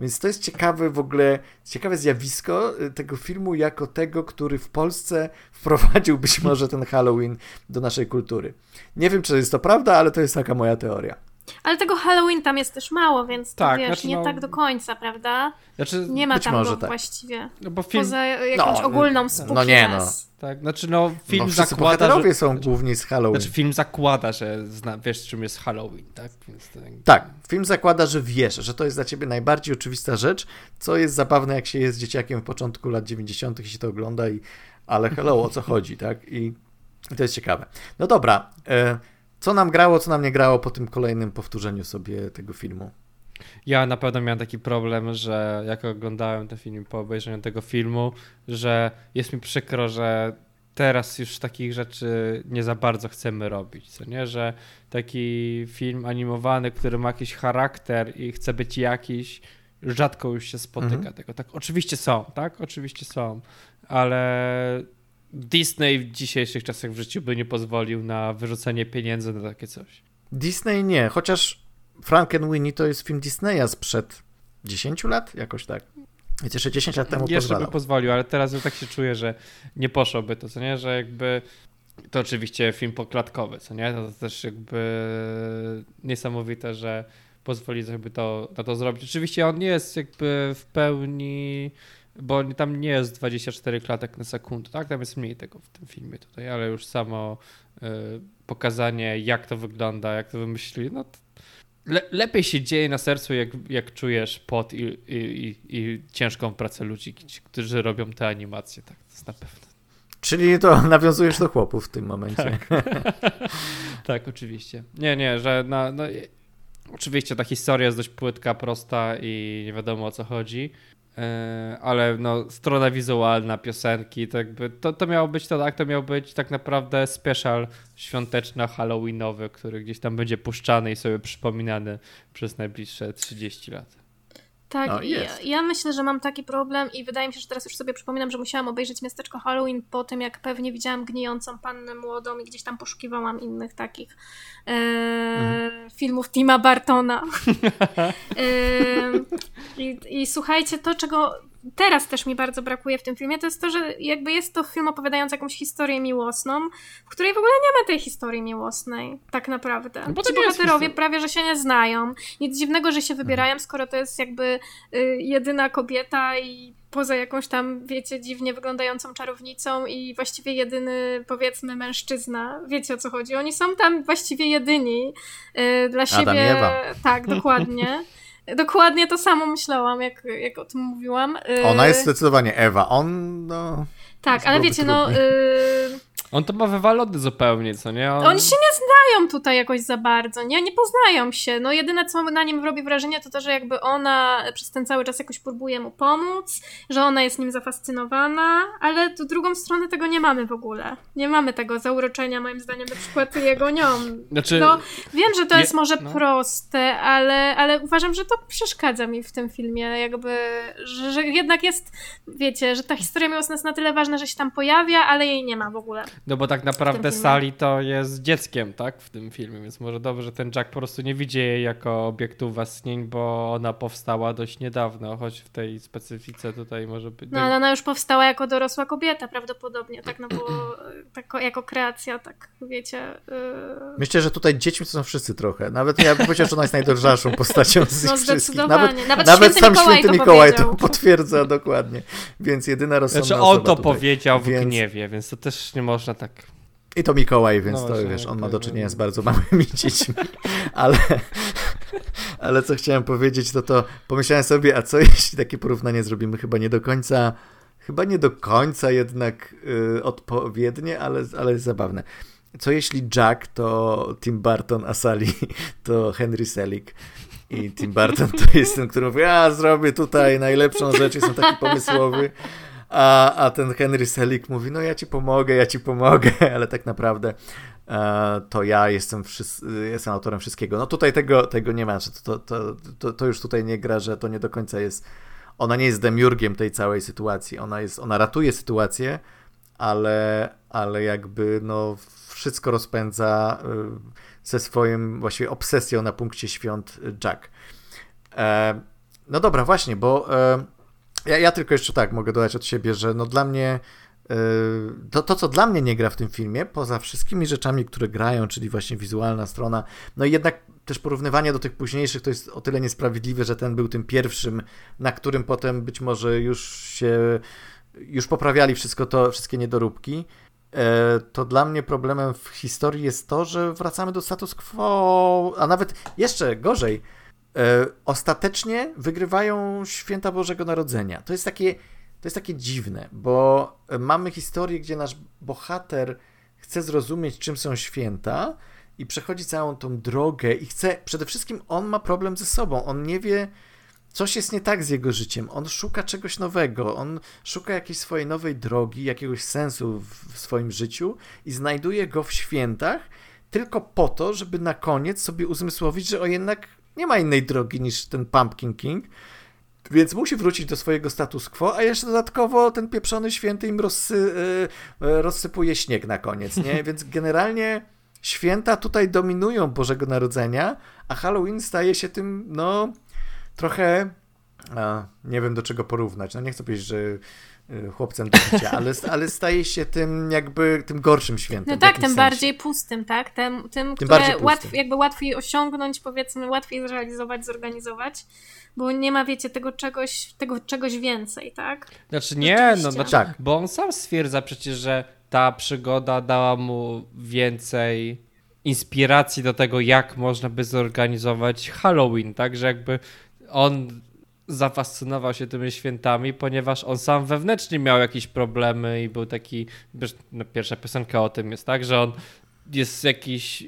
Więc to jest ciekawe w ogóle, ciekawe zjawisko e, tego filmu jako tego, który w Polsce wprowadził być może ten Halloween do naszej kultury. Nie wiem, czy jest to prawda, ale to jest taka moja teoria. Ale tego Halloween tam jest też mało, więc tak, wiesz, znaczy, nie no, tak do końca, prawda? Znaczy, nie ma tam go tak. właściwie. No bo film... Poza jakąś no, ogólną spooky No nie no. Tak, znaczy no film no, zakłada, że... są głównie z Halloween. Znaczy film zakłada, że zna, wiesz czym jest Halloween, tak? Więc. Tak, film zakłada, że wiesz, że to jest dla ciebie najbardziej oczywista rzecz, co jest zabawne jak się jest dzieciakiem w początku lat 90. i się to ogląda i ale hello, o co chodzi, tak? I, i to jest ciekawe. No dobra, e, co nam grało, co nam nie grało po tym kolejnym powtórzeniu sobie tego filmu? Ja na pewno miałem taki problem, że jak oglądałem ten film po obejrzeniu tego filmu, że jest mi przykro, że teraz już takich rzeczy nie za bardzo chcemy robić, co nie, że taki film animowany, który ma jakiś charakter i chce być jakiś, rzadko już się spotyka mhm. tego. Tak, oczywiście są, tak? Oczywiście są, ale Disney w dzisiejszych czasach w życiu by nie pozwolił na wyrzucenie pieniędzy na takie coś. Disney nie, chociaż Frankenweenie to jest film Disneya sprzed 10 lat, jakoś tak. Więc jeszcze 10 lat temu Jeszcze pozwalał. by pozwolił, ale teraz już tak się czuję, że nie poszłoby to, co nie, że jakby to oczywiście film poklatkowy, co nie, to też jakby niesamowite, że pozwoli sobie to, na to zrobić. Oczywiście on nie jest jakby w pełni bo tam nie jest 24 klatek na sekundę, tak? Tam jest mniej tego w tym filmie tutaj, ale już samo y, pokazanie, jak to wygląda, jak to wymyślili, no to le lepiej się dzieje na sercu, jak, jak czujesz pot i, i, i, i ciężką pracę ludzi, którzy robią te animacje, tak, to jest na pewno. Czyli to nawiązujesz do chłopów w tym momencie. Tak, tak oczywiście. Nie, nie, że na, no, oczywiście ta historia jest dość płytka, prosta i nie wiadomo o co chodzi. E, ale no, strona wizualna, piosenki, to jakby to, to miało być to tak, to miał być tak naprawdę special świąteczno halloweenowy, który gdzieś tam będzie puszczany i sobie przypominany przez najbliższe 30 lat. Tak, no, ja, ja, myślę, że mam taki problem i wydaje mi się, że teraz już sobie przypominam, że musiałam obejrzeć Miasteczko Halloween po tym, jak pewnie widziałam gnijącą pannę młodą i gdzieś tam poszukiwałam innych takich e, mhm. filmów Tima Bartona. e, i, I słuchajcie, to czego teraz też mi bardzo brakuje w tym filmie, to jest to, że jakby jest to film opowiadający jakąś historię miłosną, w której w ogóle nie ma tej historii miłosnej, tak naprawdę. No Ci bohaterowie prawie, że się nie znają. Nic dziwnego, że się wybierają, skoro to jest jakby y, jedyna kobieta i poza jakąś tam, wiecie, dziwnie wyglądającą czarownicą i właściwie jedyny, powiedzmy, mężczyzna. Wiecie o co chodzi? Oni są tam właściwie jedyni yy, dla siebie. Adam Ewa. Tak, dokładnie. Dokładnie to samo myślałam, jak, jak o tym mówiłam. Ona jest zdecydowanie Ewa. On, no. Tak, ale wiecie, no. trudniej. On to ma wywalony zupełnie, co nie? On... Oni się nie znają tutaj jakoś za bardzo, nie? Nie poznają się. No jedyne, co na nim robi wrażenie, to to, że jakby ona przez ten cały czas jakoś próbuje mu pomóc, że ona jest nim zafascynowana, ale tu drugą stronę tego nie mamy w ogóle. Nie mamy tego zauroczenia, moim zdaniem, na przykład jego nią. Znaczy, No, wiem, że to Je- jest może no. proste, ale, ale uważam, że to przeszkadza mi w tym filmie, jakby, że, że jednak jest, wiecie, że ta historia miłosna jest na tyle ważna, że się tam pojawia, ale jej nie ma w ogóle. No bo tak naprawdę. Sally to jest dzieckiem, tak? W tym filmie, więc może dobrze, że ten Jack po prostu nie widzi jej jako obiektu westchnień, bo ona powstała dość niedawno, choć w tej specyfice tutaj może być... No ale ona już powstała jako dorosła kobieta prawdopodobnie, tak, no bo tak, jako kreacja, tak, wiecie... Yy... Myślę, że tutaj dziećmi to są wszyscy trochę. Nawet ja bym powiedział, że ona jest najdroższą postacią z No ich wszystkich. zdecydowanie. Nawet, Nawet nawet święty sam Mikołaj święty to Mikołaj to potwierdza dokładnie. Więc jedyna rozsądna Znaczy on to tutaj. powiedział w Więc- gniewie, więc to też nie można tak... I to Mikołaj, więc No to wiesz, on ma do czynienia z bardzo małymi dziećmi. Ale, ale co chciałem powiedzieć, to to pomyślałem sobie, a co jeśli takie porównanie zrobimy chyba nie do końca, chyba nie do końca jednak y, odpowiednie, ale, ale zabawne. Co jeśli Jack to Tim Burton, a Sally to Henry Selick? I Tim Burton to jest ten, który mówi, ja zrobię tutaj najlepszą rzecz, jestem taki pomysłowy. A, a ten Henry Selick mówi, no ja ci pomogę, ja ci pomogę, ale tak naprawdę e, to ja jestem, jestem autorem wszystkiego. No tutaj tego, tego nie ma, to, to, to, to już tutaj nie gra, że to nie do końca jest, ona nie jest demiurgiem tej całej sytuacji, ona jest, ona ratuje sytuację, ale, ale jakby no wszystko rozpędza y, ze swoim właściwie obsesją na punkcie świąt Jack. E, no dobra, właśnie, bo e, ja, ja tylko jeszcze tak mogę dodać od siebie, że no dla mnie e, to, to, co dla mnie nie gra w tym filmie, poza wszystkimi rzeczami, które grają, czyli właśnie wizualna strona, no i jednak też porównywanie do tych późniejszych to jest o tyle niesprawiedliwe, że ten był tym pierwszym, na którym potem być może już się już poprawiali wszystko to, wszystkie niedoróbki. E, To dla mnie problemem w historii jest to, że wracamy do status quo, a nawet jeszcze gorzej, ostatecznie wygrywają święta Bożego Narodzenia. To jest takie, to jest takie dziwne, bo mamy historię, gdzie nasz bohater chce zrozumieć, czym są święta i przechodzi całą tą drogę i chce, przede wszystkim on ma problem ze sobą, on nie wie, coś jest nie tak z jego życiem, on szuka czegoś nowego, on szuka jakiejś swojej nowej drogi, jakiegoś sensu w swoim życiu i znajduje go w świętach tylko po to, żeby na koniec sobie uzmysłowić, że o jednak nie ma innej drogi niż ten Pumpkin King, więc musi wrócić do swojego status quo, a jeszcze dodatkowo ten pieprzony święty im rozsy, y, y, rozsypuje śnieg na koniec, nie? Więc generalnie święta tutaj dominują Bożego Narodzenia, a Halloween staje się tym, no, trochę, a, nie wiem do czego porównać, no nie chcę powiedzieć, że chłopcem do bicia, ale, ale staje się tym jakby, tym gorszym świętem. No tak, tym sensie. bardziej pustym, tak? Tym, tym, które bardziej pustym. łatw, jakby łatwiej osiągnąć, powiedzmy, łatwiej zrealizować, zorganizować, bo nie ma, wiecie, tego czegoś, tego czegoś więcej, tak? Znaczy nie, no znaczy, Tak. bo on sam stwierdza przecież, że ta przygoda dała mu więcej inspiracji do tego, jak można by zorganizować Halloween, tak, że jakby on zafascynował się tymi świętami, ponieważ on sam wewnętrznie miał jakieś problemy i był taki, no, pierwsza piosenka o tym jest tak, że on jest jakiś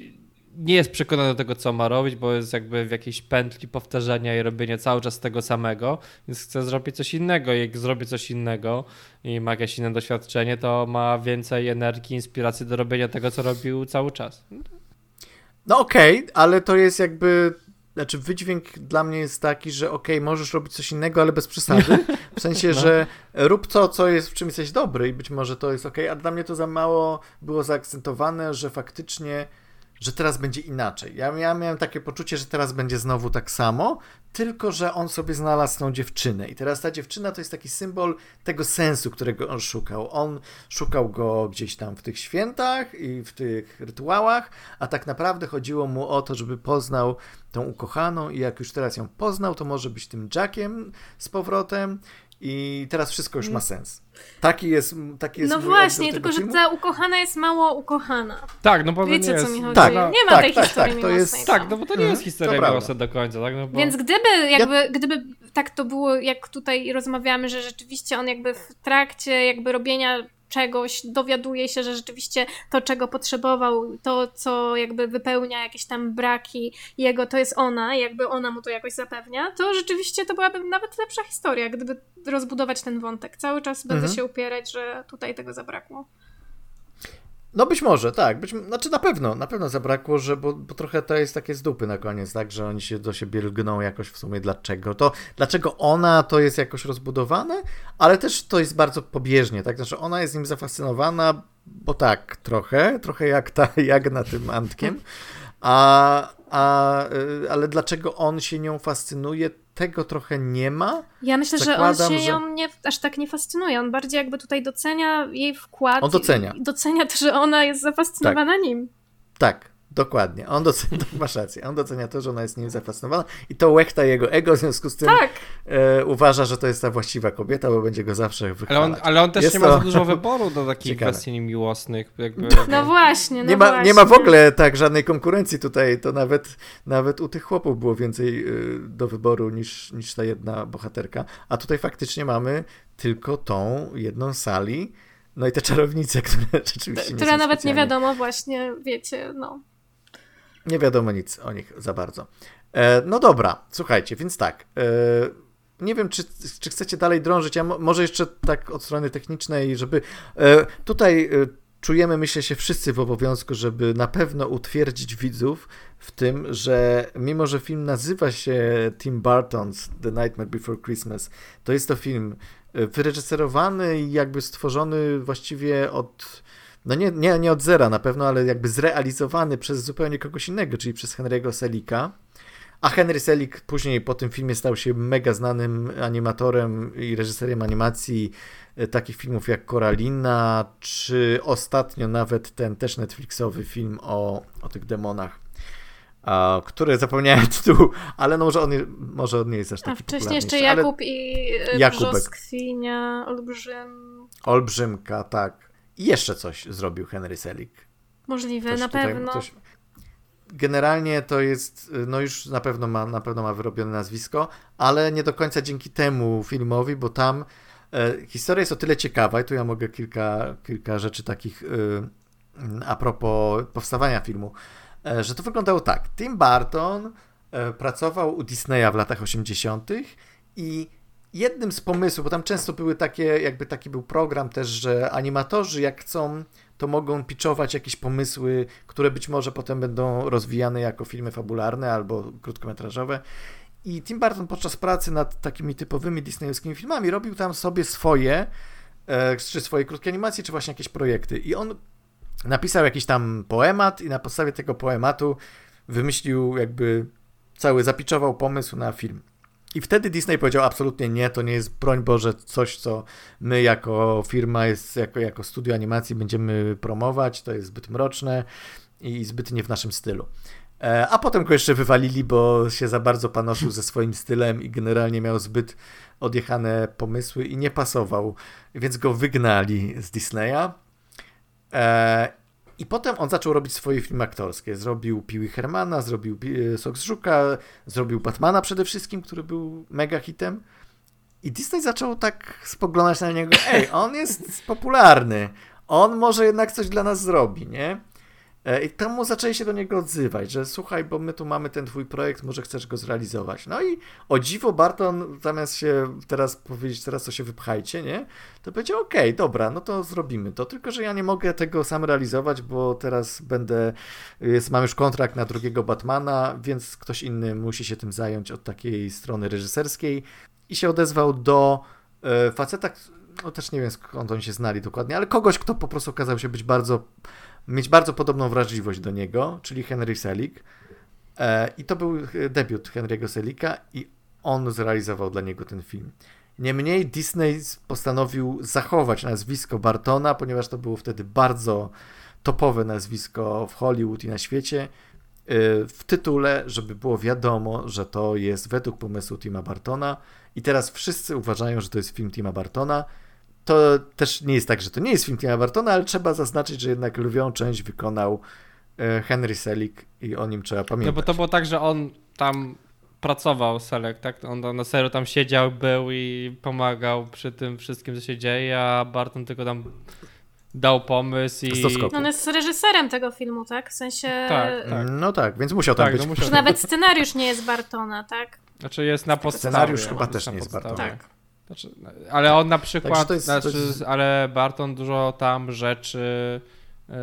nie jest przekonany do tego, co ma robić, bo jest jakby w jakiejś pętli powtarzania i robienia cały czas tego samego, więc chce zrobić coś innego. Jak zrobi coś innego i ma jakieś inne doświadczenie, to ma więcej energii, inspiracji do robienia tego, co robił cały czas. No okej, ale to jest jakby. Znaczy, wydźwięk dla mnie jest taki, że okej, możesz robić coś innego, ale bez przesady. W sensie, No. że rób to, co jest w czym jesteś dobry i być może to jest okej, a dla mnie to za mało było zaakcentowane, że faktycznie, że teraz będzie inaczej. Ja, ja miałem takie poczucie, że teraz będzie znowu tak samo, tylko że on sobie znalazł tą dziewczynę. I teraz ta dziewczyna to jest taki symbol tego sensu, którego on szukał. On szukał go gdzieś tam w tych świętach i w tych rytuałach, a tak naprawdę chodziło mu o to, żeby poznał tą ukochaną i jak już teraz ją poznał, to może być tym Jackiem z powrotem i teraz wszystko już ma sens. Taki jest, taki jest No właśnie, tylko że ta ukochana jest mało ukochana. Tak, no bo Wiecie, nie jest... co mi chodzi? Tak, nie ma tak, tej tak, historii tak, to miłosnej jest-. Tak, no bo to nie Mhm, jest historia to miłosna do końca, tak? No bo... Więc gdyby, jakby, gdyby tak to było, jak tutaj rozmawiamy, że rzeczywiście on jakby w trakcie jakby robienia czegoś dowiaduje się, że rzeczywiście to, czego potrzebował, to, co jakby wypełnia jakieś tam braki jego, to jest ona, i jakby ona mu to jakoś zapewnia, to rzeczywiście to byłaby nawet lepsza historia, gdyby rozbudować ten wątek. Cały czas będę Mhm. się upierać, że tutaj tego zabrakło. No być może, tak. Być, znaczy na pewno, na pewno zabrakło, że bo, bo trochę to jest takie z dupy na koniec, tak, że oni się do siebie lgną jakoś w sumie dlaczego. To dlaczego ona to jest jakoś rozbudowane, ale też to jest bardzo pobieżnie, tak, znaczy ona jest nim zafascynowana, bo tak, trochę, trochę jak ta Jagna tym Antkiem, a, a, y, ale dlaczego on się nią fascynuje, tego trochę nie ma. Ja myślę, że on Zakładam, się że- ją nie, aż tak nie fascynuje. On bardziej jakby tutaj docenia jej wkład. On docenia. Docenia to, że ona jest zafascynowana nim. Tak, dokładnie. On docenia, masz rację, on docenia to, że ona jest nim zafascynowana i to łechta jego ego, w związku z tym Tak. e, uważa, że to jest ta właściwa kobieta, bo będzie go zawsze Ale wychwalać. on, ale on też Jest nie ma to- za dużo wyboru do takich Ciekawe. kwestii miłosnych. Jakby, No właśnie, no nie, ma, właśnie. nie ma w ogóle tak żadnej konkurencji tutaj, to nawet, nawet u tych chłopów było więcej y, do wyboru niż, niż ta jedna bohaterka, a tutaj faktycznie mamy tylko tą jedną sali, no i te czarownice, które rzeczywiście Która nawet nie wiadomo właśnie, wiecie, no. Nie wiadomo nic o nich za bardzo. E, no dobra, słuchajcie, więc tak. E, nie wiem, czy, czy chcecie dalej drążyć. Ja mo, może jeszcze tak od strony technicznej, żeby. E, tutaj e, czujemy, myślę, się wszyscy w obowiązku, żeby na pewno utwierdzić widzów w tym, że mimo, że film nazywa się Tim Burton's The Nightmare Before Christmas, to jest to film e, wyreżyserowany i jakby stworzony właściwie od no nie, nie, nie od zera na pewno, ale jakby zrealizowany przez zupełnie kogoś innego, czyli przez Henry'ego Selika. A Henry Selick później po tym filmie stał się mega znanym animatorem i reżyserem animacji e, takich filmów jak Koralina, czy ostatnio nawet ten też Netflixowy film o, o tych demonach, a, który zapomniałem tytułu, ale no może on, może on nie jest aż taki A wcześniej jeszcze Jakub i y, Jakubek. Brzoskwinia, Olbrzym. Olbrzymka, tak. I jeszcze coś zrobił Henry Selick. Możliwe, Ktoś na pewno. ktoś- Generalnie to jest, no już na pewno ma, na pewno ma wyrobione nazwisko, ale nie do końca dzięki temu filmowi, bo tam e, historia jest o tyle ciekawa i tu ja mogę kilka, kilka rzeczy takich e, a propos powstawania filmu, e, że to wyglądało tak. Tim Burton e, pracował u Disneya w latach 80. i jednym z pomysłów, bo tam często były takie, jakby taki był program też, że animatorzy jak chcą, to mogą pitchować jakieś pomysły, które być może potem będą rozwijane jako filmy fabularne albo krótkometrażowe. I Tim Burton podczas pracy nad takimi typowymi disneyowskimi filmami robił tam sobie swoje, e, czy swoje krótkie animacje, czy właśnie jakieś projekty. I on napisał jakiś tam poemat i na podstawie tego poematu wymyślił jakby cały, zapiczował pomysł na film. I wtedy Disney powiedział absolutnie nie, to nie jest, broń Boże, coś, co my jako firma, jest, jako, jako studio animacji będziemy promować, to jest zbyt mroczne i zbyt nie w naszym stylu. E, A potem go jeszcze wywalili, bo się za bardzo panoszył ze swoim stylem i generalnie miał zbyt odjechane pomysły i nie pasował, więc go wygnali z Disneya. I potem on zaczął robić swoje filmy aktorskie. Zrobił Piły Hermana, zrobił e, Sok z Żuka, zrobił Batmana przede wszystkim, który był mega hitem. I Disney zaczął tak spoglądać na niego, ej, on jest popularny, on może jednak coś dla nas zrobi, nie? E, I temu zaczęli się do niego odzywać, że słuchaj, bo my tu mamy ten twój projekt, może chcesz go zrealizować. No i o dziwo Barton zamiast się teraz powiedzieć, teraz to się wypchajcie, nie? To powiedział, okej, dobra, no to zrobimy to, tylko że ja nie mogę tego sam realizować, bo teraz będę, jest, mam już kontrakt na drugiego Batmana, więc ktoś inny musi się tym zająć od takiej strony reżyserskiej i się odezwał do e, faceta, no też nie wiem skąd oni się znali dokładnie, ale kogoś, kto po prostu okazał się być bardzo, mieć bardzo podobną wrażliwość do niego, czyli Henry Selick. E, I to był e, debiut Henry'ego Selika i on zrealizował dla niego ten film. Niemniej Disney postanowił zachować nazwisko Bartona, ponieważ to było wtedy bardzo topowe nazwisko w Hollywood i na świecie, e, w tytule, żeby było wiadomo, że to jest według pomysłu Tima Bartona i teraz wszyscy uważają, że to jest film Tima Bartona. To też nie jest tak, że to nie jest film Tima Bartona, ale trzeba zaznaczyć, że jednak lwią część wykonał e, Henry Selick i o nim trzeba pamiętać. No bo to było tak, że on tam pracował Selek, tak? On na serio tam siedział, był i pomagał przy tym wszystkim, co się dzieje, a Barton tylko tam dał pomysł i... Stoskoku. On jest reżyserem tego filmu, tak? W sensie... Tak, tak. No tak, więc musiał tam Tak, być. no musiał nawet scenariusz nie jest Bartona, tak? Znaczy jest na podstawie. Scenariusz chyba też nie jest. Bartona. Tak. Znaczy, ale on na przykład, jest- to znaczy, jest- ale Barton dużo tam rzeczy y,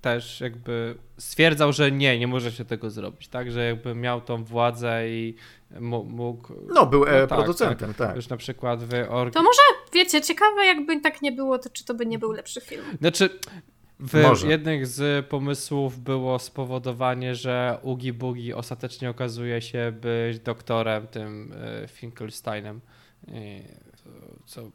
też jakby stwierdzał, że nie, nie może się tego zrobić, tak, że jakby miał tą władzę i mógł, No, był e, No tak, producentem, tak. już na przykład w org... To może, wiecie, ciekawe jakby tak nie było, to czy to by nie był lepszy film. Znaczy, w Może. jednych z pomysłów było spowodowanie, że Ugi Bugi ostatecznie okazuje się być doktorem tym y, Finkelsteinem. Co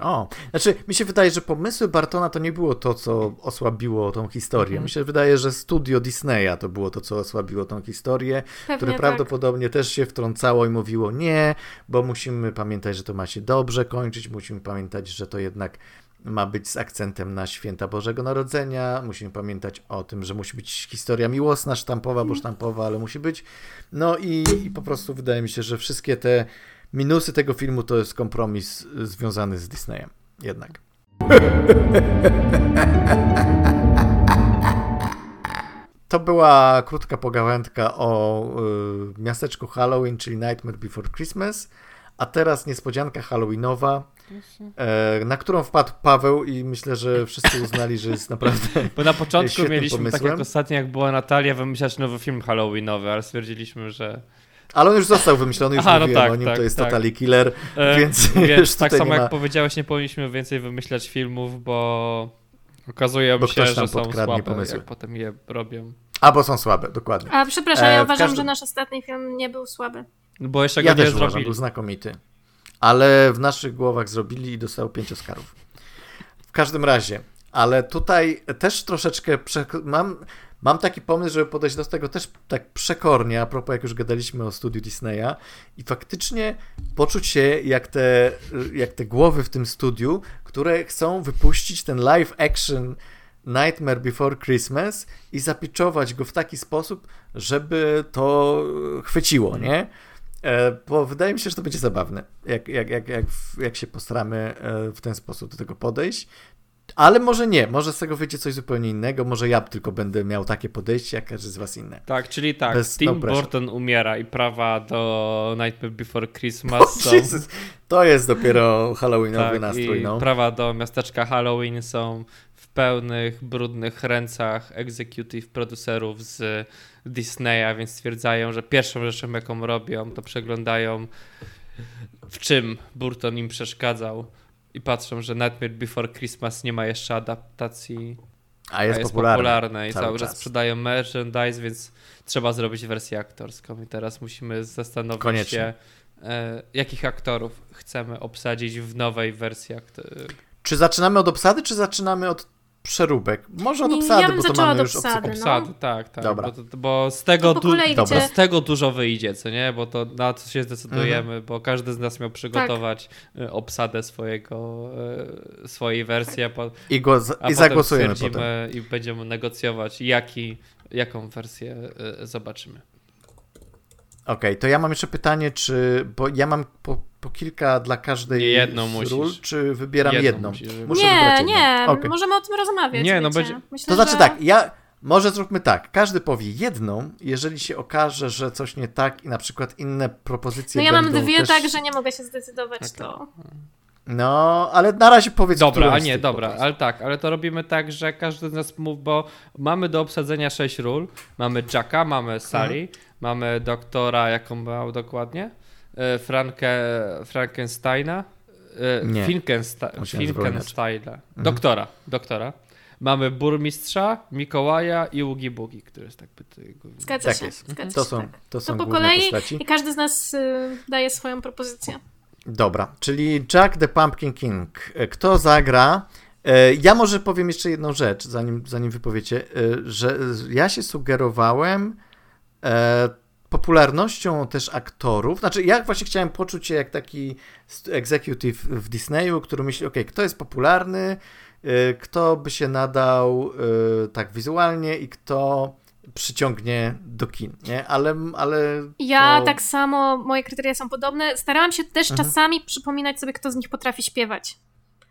O, znaczy mi się wydaje, że pomysły Bartona to nie było to, co osłabiło tą historię. Mhm. Mi się wydaje, że studio Disneya to było to, co osłabiło tą historię, Pewnie które tak. prawdopodobnie też się wtrącało i mówiło nie, bo musimy pamiętać, że to ma się dobrze kończyć, musimy pamiętać, że to jednak ma być z akcentem na święta Bożego Narodzenia, musimy pamiętać o tym, że musi być historia miłosna, sztampowa, bo sztampowa, ale musi być. No i, i po prostu wydaje mi się, że wszystkie te minusy tego filmu to jest kompromis y, związany z Disneyem. Jednak. To była krótka pogawędka o y, miasteczku Halloween, czyli Nightmare Before Christmas. A teraz niespodzianka Halloweenowa, e, na którą wpadł Paweł i myślę, że wszyscy uznali, że jest naprawdę Bo na początku mieliśmy, tak pomysłem. jak ostatnio, jak była Natalia, wymyślać nowy film Halloweenowy, ale stwierdziliśmy, że. Ale on już został wymyślony, już Aha, no mówiłem tak, o nim, tak, to jest tak. Totally Killer, E, więc, Więc tak samo nie ma... jak powiedziałeś, nie powinniśmy więcej wymyślać filmów, bo okazuje Bo się, że są słabe, pomysły. jak potem je robią. Albo są słabe, dokładnie. A przepraszam, E, ja uważam, każdym- że nasz ostatni film nie był słaby. Bo jeszcze Ja go nie też uważam, zrobili. był znakomity. Ale w naszych głowach zrobili i dostał pięć Oscarów. W każdym razie, ale tutaj też troszeczkę przek- mam, mam taki pomysł, żeby podejść do tego też tak przekornie, a propos jak już gadaliśmy o studiu Disneya i faktycznie poczuć się jak te, jak te głowy w tym studiu, które chcą wypuścić ten live action Nightmare Before Christmas i zapiczować go w taki sposób, żeby to chwyciło, nie? E, Bo wydaje mi się, że to będzie zabawne, jak, jak, jak, jak, jak się postaramy e, w ten sposób do tego podejść. Ale może nie, może z tego wyjdzie coś zupełnie innego, może ja tylko będę miał takie podejście, jak każdy z was inne. Tak, czyli tak, Bez Tim no. Burton umiera i prawa do Nightmare Before Christmas są... Jezus, to jest dopiero halloweenowy tak, nastrój, i no. prawa do miasteczka Halloween są w pełnych, brudnych rękach executive producerów z Disneya, więc stwierdzają, że pierwszą rzeczą, jaką robią, to przeglądają w czym Burton im przeszkadzał i patrzą, że Nightmare Before Christmas nie ma jeszcze adaptacji A jest, a jest popularny. popularne i cały cały czas czas. sprzedają merchandise, więc trzeba zrobić wersję aktorską i teraz musimy zastanowić Koniecznie. się, e, jakich aktorów chcemy obsadzić w nowej wersji. Czy zaczynamy od obsady, czy zaczynamy od przeróbek? Może od Nie, obsady, ja bo to zaczęła mamy od już obsady. obsady. no. Obsady, tak, tak. Dobra. Bo, bo z tego, du- Dobra. z tego dużo wyjdzie, co nie? Bo to na co się zdecydujemy, Mhm. bo każdy z nas miał przygotować e, obsadę swojego, e, swojej wersji, a, po, I, go, a I zagłosujemy potem. i będziemy negocjować, jaki, jaką wersję e, zobaczymy. Okej, to ja mam jeszcze pytanie, czy. Bo ja mam po, po kilka dla każdej jedną z musisz. ról, czy wybieram jedną? musisz wybrać. Muszę wybrać Nie, jedną. nie, Okej. możemy o tym rozmawiać. Nie, no będzie- Myślę, To znaczy że... tak, ja. Może zróbmy tak. Każdy powie jedną, jeżeli się okaże, że coś nie tak i na przykład inne propozycje. No ja mam dwie też... tak, że nie mogę się zdecydować, Okej. to... No, ale na razie powiedz Dobra, a nie, dobra, ale tak, ale to robimy tak, że każdy z nas mówi, bo mamy do obsadzenia sześć ról. Mamy Jacka, mamy Sally, Mhm. mamy doktora, jaką miał dokładnie, e, Frankę, Frankensteina, e, Nie. Finkensta, Finkensteina, Mhm. doktora, doktora. Mamy burmistrza, Mikołaja i Ugi Bugi, który jest tak tego... Zgadza Tak się. jest. Zgadza To się, są, tak. to są To po kolei postaci. i każdy z nas y, daje swoją propozycję. Dobra, czyli Jack the Pumpkin King. E, Kto zagra? Ja może powiem jeszcze jedną rzecz, zanim, zanim wypowiecie, że ja się sugerowałem popularnością też aktorów, znaczy ja właśnie chciałem poczuć się jak taki executive w Disneyu, który myśli, ok, kto jest popularny, y, kto by się nadał y, tak wizualnie i kto przyciągnie do kin, nie? Ale, ale Ja to... tak samo, moje kryteria są podobne. Starałam się też mhm. czasami przypominać sobie, kto z nich potrafi śpiewać.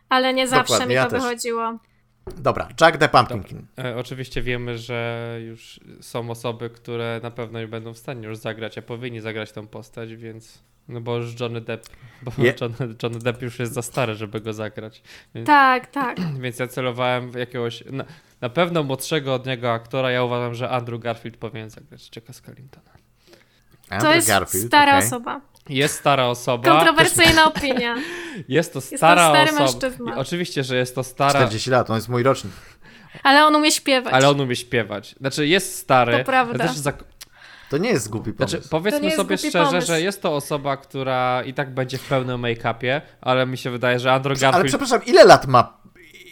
Ale nie zawsze Dokładnie, mi to ja wychodziło. Dobra, Jack the Pumpkin King. E, oczywiście wiemy, że już są osoby, które na pewno nie będą w stanie już zagrać, a powinni zagrać tą postać, więc... No bo już Johnny Depp, bo Je... Johnny, Johnny, Depp już jest za stary, żeby go zagrać. Więc, tak, tak. Więc ja celowałem w jakiegoś, na, na, pewno młodszego od niego aktora. Ja uważam, że Andrew Garfield powinien zagrać Jacka Skellingtona. Andrew to jest Garfield, stara okay. osoba. Jest stara osoba. Kontrowersyjna opinia. Jest to stara jest to osoba. Mężczyzna. Oczywiście, że jest to stara. 40 lat, on jest mój rocznik. Ale on umie śpiewać. Ale on umie śpiewać. Znaczy jest stary. To prawda. To nie jest głupi pomysł. Znaczy, powiedzmy sobie szczerze, pomysł. że jest to osoba, która i tak będzie w pełnym make-upie, ale mi się wydaje, że Andrew Garfield... Ale przepraszam, ile lat ma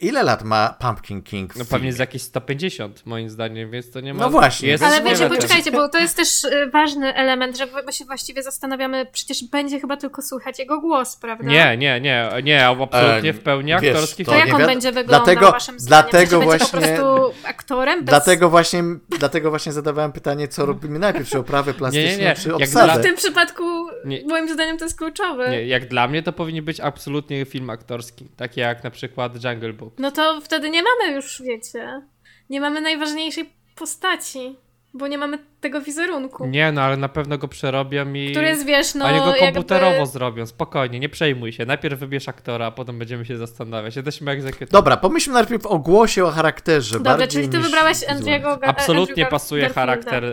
Ile lat ma Pumpkin King? No pewnie z jakieś 150 moim zdaniem, więc to nie ma... No właśnie. Jest ale wiecie, poczekajcie, bo to jest też y, ważny element, że my się właściwie zastanawiamy, przecież będzie chyba tylko słychać jego głos, prawda? Nie, nie, nie, nie, absolutnie w pełni aktorski. To, to jak on będzie wyglądał dlatego, waszym dlatego właśnie, będzie po prostu aktorem? Bez... Dlatego, właśnie, dlatego właśnie zadawałem pytanie, co robimy najpierw, czy oprawy plastyczne, nie, nie, nie. czy obsadę. W tym przypadku nie. moim zdaniem to jest kluczowe. Nie, jak dla mnie to powinien być absolutnie film aktorski, taki jak na przykład Jungle Book. No to wtedy nie mamy już, wiecie, nie mamy najważniejszej postaci. Bo nie mamy tego wizerunku. Nie, no ale na pewno go przerobią i. Który jest, wiesz, no. A go komputerowo jakby... zrobią, spokojnie, nie przejmuj się. Najpierw wybierz aktora, a potem będziemy się zastanawiać. Jesteśmy egzekutorem. Dobra, pomyślmy najpierw o głosie, o charakterze. Dobra, czyli ty wybrałeś Andrew'ego Gar Absolutnie Andrew pasuje Garfielda. charakter y,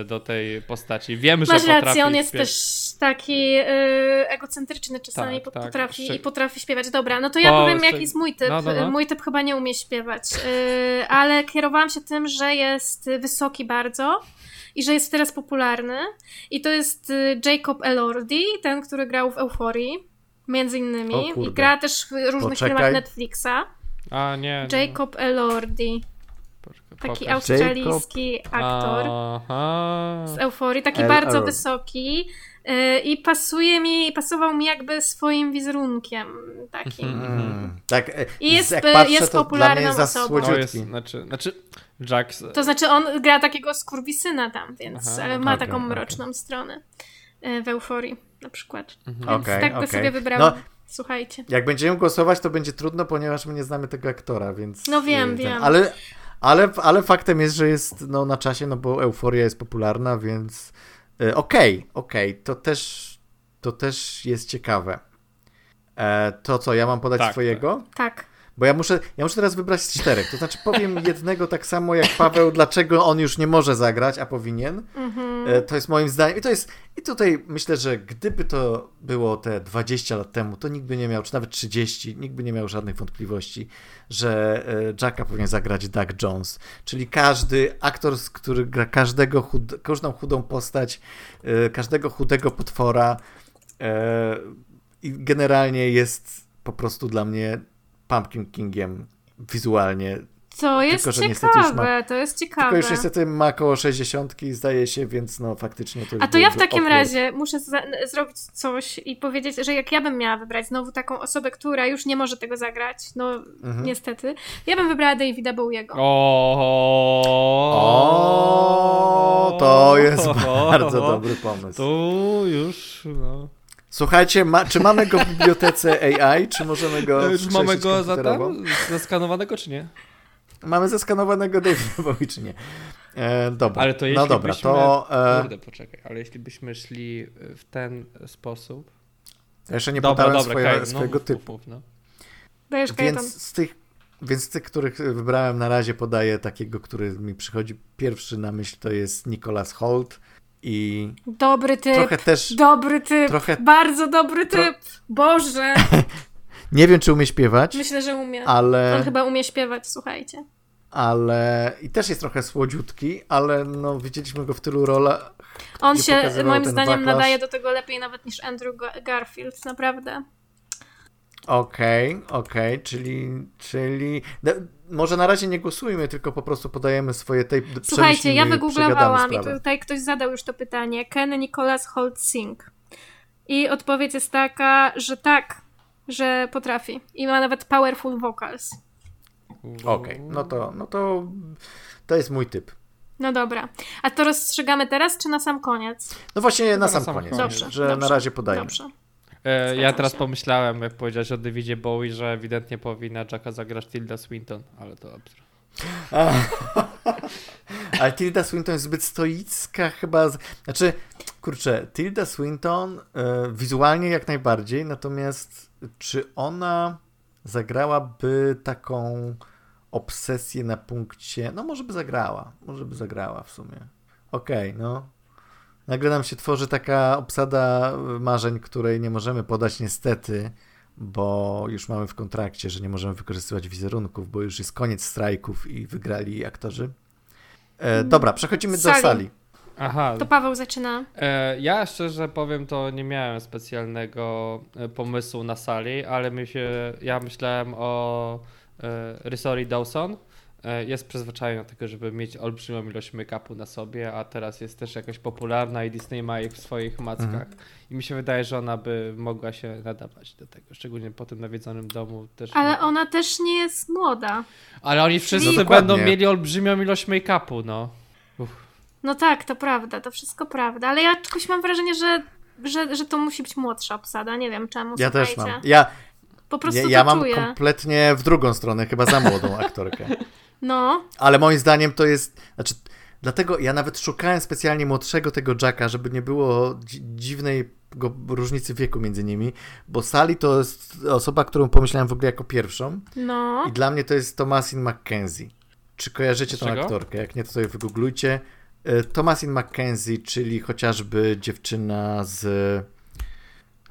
y, do tej postaci. Wiem, Masz że potrafi. rację, on jest też taki y, egocentryczny czasami tak, tak. potrafi, tak. i potrafi śpiewać. Dobra, no to ja po, powiem, jaki jest mój typ. No, no, no. Mój typ chyba nie umie śpiewać, ale kierowałam się tym, że jest wysoki bardzo i że jest teraz popularny. I to jest y, Jacob Elordi, ten, który grał w Euforii, między innymi. I gra też w różnych Poczekaj. filmach Netflixa. A, nie. Jacob nie. Elordi. Taki australijski Jacob. aktor Aha. z Euforii, taki El bardzo wysoki. Y, I pasuje mi, pasował mi jakby swoim wizerunkiem takim. Mm, tak, e, I jest, jak patrzę, jest popularną osobą. No jest, znaczy, znaczy Jax. To znaczy on gra takiego skurwisyna tam, więc Aha, ma okay, taką mroczną okay. stronę e, w euforii na przykład. Mhm. Więc okay, tak go sobie wybrałam. No, Słuchajcie. Jak będziemy głosować, to będzie trudno, ponieważ my nie znamy tego aktora, więc. No wiem, ten, wiem. Ale, ale, ale faktem jest, że jest no, na czasie, no bo euforia jest popularna, więc e, okej, okay, okej, okay. to też to też jest ciekawe. E, to co, ja mam podać tak, swojego? Tak. Bo ja muszę, ja muszę teraz wybrać z czterech. To znaczy powiem jednego tak samo jak Paweł, dlaczego on już nie może zagrać, a powinien. Mm-hmm. To jest moim zdaniem. I to jest. I tutaj myślę, że gdyby to było te 20 lat temu, to nikt by nie miał, czy nawet 30, nikt by nie miał żadnych wątpliwości, że e, Jacka powinien zagrać Doug Jones. Czyli każdy aktor, który gra każdego chud, każdą chudą postać, e, każdego chudego potwora. I generalnie jest po prostu dla mnie Pumpkin Kingiem wizualnie. To jest tylko, ciekawe, ma, to jest ciekawe. Tylko już niestety ma około 60 zdaje się, więc no faktycznie to A to ja w takim razie muszę zrobić coś i powiedzieć, że jak ja bym miała wybrać znowu taką osobę, która już nie może tego zagrać, no mhm. niestety, ja bym wybrała Davida Bowiego. O, to jest bardzo dobry pomysł. Tu już, no. Słuchajcie, ma, czy mamy go w bibliotece AI, czy możemy go Już mamy go za tam, zeskanowanego, czy nie? Mamy zeskanowanego Davida Bowie, czy nie? E, dobra. Ale to no jeśli no dobra, byśmy... to... E... Kurde, poczekaj, ale jeśli byśmy szli w ten sposób... Ja jeszcze nie dobra, podałem dobra, swoje, swojego no, typu. Mów, no. Dajesz więc z tych więc z tych, których wybrałem na razie podaję takiego, który mi przychodzi pierwszy na myśl, to jest Nicholas Holt i dobry typ. Trochę też. Dobry typ. Trochę, bardzo dobry typ. Tro... Boże. Nie wiem, czy umie śpiewać. Myślę, że umie. Ale... On chyba umie śpiewać, słuchajcie. Ale. I też jest trochę słodziutki, ale no widzieliśmy go w tylu rolach. On się moim zdaniem wachlarz. nadaje do tego lepiej nawet niż Andrew Garfield, naprawdę. Okej, okay, okej, okay, czyli, czyli... No, może na razie nie głosujmy, tylko po prostu podajemy swoje tej Słuchajcie, ja wygooglowałam i tutaj ktoś zadał już to pytanie. Ken Nicholas Holt Sing. I odpowiedź jest taka, że tak, że potrafi. I ma nawet powerful vocals. Okej, okay, no to, no to to jest mój typ. No dobra. A to rozstrzygamy teraz, czy na sam koniec? No właśnie na sam, na sam koniec, dobrze, że dobrze, na razie podajemy. Dobrze. E, ja teraz pomyślałem, jak powiedziałeś o Davidzie Bowie, że ewidentnie powinna Jacka zagrać Tilda Swinton, ale to absurd. ale Tilda Swinton jest zbyt stoicka chyba. Z... Znaczy, kurczę, Tilda Swinton y, wizualnie jak najbardziej, natomiast czy ona zagrałaby taką obsesję na punkcie, no może by zagrała, może by zagrała w sumie. Okej, okay, no. Nagle nam się tworzy taka obsada marzeń, której nie możemy podać niestety, bo już mamy w kontrakcie, że nie możemy wykorzystywać wizerunków, bo już jest koniec strajków i wygrali aktorzy. E, dobra, przechodzimy sali. do sali. Aha. To Paweł zaczyna. E, ja szczerze powiem, to nie miałem specjalnego e, pomysłu na sali, ale my się, ja myślałem o e, Rysori Dawson E, jest przyzwyczajona do tego, żeby mieć olbrzymią ilość make-upu na sobie, a teraz jest też jakoś popularna i Disney ma ich w swoich mackach. Mhm. I mi się wydaje, że ona by mogła się nadawać do tego, szczególnie po tym nawiedzonym domu. Też Ale ona też nie jest młoda. Ale oni wszyscy no będą mieli olbrzymią ilość make-upu, no. Uff. No tak, to prawda, to wszystko prawda, ale ja jakoś mam wrażenie, że, że, że to musi być młodsza obsada, nie wiem czemu. Ja słuchajcie. też mam. Ja, po prostu ja, ja mam czuję. kompletnie w drugą stronę, chyba za młodą aktorkę. No. Ale moim zdaniem to jest. Znaczy, dlatego ja nawet szukałem specjalnie młodszego tego Jacka, żeby nie było dziwnej różnicy wieku między nimi, bo Sally to jest osoba, którą pomyślałem w ogóle jako pierwszą. No. I dla mnie to jest Thomasin McKenzie. Czy kojarzycie tą aktorkę? Jak nie, to sobie wygooglujcie. E, Thomasin McKenzie, czyli chociażby dziewczyna z.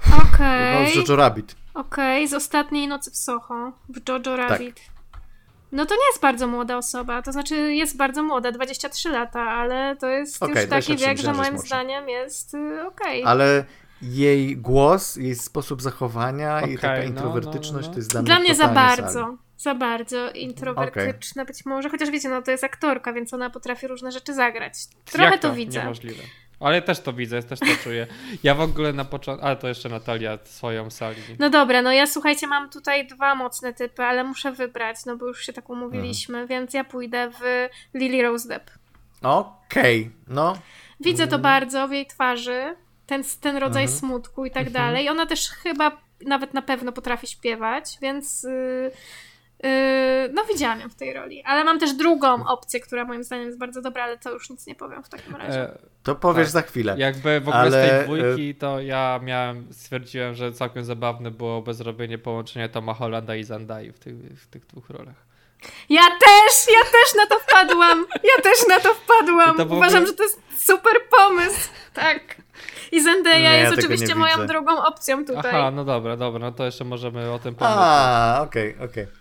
Okej. Okay. No, z Jojo Rabbit. Okej, okay. z ostatniej nocy w Soho. W Jojo tak. Rabbit. Tak. No to nie jest bardzo młoda osoba, to znaczy jest bardzo młoda, 23 lata, ale to jest okay, już taki wiek, że moim zdaniem jest y, okej. Okay. Ale jej głos, jej sposób zachowania okay, i taka no, introwertyczność no, no, no. to jest dla, dla mnie za bardzo. Za bardzo introwertyczna być może, chociaż wiecie, no to jest aktorka, więc ona potrafi różne rzeczy zagrać. Trochę to? to widzę. Niemożliwe. Ale też to widzę, też to czuję. Ja w ogóle na początku, ale to jeszcze Natalia swoją sali. No dobra, no ja słuchajcie, mam tutaj dwa mocne typy, ale muszę wybrać, no bo już się tak umówiliśmy, mhm. więc ja pójdę w Lily Rose Depp. Okej, okay. no. Widzę to bardzo w jej twarzy, ten, ten rodzaj mhm. smutku i tak mhm. dalej. Ona też chyba nawet na pewno potrafi śpiewać, więc... Yy Yy, no widziałam ją w tej roli, ale mam też drugą opcję, która moim zdaniem jest bardzo dobra, ale to już nic nie powiem w takim razie. E, to powiesz tak. za chwilę. Jakby w ogóle ale... z tej e, dwójki to ja miałem, stwierdziłem, że całkiem zabawne byłoby zrobienie połączenia Toma Hollanda i Zandai w tych, w tych dwóch rolach. Ja też, ja też na to wpadłam. Ja też na to wpadłam. To Uważam, że to jest super pomysł. Tak. I Zendaya nie, jest oczywiście moją drugą opcją tutaj. Aha, no dobra, dobra, no to jeszcze możemy o tym pomyśleć. A, okej, okay, okej. Okay.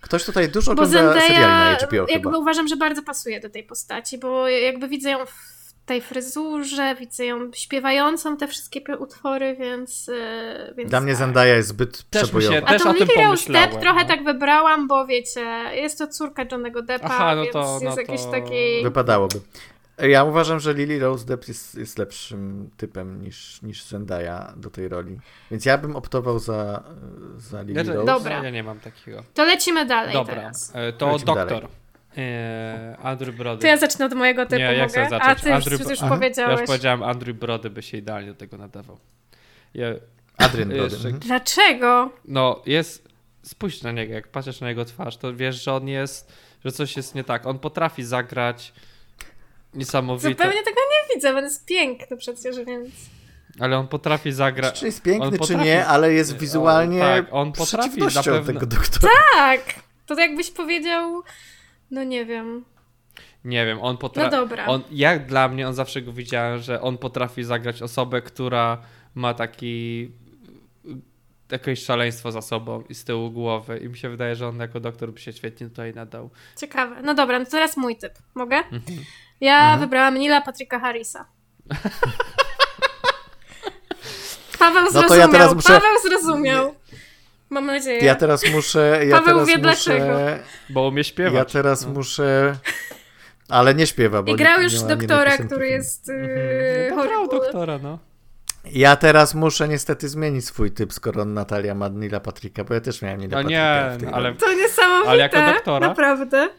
Ktoś tutaj dużo bo ogląda Zendaya, seriali na HBO jakby chyba. uważam, że bardzo pasuje do tej postaci, bo jakby widzę ją w tej fryzurze, widzę ją śpiewającą te wszystkie utwory, więc... E, więc Dla mnie tak. Zendaya jest zbyt też przebojowa. Się, też A tą Lily Rose Depp trochę no. tak wybrałam, bo wiecie, jest to córka Johnnego Deppa, Aha, no to, więc no jest to... jakiś taki... Wypadałoby. Ja uważam, że Lily Rose Depp jest, jest lepszym typem niż, niż Zendaya do tej roli. Więc ja bym optował za, za Lily Rose. Dobra. Ja nie mam takiego. To lecimy dalej Dobra. teraz. E, to lecimy doktor. Dalej. Eee, Andrew Brody. To ja zacznę od mojego typu, Nie, ja mogę? zacząć. A ty Andrew... już, już powiedziałeś. Ja już powiedziałem, Andrew Brody by się idealnie do tego nadawał. Ja... Adrian Brody. Jeszcze... Mhm. Dlaczego? No, jest... Spójrz na niego, jak patrzysz na jego twarz, to wiesz, że on jest... Że coś jest nie tak. On potrafi zagrać Niesamowite. Zupełnie tego nie widzę, on jest piękny przecież, więc... Ale on potrafi zagrać. Czy jest piękny, potrafi... czy nie, ale jest wizualnie on, tak, on potrafi na pewno... tego doktora. Tak! To jakbyś powiedział, no nie wiem. Nie wiem, on potrafi. No dobra. On, jak dla mnie, on zawsze go widziałem, że on potrafi zagrać osobę, która ma taki jakieś szaleństwo za sobą i z tyłu głowy. I mi się wydaje, że on jako doktor by się świetnie tutaj nadał. Ciekawe. No dobra, no to teraz mój typ. Mogę? Mhm. Ja mhm. wybrałam Nila Patryka Harrisa. Paweł zrozumiał. No to ja teraz muszę... Paweł zrozumiał. Mam nadzieję. Ja teraz muszę. Ja Paweł teraz wie muszę, dlaczego. Bo umie śpiewać. Ja teraz no. muszę. Ale nie śpiewa, bo I grał nie, już nie doktora, który jest yy, No, grał doktora, no. Ja teraz muszę niestety zmienić swój typ, skoro Natalia ma Nila Patryka, bo ja też miałem Nila No Patryka nie, w tej ale. To niesamowite. Ale jako doktora? Naprawdę.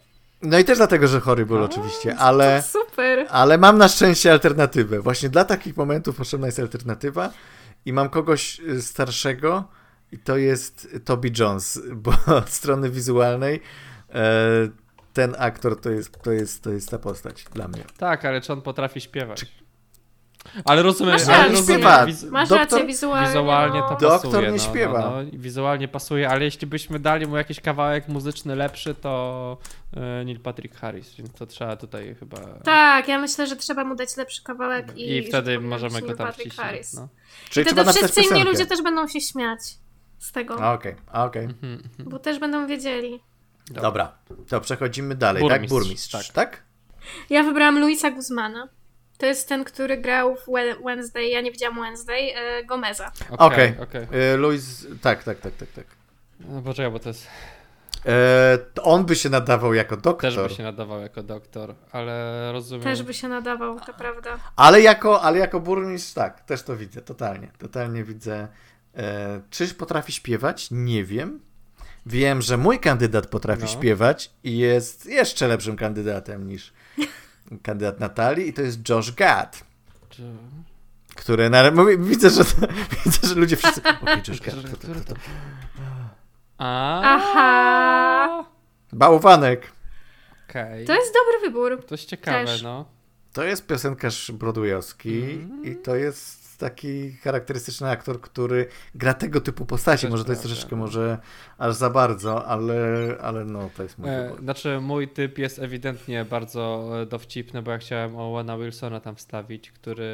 No i też dlatego, że Horrible A, oczywiście, ale, To super. ale mam na szczęście alternatywę. Właśnie dla takich momentów potrzebna jest alternatywa i mam kogoś y, starszego i to jest Toby Jones, bo od strony wizualnej e, ten aktor to jest, to, jest, to jest ta postać dla mnie. tak, ale czy on potrafi śpiewać? Ale rozumiem, Masz ale rację. rozumiem Śpiewa. wiz- Masz Doktor rację wizualnie. wizualnie no. to Doktor pasuje. nie no, śpiewa. No, no, wizualnie pasuje, ale jeśli byśmy dali mu jakiś kawałek muzyczny lepszy, to e, Neil Patrick Harris, więc to trzeba tutaj chyba... Tak, ja myślę, że trzeba mu dać lepszy kawałek i, I wtedy możemy go Neil tam. Harris. No. Czyli Wtedy trzeba napisać wszyscy inni ludzie też będą się śmiać z tego, A, Okej, a, okej. Mhm, mhm. bo też będą wiedzieli. Dobra, to przechodzimy dalej, Burmistrz, tak? Burmistrz, tak. tak? Ja wybrałam Luisa Guzmana. To jest ten, który grał w We- Wednesday, ja nie widziałam Wednesday, e, Gomeza. Okej. okej. Y, Louis, tak, tak, tak, tak, tak. No poczekaj, bo to jest... E, to on by się nadawał jako doktor, Też by się nadawał jako doktor, ale rozumiem... Też by się nadawał, to prawda. ale, jako, ale jako burmistrz tak, też to widzę, totalnie, totalnie widzę. E, czyż potrafi śpiewać? Nie wiem. Wiem, że mój kandydat potrafi No. śpiewać i jest jeszcze lepszym kandydatem niż kandydat Natalii i to jest Josh Gad, Czy... który na, mówię, widzę, że, widzę, że ludzie wszyscy, okej, Josh Gad, to, to? A. Aha. Bałwanek. Okej. To jest dobry wybór. To jest ciekawe, Też. no. To jest piosenkarz broadwayowski Mhm. i to jest taki charakterystyczny aktor, który gra tego typu postaci. Też może to jest prawda, troszeczkę no. może aż za bardzo, ale, ale no, to jest mój E, wybór. znaczy, mój typ jest ewidentnie bardzo e, dowcipny, bo ja chciałem Owena Wilsona tam wstawić, który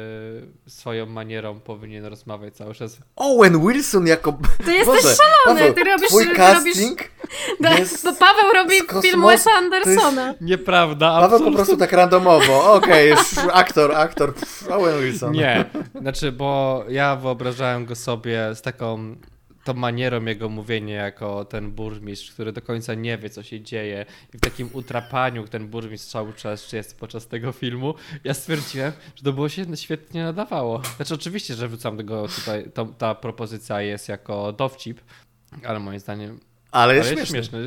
swoją manierą powinien rozmawiać cały czas. Owen Wilson jako... Ty jesteś Boże, szalony, Paweł, ty robisz- twój robisz- casting Da, jest bo Paweł robi z kosmosu, film Wesa jest- Andersona. Nieprawda, Paweł po prostu tak randomowo. Okej, już aktor, aktor. Owen Wilson. Nie, znaczy, bo ja wyobrażałem go sobie z taką tą manierą jego mówienia jako ten burmistrz, który do końca nie wie, co się dzieje i w takim utrapaniu ten burmistrz cały czas jest podczas tego filmu, ja stwierdziłem, że to było się świetnie nadawało. Znaczy oczywiście, że wrzucam tego tutaj, to, ta propozycja jest jako dowcip, ale moim zdaniem Ale ale jest jest śmieszny.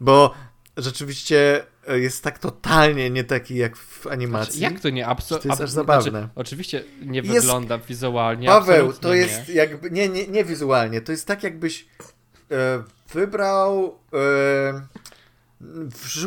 Bo rzeczywiście jest tak totalnie nie taki jak w animacji. Znaczy, jak to nie? Abso- To jest aż ab- zabawne. Znaczy, oczywiście nie Jest- wygląda wizualnie. Paweł, to jest Nie. jakby. Nie, nie, nie wizualnie. To jest tak, jakbyś e, wybrał. E,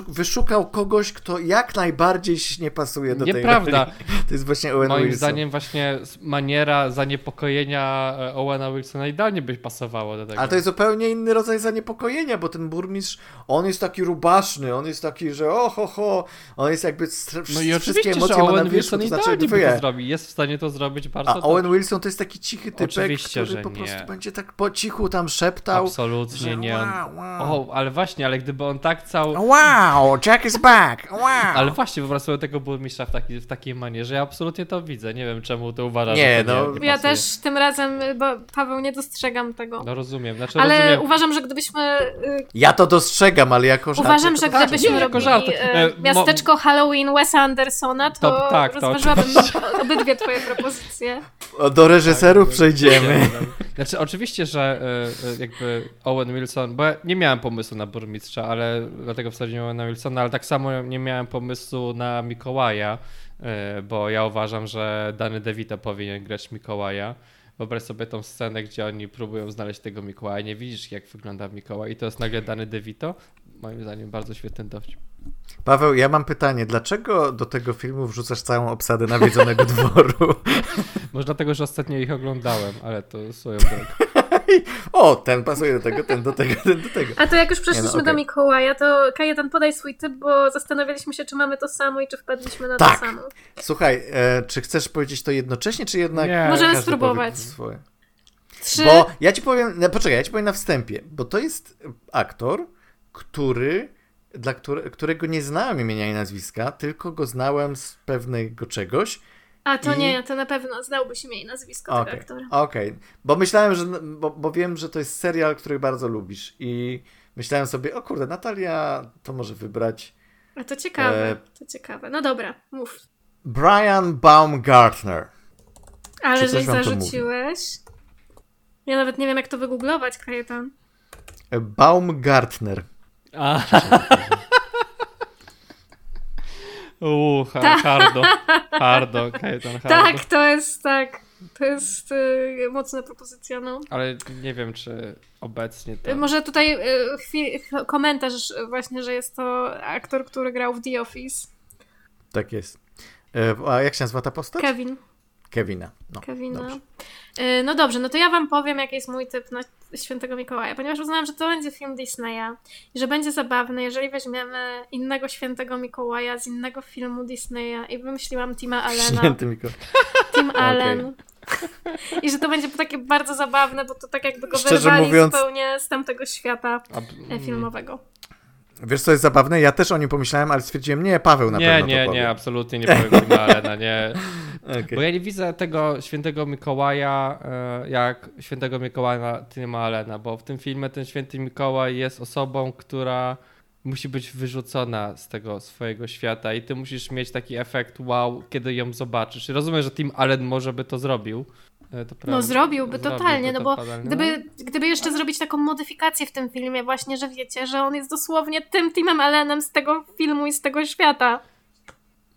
wyszukał kogoś, kto jak najbardziej nie pasuje do tej Nieprawda. To jest właśnie Owen Moim Wilson. zdaniem właśnie maniera zaniepokojenia e, Owena Wilsona idealnie by pasowało do tego. Ale to jest zupełnie inny rodzaj zaniepokojenia, bo ten burmistrz, on jest taki rubaszny, on jest taki, że o ho, ho, on jest jakby No i wszystkie że emocje ma na Owen wierzchu, Wilson to znaczy by to zrobi. Jest w stanie to zrobić bardzo A dobrze. Owen Wilson to jest taki cichy typek, Oczywiście, który po nie. prostu będzie tak po cichu tam szeptał. Absolutnie że nie. Wow, wow. O, ale właśnie, ale gdyby on tak wow, Jack is back, wow. Ale właśnie po prostu tego burmistrza w, taki, w takiej manierze, ja absolutnie to widzę. Nie wiem, czemu ty uważasz, Nie, że to no. nie, nie Ja pasuje. też tym razem, bo Paweł, nie dostrzegam tego. No rozumiem, znaczy Ale rozumiem. uważam, że gdybyśmy. y, Ja to dostrzegam, ale jako żart. Uważam, to że dostrzegam. gdybyśmy Nie, robili żart. e, mo- miasteczko Halloween Wesa Andersona, to, To- tak, to rozważyłabym oczywiście. obydwie twoje propozycje. Do reżyserów Tak, przejdziemy. Znaczy, oczywiście, że y, y, jakby Owen Wilson, bo ja nie miałem pomysłu na burmistrza, ale dlatego wsadziłem Owena Wilsona, ale tak samo nie miałem pomysłu na Mikołaja, y, bo ja uważam, że Dany DeVito powinien grać Mikołaja. Wyobraź sobie tą scenę, gdzie oni próbują znaleźć tego Mikołaja, nie widzisz jak wygląda Mikołaj i to jest nagle Dany DeVito. Moim zdaniem bardzo świetny dowcip. Paweł, ja mam pytanie. Dlaczego do tego filmu wrzucasz całą obsadę nawiedzonego dworu? Może dlatego, że ostatnio ich oglądałem, ale to swoją drogą. O, ten pasuje do tego, ten do tego, ten do tego. A to jak już przeszliśmy Nie, no, do okej. Mikołaja, to Kajetan podaj swój typ, bo zastanawialiśmy się, czy mamy to samo i czy wpadliśmy na Tak. to samo. Słuchaj, e, czy chcesz powiedzieć to jednocześnie, czy jednak Nie. Możemy spróbować. Trzy. Bo ja ci powiem, no, poczekaj, ja ci powiem na wstępie, bo to jest aktor, który, dla które, którego nie znałem imienia i nazwiska, tylko go znałem z pewnego czegoś A to I- nie, to na pewno znałbyś imię i nazwisko Okej, tego aktora. okej. Bo myślałem, że. Bo, bo wiem, że to jest serial, który bardzo lubisz. I myślałem sobie, o kurde, Natalia to może wybrać. A to ciekawe, E, to ciekawe. No dobra, mów. Brian Baumgartner. Ale żeś zarzuciłeś. Ja nawet nie wiem, jak to wygooglować, Kajetan. E, Baumgartner. A. Uuu, ha, Tak. hardo. Hardo, Kajetan, hardo. Tak, to jest tak. To jest y, mocna propozycja, no. Ale nie wiem, czy obecnie to... Może tutaj y, chwil, ch- komentarz właśnie, że jest to aktor, który grał w The Office. Tak jest. E, A jak się nazywa ta postać? Kevin. Kevina. No, Kevina. dobrze. Y, No dobrze, no to ja wam powiem, jaki jest mój typ na Świętego Mikołaja, ponieważ uznałam, że to będzie film Disneya i że będzie zabawny, jeżeli weźmiemy innego Świętego Mikołaja z innego filmu Disneya i wymyśliłam Tima Allena. Święty Mikołaj. Tim Allen. I że to będzie takie bardzo zabawne, bo to tak jakby go Szczerze wyrwali mówiąc- zupełnie z tamtego świata e, filmowego. Wiesz, co jest zabawne? Ja też o nim pomyślałem, ale stwierdziłem, nie, Paweł na Nie, pewno nie, to powie. nie, absolutnie nie powiem Tima Allena, nie. Okej. Bo ja nie widzę tego świętego Mikołaja e, jak świętego Mikołaja Tima Allena, bo w tym filmie ten święty Mikołaj jest osobą, która musi być wyrzucona z tego swojego świata i ty musisz mieć taki efekt wow, kiedy ją zobaczysz. I rozumiem, że Tim Allen może by to zrobił. E, No zrobiłby Zrobiłby totalnie, no bo totalnie. gdyby, gdyby jeszcze zrobić taką modyfikację w tym filmie właśnie, że wiecie, że on jest dosłownie tym Timem Allenem z tego filmu i z tego świata.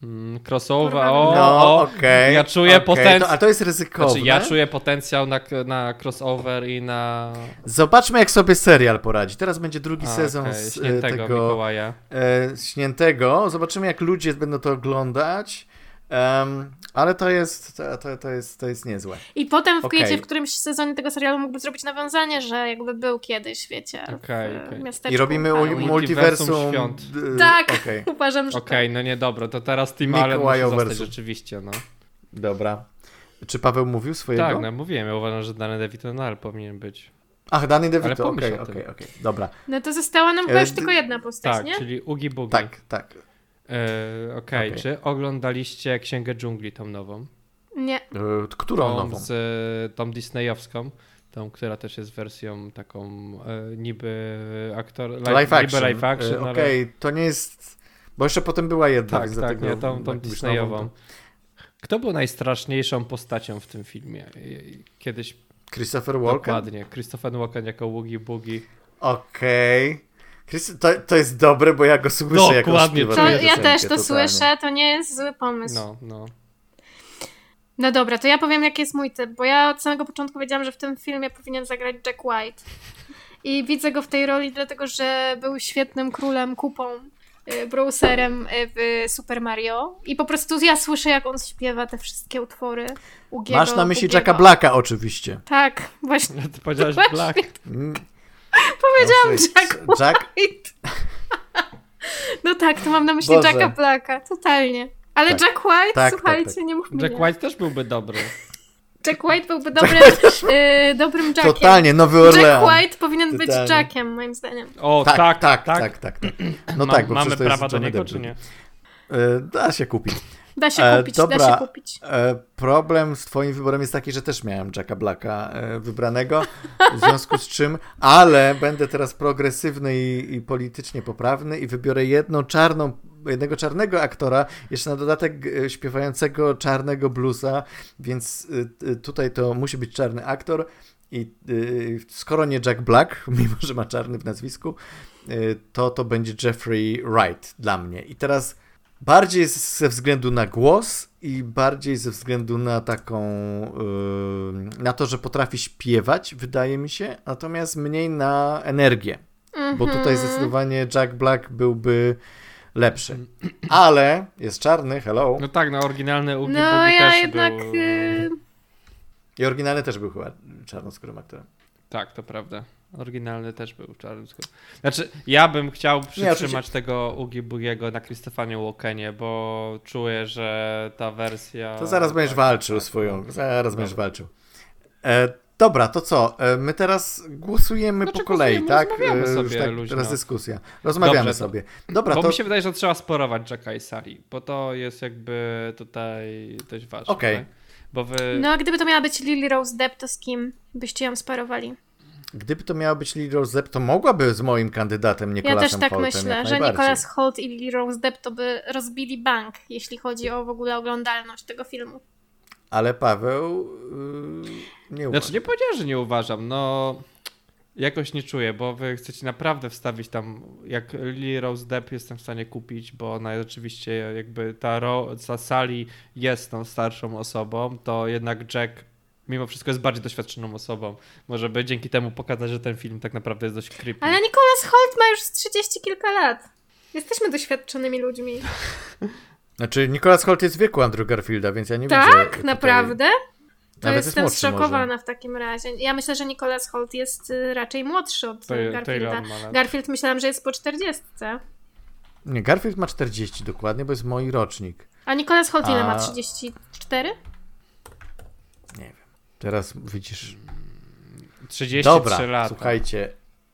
Mm, crossover, o, No, o, okej. ja czuję okej, potenc- to- A to jest ryzykowne. Znaczy, ja czuję potencjał na, na crossover i na Zobaczmy, jak sobie serial poradzi. Teraz będzie drugi A, sezon okej, z e, tego Mikołaja. e, śniętego. Zobaczymy, jak ludzie będą to oglądać. Em, ale to jest, to, to, to, jest, to jest niezłe. I potem w, wiecie, w którymś sezonie tego serialu mógłby zrobić nawiązanie, że jakby był kiedyś, wiecie, w okej. miasteczku. I robimy Halloween. multiversum. Świąt. Tak. Okej, Uważam, że Okej, no nie dobra, to teraz Tim Allen musi zostać rzeczywiście, no. dobra. Czy Paweł mówił swojego? Tak, no mówiłem, ja uważam, że Danny DeVito nadal powinien być. Ach, Danny DeVito, okej, okej, okej. Dobra. No to została nam chyba E, już d- tylko jedna postać, Tak, nie? czyli Ugi Bugi. Tak, tak. E, Okej, Okej. czy oglądaliście Księgę Dżungli, tą nową? Nie. E, Którą Tą, nową? z, e, tą disneyowską, tą, która też jest wersją taką niby aktor, live, Live action. niby live action, E, ale- Okej, to nie jest... Bo jeszcze potem była jedna, Tak, więc tak, dlatego... nie, tą, tą Disneyową. nową, Kto był najstraszniejszą postacią w tym filmie? Kiedyś to Christopher Walken? dokładnie. Christopher Walken jako Woogie Boogie. Okej. Chris- To, to jest dobre, bo ja go słyszę, jak on Dokładnie, śpiewa To ja piosenkę, też to totalnie. słyszę, to nie jest zły pomysł. No. No, no. dobra, to ja powiem, jaki jest mój typ, bo ja od samego początku wiedziałam, że w tym filmie powinien zagrać Jack White. I widzę go w tej roli, dlatego że był świetnym królem, kupą, y, browserem y, w Super Mario. I po prostu ja słyszę, jak on śpiewa te wszystkie utwory Ugiego. Masz na myśli Bugiego. Jacka Blacka oczywiście. Tak, właśnie. Ty powiedziałeś Właśnie. Black. Powiedziałam znaczy, Jack Jack? White. No tak, to mam na myśli Boże. Jacka Blacka, totalnie. Ale Tak. Jack White, Tak, słuchajcie, tak, nie mów mi Jack nie. White też byłby dobry. Jack White byłby dobrym, y, dobrym Jackiem. Totalnie, Nowy Jack Orlean. White powinien być Totalnie. Jackiem, moim zdaniem. O, Tak, tak, tak, tak, tak, tak. No Ma- tak, bo Mamy przecież to jest prawa do niego, czy nie? E, Da się kupić. Da się E, kupić, da dobra. się kupić. E, Problem z twoim wyborem jest taki, że też miałem Jacka Blacka e, wybranego, w związku z czym, ale będę teraz progresywny i, i politycznie poprawny i wybiorę jedną czarną, jednego czarnego aktora, jeszcze na dodatek e, śpiewającego czarnego bluesa, więc e, e, tutaj to musi być czarny aktor i e, skoro nie Jack Black, mimo że ma czarny w nazwisku, e, to to będzie Jeffrey Wright dla mnie. I teraz Bardziej ze względu na głos i bardziej ze względu na taką. Yy, na to, że potrafi śpiewać, wydaje mi się, natomiast mniej na energię. Bo tutaj Mhm. zdecydowanie Jack Black byłby lepszy. Ale jest czarny, hello. No tak, no oryginalny Ugi No Bugi ja też jednak... był... I oryginalny też był chyba czarnoskórym aktorem. Tak, to prawda. Oryginalny też był czarnym skórą. Znaczy, ja bym chciał przytrzymać tego Ugi Bugiego na Krystofanie Walkenie, bo czuję, że ta wersja... To zaraz będziesz tak, walczył tak, swoją. tak. Zaraz Dobra. będziesz walczył. E, Dobra, to co? E, my teraz głosujemy Znaczy po kolei, głosujemy, tak? rozmawiamy E, sobie tak luźno. teraz dyskusja. Rozmawiamy Dobrze, sobie. Dobra, Bo to mi się wydaje, że trzeba sporować Jacka i Sally, bo to jest jakby tutaj dość ważne. Okej. tak? Bo wy... No a gdyby to miała być Lily Rose Depp, to z kim byście ją sparowali? Gdyby to miała być Lily Rose Depp, to mogłaby z moim kandydatem Ja Nicolasem też tak Holtem, myślę, że. Nicholas Holt i Lily Rose Depp to by rozbili bank, jeśli chodzi o w ogóle oglądalność tego filmu. Ale Paweł yy, nie uważa. Znaczy nie powiedziałem, że nie uważam, no jakoś nie czuję, bo wy chcecie naprawdę wstawić tam, jak Lily Rose Depp jestem w stanie kupić, bo ona rzeczywiście jakby ta, ro, ta Sally jest tą starszą osobą, to jednak Jack mimo wszystko jest bardziej doświadczoną osobą. Może by dzięki temu pokazać, że ten film tak naprawdę jest dość creepy. Ale Nicholas Holt ma już z 30 kilka lat. Jesteśmy doświadczonymi ludźmi. Znaczy, Nicolas Holt jest w wieku Andrew Garfielda, więc ja nie widzę... Tak? Naprawdę? To Nawet jest jestem młodszy zszokowana w takim razie. Ja myślę, że Nicholas Holt jest y, raczej młodszy od To- to ile Garfielda. Garfield myślałam, że jest po 40. Nie, Garfield ma 40 dokładnie, bo jest mój rocznik. A Nicholas Holt ile A- ma? 34? Teraz widzisz... 33 Dobra, lata. słuchajcie.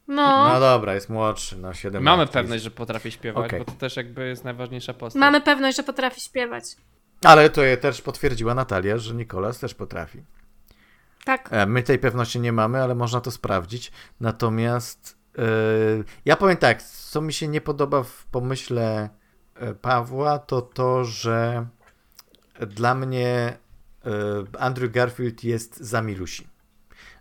No, No dobra, jest młodszy, no 7 Mamy lat. pewność, że potrafi śpiewać, Okej. bo to też jakby jest najważniejsza postać. mamy pewność, że potrafi śpiewać. Ale to je też potwierdziła Natalia, że Nikolas też potrafi. Tak. E, My tej pewności nie mamy, ale można to sprawdzić. Natomiast e, ja powiem tak, co mi się nie podoba w pomyśle e, Pawła, to to, że dla mnie Andrew Garfield jest za milusi.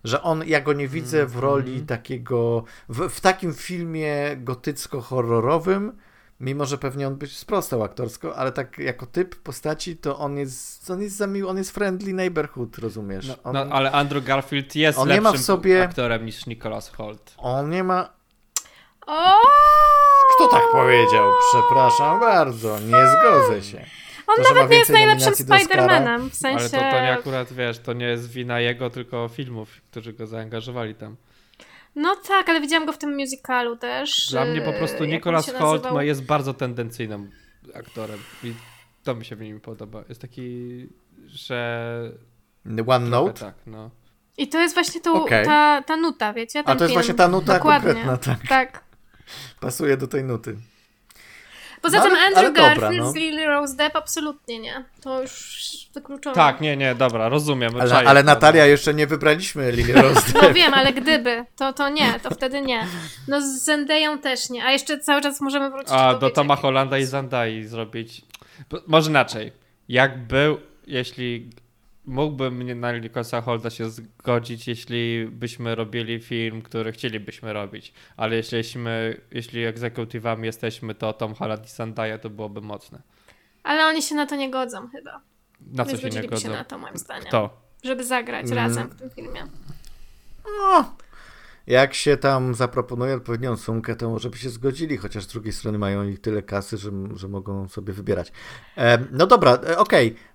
Że on, ja go nie widzę w roli takiego, w, w takim filmie gotycko-horrorowym, mimo że pewnie on by sprostał aktorsko, ale tak jako typ postaci, to on jest, on jest za miły, on jest friendly neighborhood, rozumiesz? No, on, no, ale Andrew Garfield jest on nie lepszym ma w sobie- aktorem niż Nicholas Holt. on nie ma... Kto tak powiedział? Przepraszam bardzo, nie zgodzę się. On To, nawet nie jest najlepszym. Spider-Manem. W sensie. Ale to, to nie akurat, wiesz, to nie jest wina jego, tylko filmów, którzy go zaangażowali tam. No tak, ale widziałam go w tym musicalu też. Dla mnie po prostu się Holt nazywał? ma, jest bardzo tendencyjnym aktorem i to mi się w nim podoba. Jest taki, że... One Note? Tak, no. I to jest właśnie tu, Okej. ta, ta nuta, wiecie? A to jest film. właśnie ta nuta Dokładnie. konkretna, tak. Tak. Pasuje do tej nuty. Poza No, tym ale- Andrew ale dobra, Garfield no. z Lily Rose Depp absolutnie nie. To już wykluczone. Tak, nie, nie, dobra, rozumiem. Ale, czaję ale Natalia, jeszcze nie wybraliśmy Lily Rose No Depp. wiem, ale gdyby, to, to nie, to wtedy nie. No z Zendeją też nie. A jeszcze cały czas możemy wrócić A do Toma Hollanda i Zandai zrobić. Może inaczej. Jak był, jeśli mógłbym na Nicholasa Holda się zgodzić, jeśli byśmy robili film, który chcielibyśmy robić. Ale jeśliśmy, jeśli egzekutywami jesteśmy, to Tom Holland i Zendaya to byłoby mocne. Ale oni się na to nie godzą chyba. Na nie coś zgodziliby innego. się na to moim zdaniem. Kto? Żeby zagrać Mm. razem w tym filmie. No, jak się tam zaproponuje odpowiednią sumkę, to może by się zgodzili, chociaż z drugiej strony mają ich tyle kasy, że, że mogą sobie wybierać. E, no dobra, e, okej. E,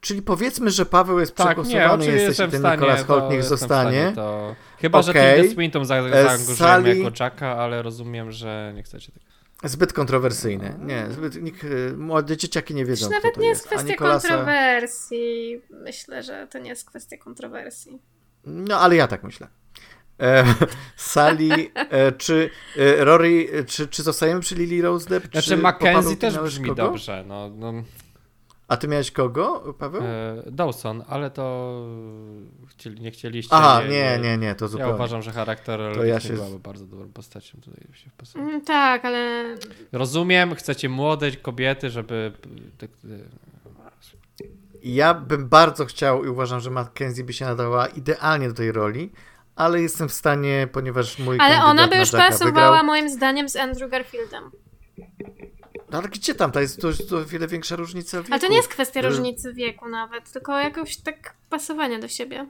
czyli powiedzmy, że Paweł jest Tak, nie, przegłosowany, oczywiście jesteś i w ten stanie. Nicolas Holt niech zostanie. stanie To... Chyba, że Okej. Tilda Swinton E, zaangażujemy Sally- jako Jacka, ale rozumiem, że nie chcecie tego. Zbyt kontrowersyjny. Nie, zbyt, nikt, e, młode dzieciaki nie wiedzą, kto nawet to nie jest kwestia Nicolasa- kontrowersji. Myślę, że to nie jest kwestia kontrowersji. No, ale ja tak myślę. E, Sally, e, czy e, Rory, e, czy, czy zostajemy przy Lily Rose Depp? Znaczy Mackenzie też brzmi kogo? dobrze. No, no, A ty miałeś kogo, Paweł? e, Dawson, ale to chcieli, nie chcieliście. Aha, nie, nie, nie, to Ja zupełnie. uważam, że charakter To ja ja się- byłaby bardzo dobrą postacią tutaj się wpasuje. Mm, tak, ale Rozumiem, chcecie młode kobiety, żeby... e, Ja bym bardzo chciał i uważam, że Mackenzie by się nadała idealnie do tej roli, ale jestem w stanie, ponieważ mój Ale ona by już pasowała wygrał. moim zdaniem z Andrew Garfieldem. No, ale gdzie tam? To jest to, to o wiele większa różnica wieku. Ale to nie jest kwestia Y- różnicy wieku nawet, tylko jakoś tak pasowania do siebie.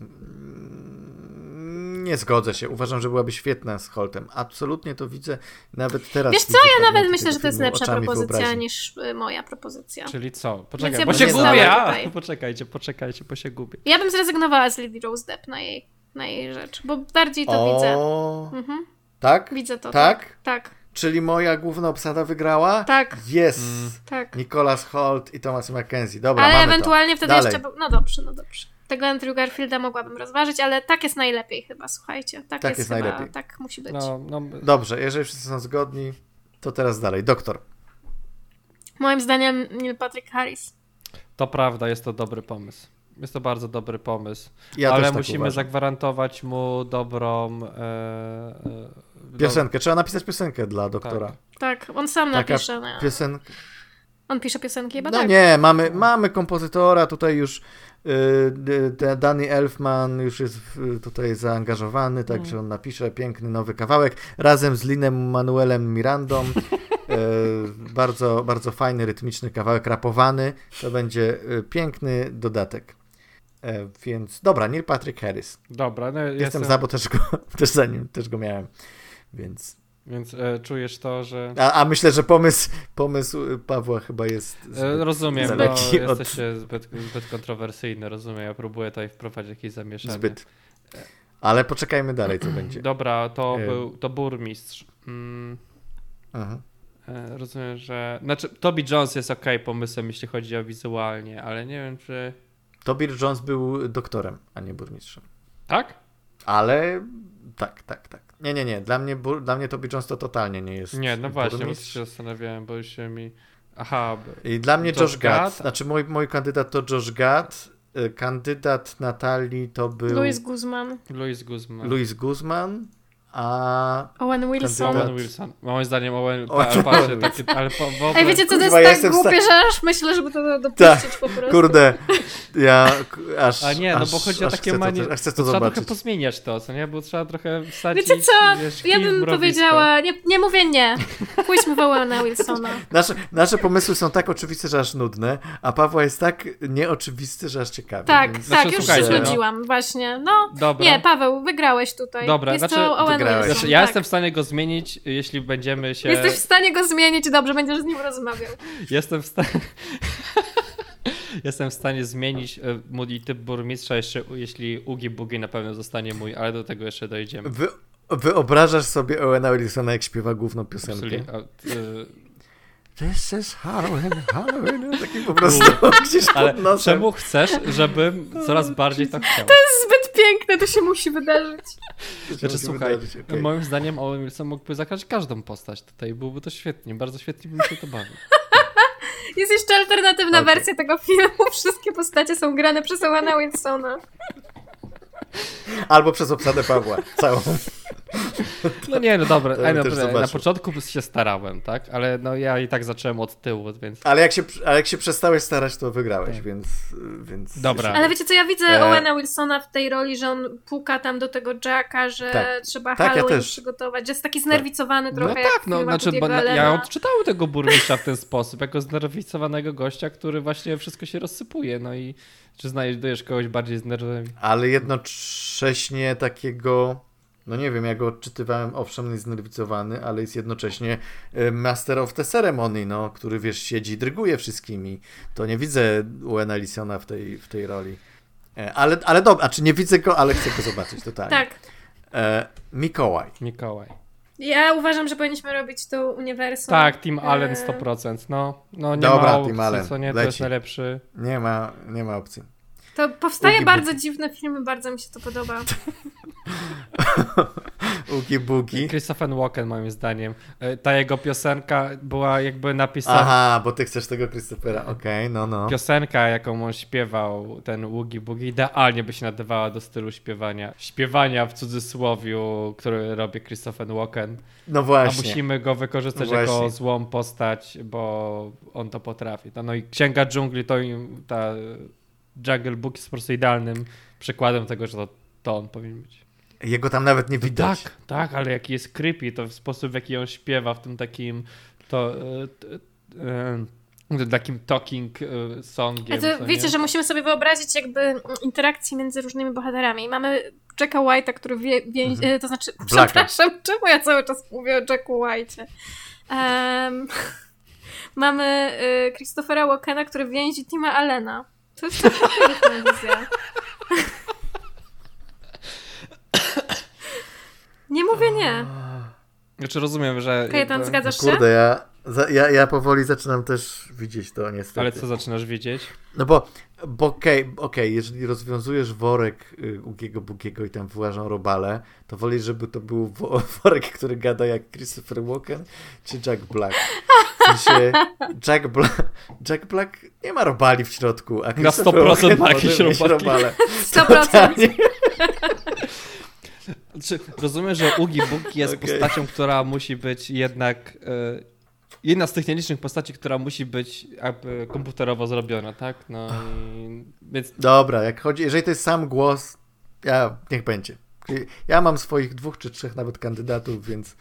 Mm, Nie zgodzę się. Uważam, że byłaby świetna z Holtem. Absolutnie to widzę nawet teraz. Wiesz co, widzę ja nawet myślę, że to jest lepsza propozycja wyobraźni. niż y, moja propozycja. Czyli co? Poczekaj, ja bo się gubię! A, poczekajcie, poczekajcie, bo się gubię. Ja bym zrezygnowała z Lily Rose Depp na jej, na jej rzecz, bo bardziej to widzę. O, Mhm, tak? widzę to. Tak? Tak, Czyli moja główna obsada wygrała? tak, Jest. Mm. tak. Nicholas Holt i Thomas Mackenzie. Dobra, Ale mamy ewentualnie to. wtedy Dalej. jeszcze... No dobrze, no dobrze. tego Andrew Garfielda mogłabym rozważyć, ale tak jest najlepiej chyba, słuchajcie. Tak, Tak jest, jest chyba, najlepiej. Tak musi być. No, no, Dobrze, jeżeli wszyscy są zgodni, to teraz dalej. Doktor. Moim zdaniem Neil Patrick Harris. to prawda, jest to dobry pomysł. Jest to bardzo dobry pomysł. Ja ale tak musimy uważam. zagwarantować mu dobrą. E, e, Piosenkę. Trzeba napisać piosenkę dla doktora. Tak, on sam Taka napisze. No. Piosenka. On pisze piosenki chyba No tak. nie, mamy, mamy kompozytora, tutaj już y, d- Danny Elfman już jest tutaj zaangażowany, także Mm. on napisze piękny nowy kawałek razem z Linem Manuelem Mirandą. Y, bardzo, bardzo fajny, rytmiczny kawałek, rapowany. To będzie y, piękny dodatek. E, więc dobra, Neil Patrick Harris. Dobra, no Jestem, jestem, za, bo też go, też za nim, też go miałem. Więc. Więc e, czujesz to, że. A, a myślę, że pomysł, pomysł Pawła chyba jest. E, zbyt rozumiem, no, od- jesteście zbyt, zbyt kontrowersyjny, rozumiem. Ja próbuję tutaj wprowadzić jakieś zamieszanie. Zbyt. Ale poczekajmy dalej, co będzie. Dobra, to E. był to burmistrz. Mm, Mhm. e, rozumiem, że. Znaczy, Toby Jones jest ok pomysłem, jeśli chodzi o wizualnie, ale nie wiem, czy. Tobir Jones był doktorem, a nie burmistrzem. Tak? Ale tak, tak, tak. Nie, nie, nie. Dla mnie, bur... Dla mnie Tobir Jones to totalnie nie jest. Nie, no właśnie, bo burmistrz. się zastanawiałem, bo już się mi. Aha, I dla mnie Josh Josh Gad. Gad? Znaczy, mój, mój kandydat to Josh Gad. y, Kandydat Natalii to był Louis Guzman, Louis Guzman. Louis Guzman, a Owen Wilson. Kandydat. Owen Wilson. Moim zdaniem Owen. Owen Pa, taki, ale po, w ogóle... Ej, wiecie co, to Kurwa, jest ja tak sta- głupie, że aż myślę, żeby to dopuścić po prostu. kurde, ja aż. A nie, no aż, bo chodzi o takie chcę manie. To, chcę to Trzeba trochę zobaczyć. pozmieniać to, co nie? Bo trzeba trochę wsadzić. Wiecie co, Wiesz, ja bym powiedziała, nie, nie mówię nie. Pójdźmy w Owena Wilsona. Nasze, nasze pomysły są tak oczywiste, że aż nudne, a Pawła jest tak nieoczywisty, że aż ciekawy. Tak, więc... Znaczy, tak, już słuchajcie, się no. znudziłam, właśnie. No, Dobra. nie, Paweł, wygrałeś tutaj. Dobra, jest znaczy, to Owen Znaczy, ja tak. jestem w stanie go zmienić, jeśli będziemy się. Jesteś w stanie go zmienić, dobrze, będziesz z nim rozmawiał. Jestem w stanie. Jestem w stanie zmienić e, mój typ burmistrza, jeszcze, jeśli Ugi Bugi na pewno zostanie mój, ale do tego jeszcze dojdziemy. Wy, wyobrażasz sobie Owena Wilsona, jak śpiewa główną piosenkę? Czyli, a, y, This is Halloween, Halloween, taki po prostu gdzieś ale pod nosem. czemu chcesz, żebym coraz bardziej to chciał? Zbyt piękne, to się musi wydarzyć. To Znaczy, musi słuchaj, wydarzyć, okej. moim zdaniem Owen Wilson mógłby zagrać każdą postać tutaj, byłby to świetnie, bardzo świetnie bym się to bawił. Jest jeszcze alternatywna Okej. wersja tego filmu. Wszystkie postacie są grane przez Owena Wilsona. Albo przez obsadę Pawła, całą. No nie, no dobra, ja Ej, no, na początku się starałem, tak, ale no ja i tak zacząłem od tyłu, więc... Ale jak się, ale jak się przestałeś starać, to wygrałeś, Tak. więc, więc... Dobra. Ale wiecie co, ja widzę E. Owena Wilsona w tej roli, że on puka tam do tego Jacka, że Tak. trzeba Tak, ja Halloween też. przygotować, że jest taki znerwicowany No trochę tak, jak no, w znaczy, bo na, ja odczytałem tego burmistrza w ten sposób, jako znerwicowanego gościa, który właśnie wszystko się rozsypuje, no i czy znajdujesz kogoś bardziej znerwiowanego? Ale jednocześnie takiego... No nie wiem, ja go odczytywałem, owszem, jest znerwicowany, ale jest jednocześnie e, master of the ceremony, no, który, wiesz, siedzi i dryguje wszystkimi. To nie widzę Owena Wilsona w tej, w tej roli. E, Ale, ale dobra, a czy nie widzę go, ale chcę go zobaczyć totalnie. Tak. E, Mikołaj. Mikołaj. Ja uważam, że powinniśmy robić to uniwersum. Tak, Tim Allen E, 100%, no, no nie Dobra, ma Tim opcji, Allen, co nie, to jest najlepszy. Nie ma, nie ma opcji. To powstaje Ugi bardzo bugi. dziwne filmy, bardzo mi się to podoba. Ugi bugi. Christopher Walken moim zdaniem. E, Ta jego piosenka była jakby napisana... Aha, bo ty chcesz tego Christophera. Okej, no, no. Piosenka, jaką on śpiewał, ten Woogie Boogie, idealnie by się nadawała do stylu śpiewania. Śpiewania w cudzysłowiu, który robi Christopher Walken. No A właśnie. musimy go wykorzystać No jako złą postać, bo on to potrafi. No, no i Księga Dżungli, to im, ta Jungle Book jest po prostu idealnym przykładem tego, że to, to on powinien być. Jego tam nawet nie widać. Tak, tak, ale jaki jest creepy, to w sposób, w jaki on śpiewa w tym takim to, e, e, tym takim talking e, songiem. To wiecie, nie? że musimy sobie wyobrazić jakby interakcje między różnymi bohaterami. Mamy Jacka White'a, który wie, wie, Mhm. e, to znaczy, Blacka. przepraszam, czemu ja cały czas mówię o Jacku White'ie? Em, mamy e, Christophera Walkena, który więzi Tima Allena. To jest wizja. Nie mówię nie. Znaczy rozumiem, że... Kajetan, jakby- zgadzasz się? Kurde, ja, Za, ja, ja powoli zaczynam też widzieć to niestety. Ale co zaczynasz widzieć? No bo, bo okej, okay, okay, jeżeli rozwiązujesz worek y, Ugiego Bugiego i tam wyłażą robale, to woli, żeby to był wo worek, który gada jak Christopher Walken czy Jack Black. Sensie Jack, Bla Jack Black nie ma robali w środku, a Christopher Na 100% Walken ma jakieś robale. 100%. Znaczy, rozumiem, że Ugi Bugi jest okay. postacią, która musi być jednak... Y jedna z tych nielicznych postaci, która musi być jakby komputerowo zrobiona, tak? No i, więc... Dobra, jak chodzi, jeżeli to jest sam głos, ja, niech będzie. Ja mam swoich dwóch czy trzech nawet kandydatów, więc,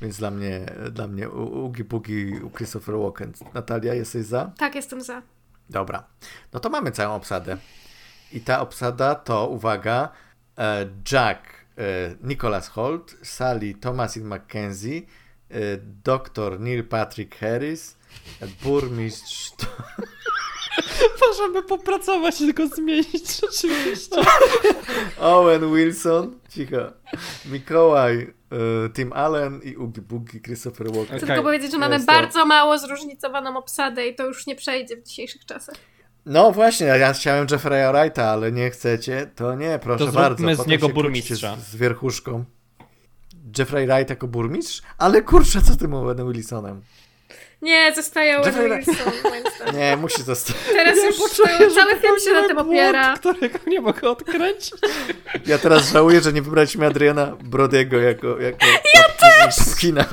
więc dla mnie, dla mnie Ugi Bugi, Christopher Walken. Natalia, jesteś za? Tak, jestem za. Dobra. No to mamy całą obsadę. I ta obsada to, uwaga, e, Jack, e, Nicholas Holt, Sally Thomasin McKenzie, Y, doktor Neil Patrick Harris, burmistrz. Możemy popracować i tylko zmienić rzeczywiście. Owen Wilson, cicho. Mikołaj, y, Tim Allen i Ugi Bugi Christopher Walker. Chcę okay. tylko powiedzieć, że mamy bardzo mało zróżnicowaną obsadę i to już nie przejdzie w dzisiejszych czasach. No właśnie, ja chciałem Jeffrey'a Wrighta, ale nie chcecie, to nie, proszę to bardzo. To z niego burmistrza. Z, z wierchuszką. Jeffrey Wright jako burmistrz? Ale kurczę, co tym Owenem Wilsonem? Nie, zostaje Owen Jeffrey Wilson. Nie, musi zostać. Teraz już poczuję, cały film się na tym opiera. którego nie mogę odkręcić. Ja teraz żałuję, że nie wybraliśmy Adriana Brodiego jako, jako ja też! Pumpkina,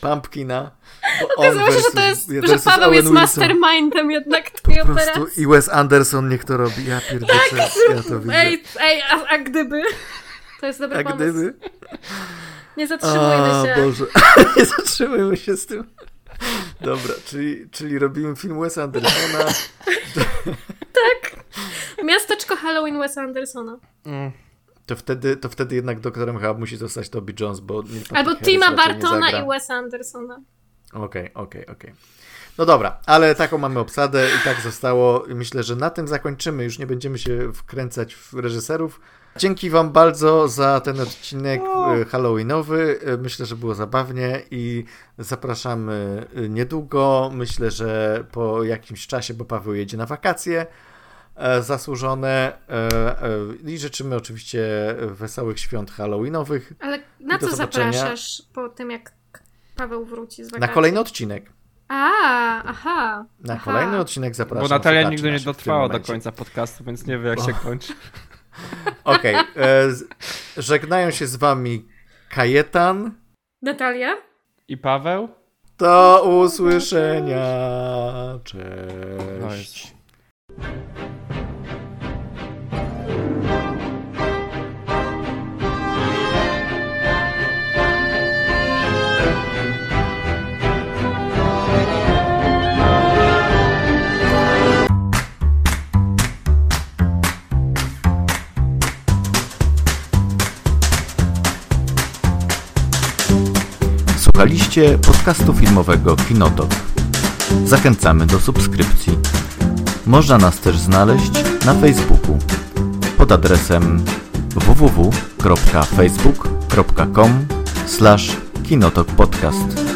Pumpkina. Okazało się, że to jest, że Paweł jest mastermindem jednak tej po operacji. prostu i Wes Anderson niech to robi. Ja pierdolę, tak, ja to widzę. Ej, ej a, a gdyby... To jest dobry A pomysł. gdyby? Nie zatrzymujmy się. Boże, nie zatrzymujmy się z tym. Dobra, czyli, czyli robimy film Wes Andersona. tak. Miasteczko Halloween Wes Andersona. Mm. To wtedy, to wtedy jednak doktorem chyba musi zostać Toby Jones, bo... Albo Tima Bartona i Wes Andersona. Okej, okay, okej, okay, okej. Okay. No dobra, ale taką mamy obsadę i tak zostało. Myślę, że na tym zakończymy. Już nie będziemy się wkręcać w reżyserów. Dzięki Wam bardzo za ten odcinek e, Halloweenowy. E, myślę, że było zabawnie i zapraszamy e, niedługo. Myślę, że po jakimś czasie, bo Paweł jedzie na wakacje zasłużone i życzymy oczywiście wesołych świąt Halloweenowych. Ale na co zapraszasz po tym, jak Paweł wróci z wakacji? Na kolejny odcinek. A, aha. Na aha. kolejny odcinek zapraszam. Bo Natalia nigdy nie dotrwała do końca podcastu, więc nie wie, jak o. się kończy. Okej. Okay. E, żegnają się z wami Kajetan. Natalia. I Paweł. Do usłyszenia. Cześć. Słuchaliście podcastu filmowego Kinotok. Zachęcamy do subskrypcji. Można nas też znaleźć na Facebooku pod adresem www.facebook.com/kinotokpodcast.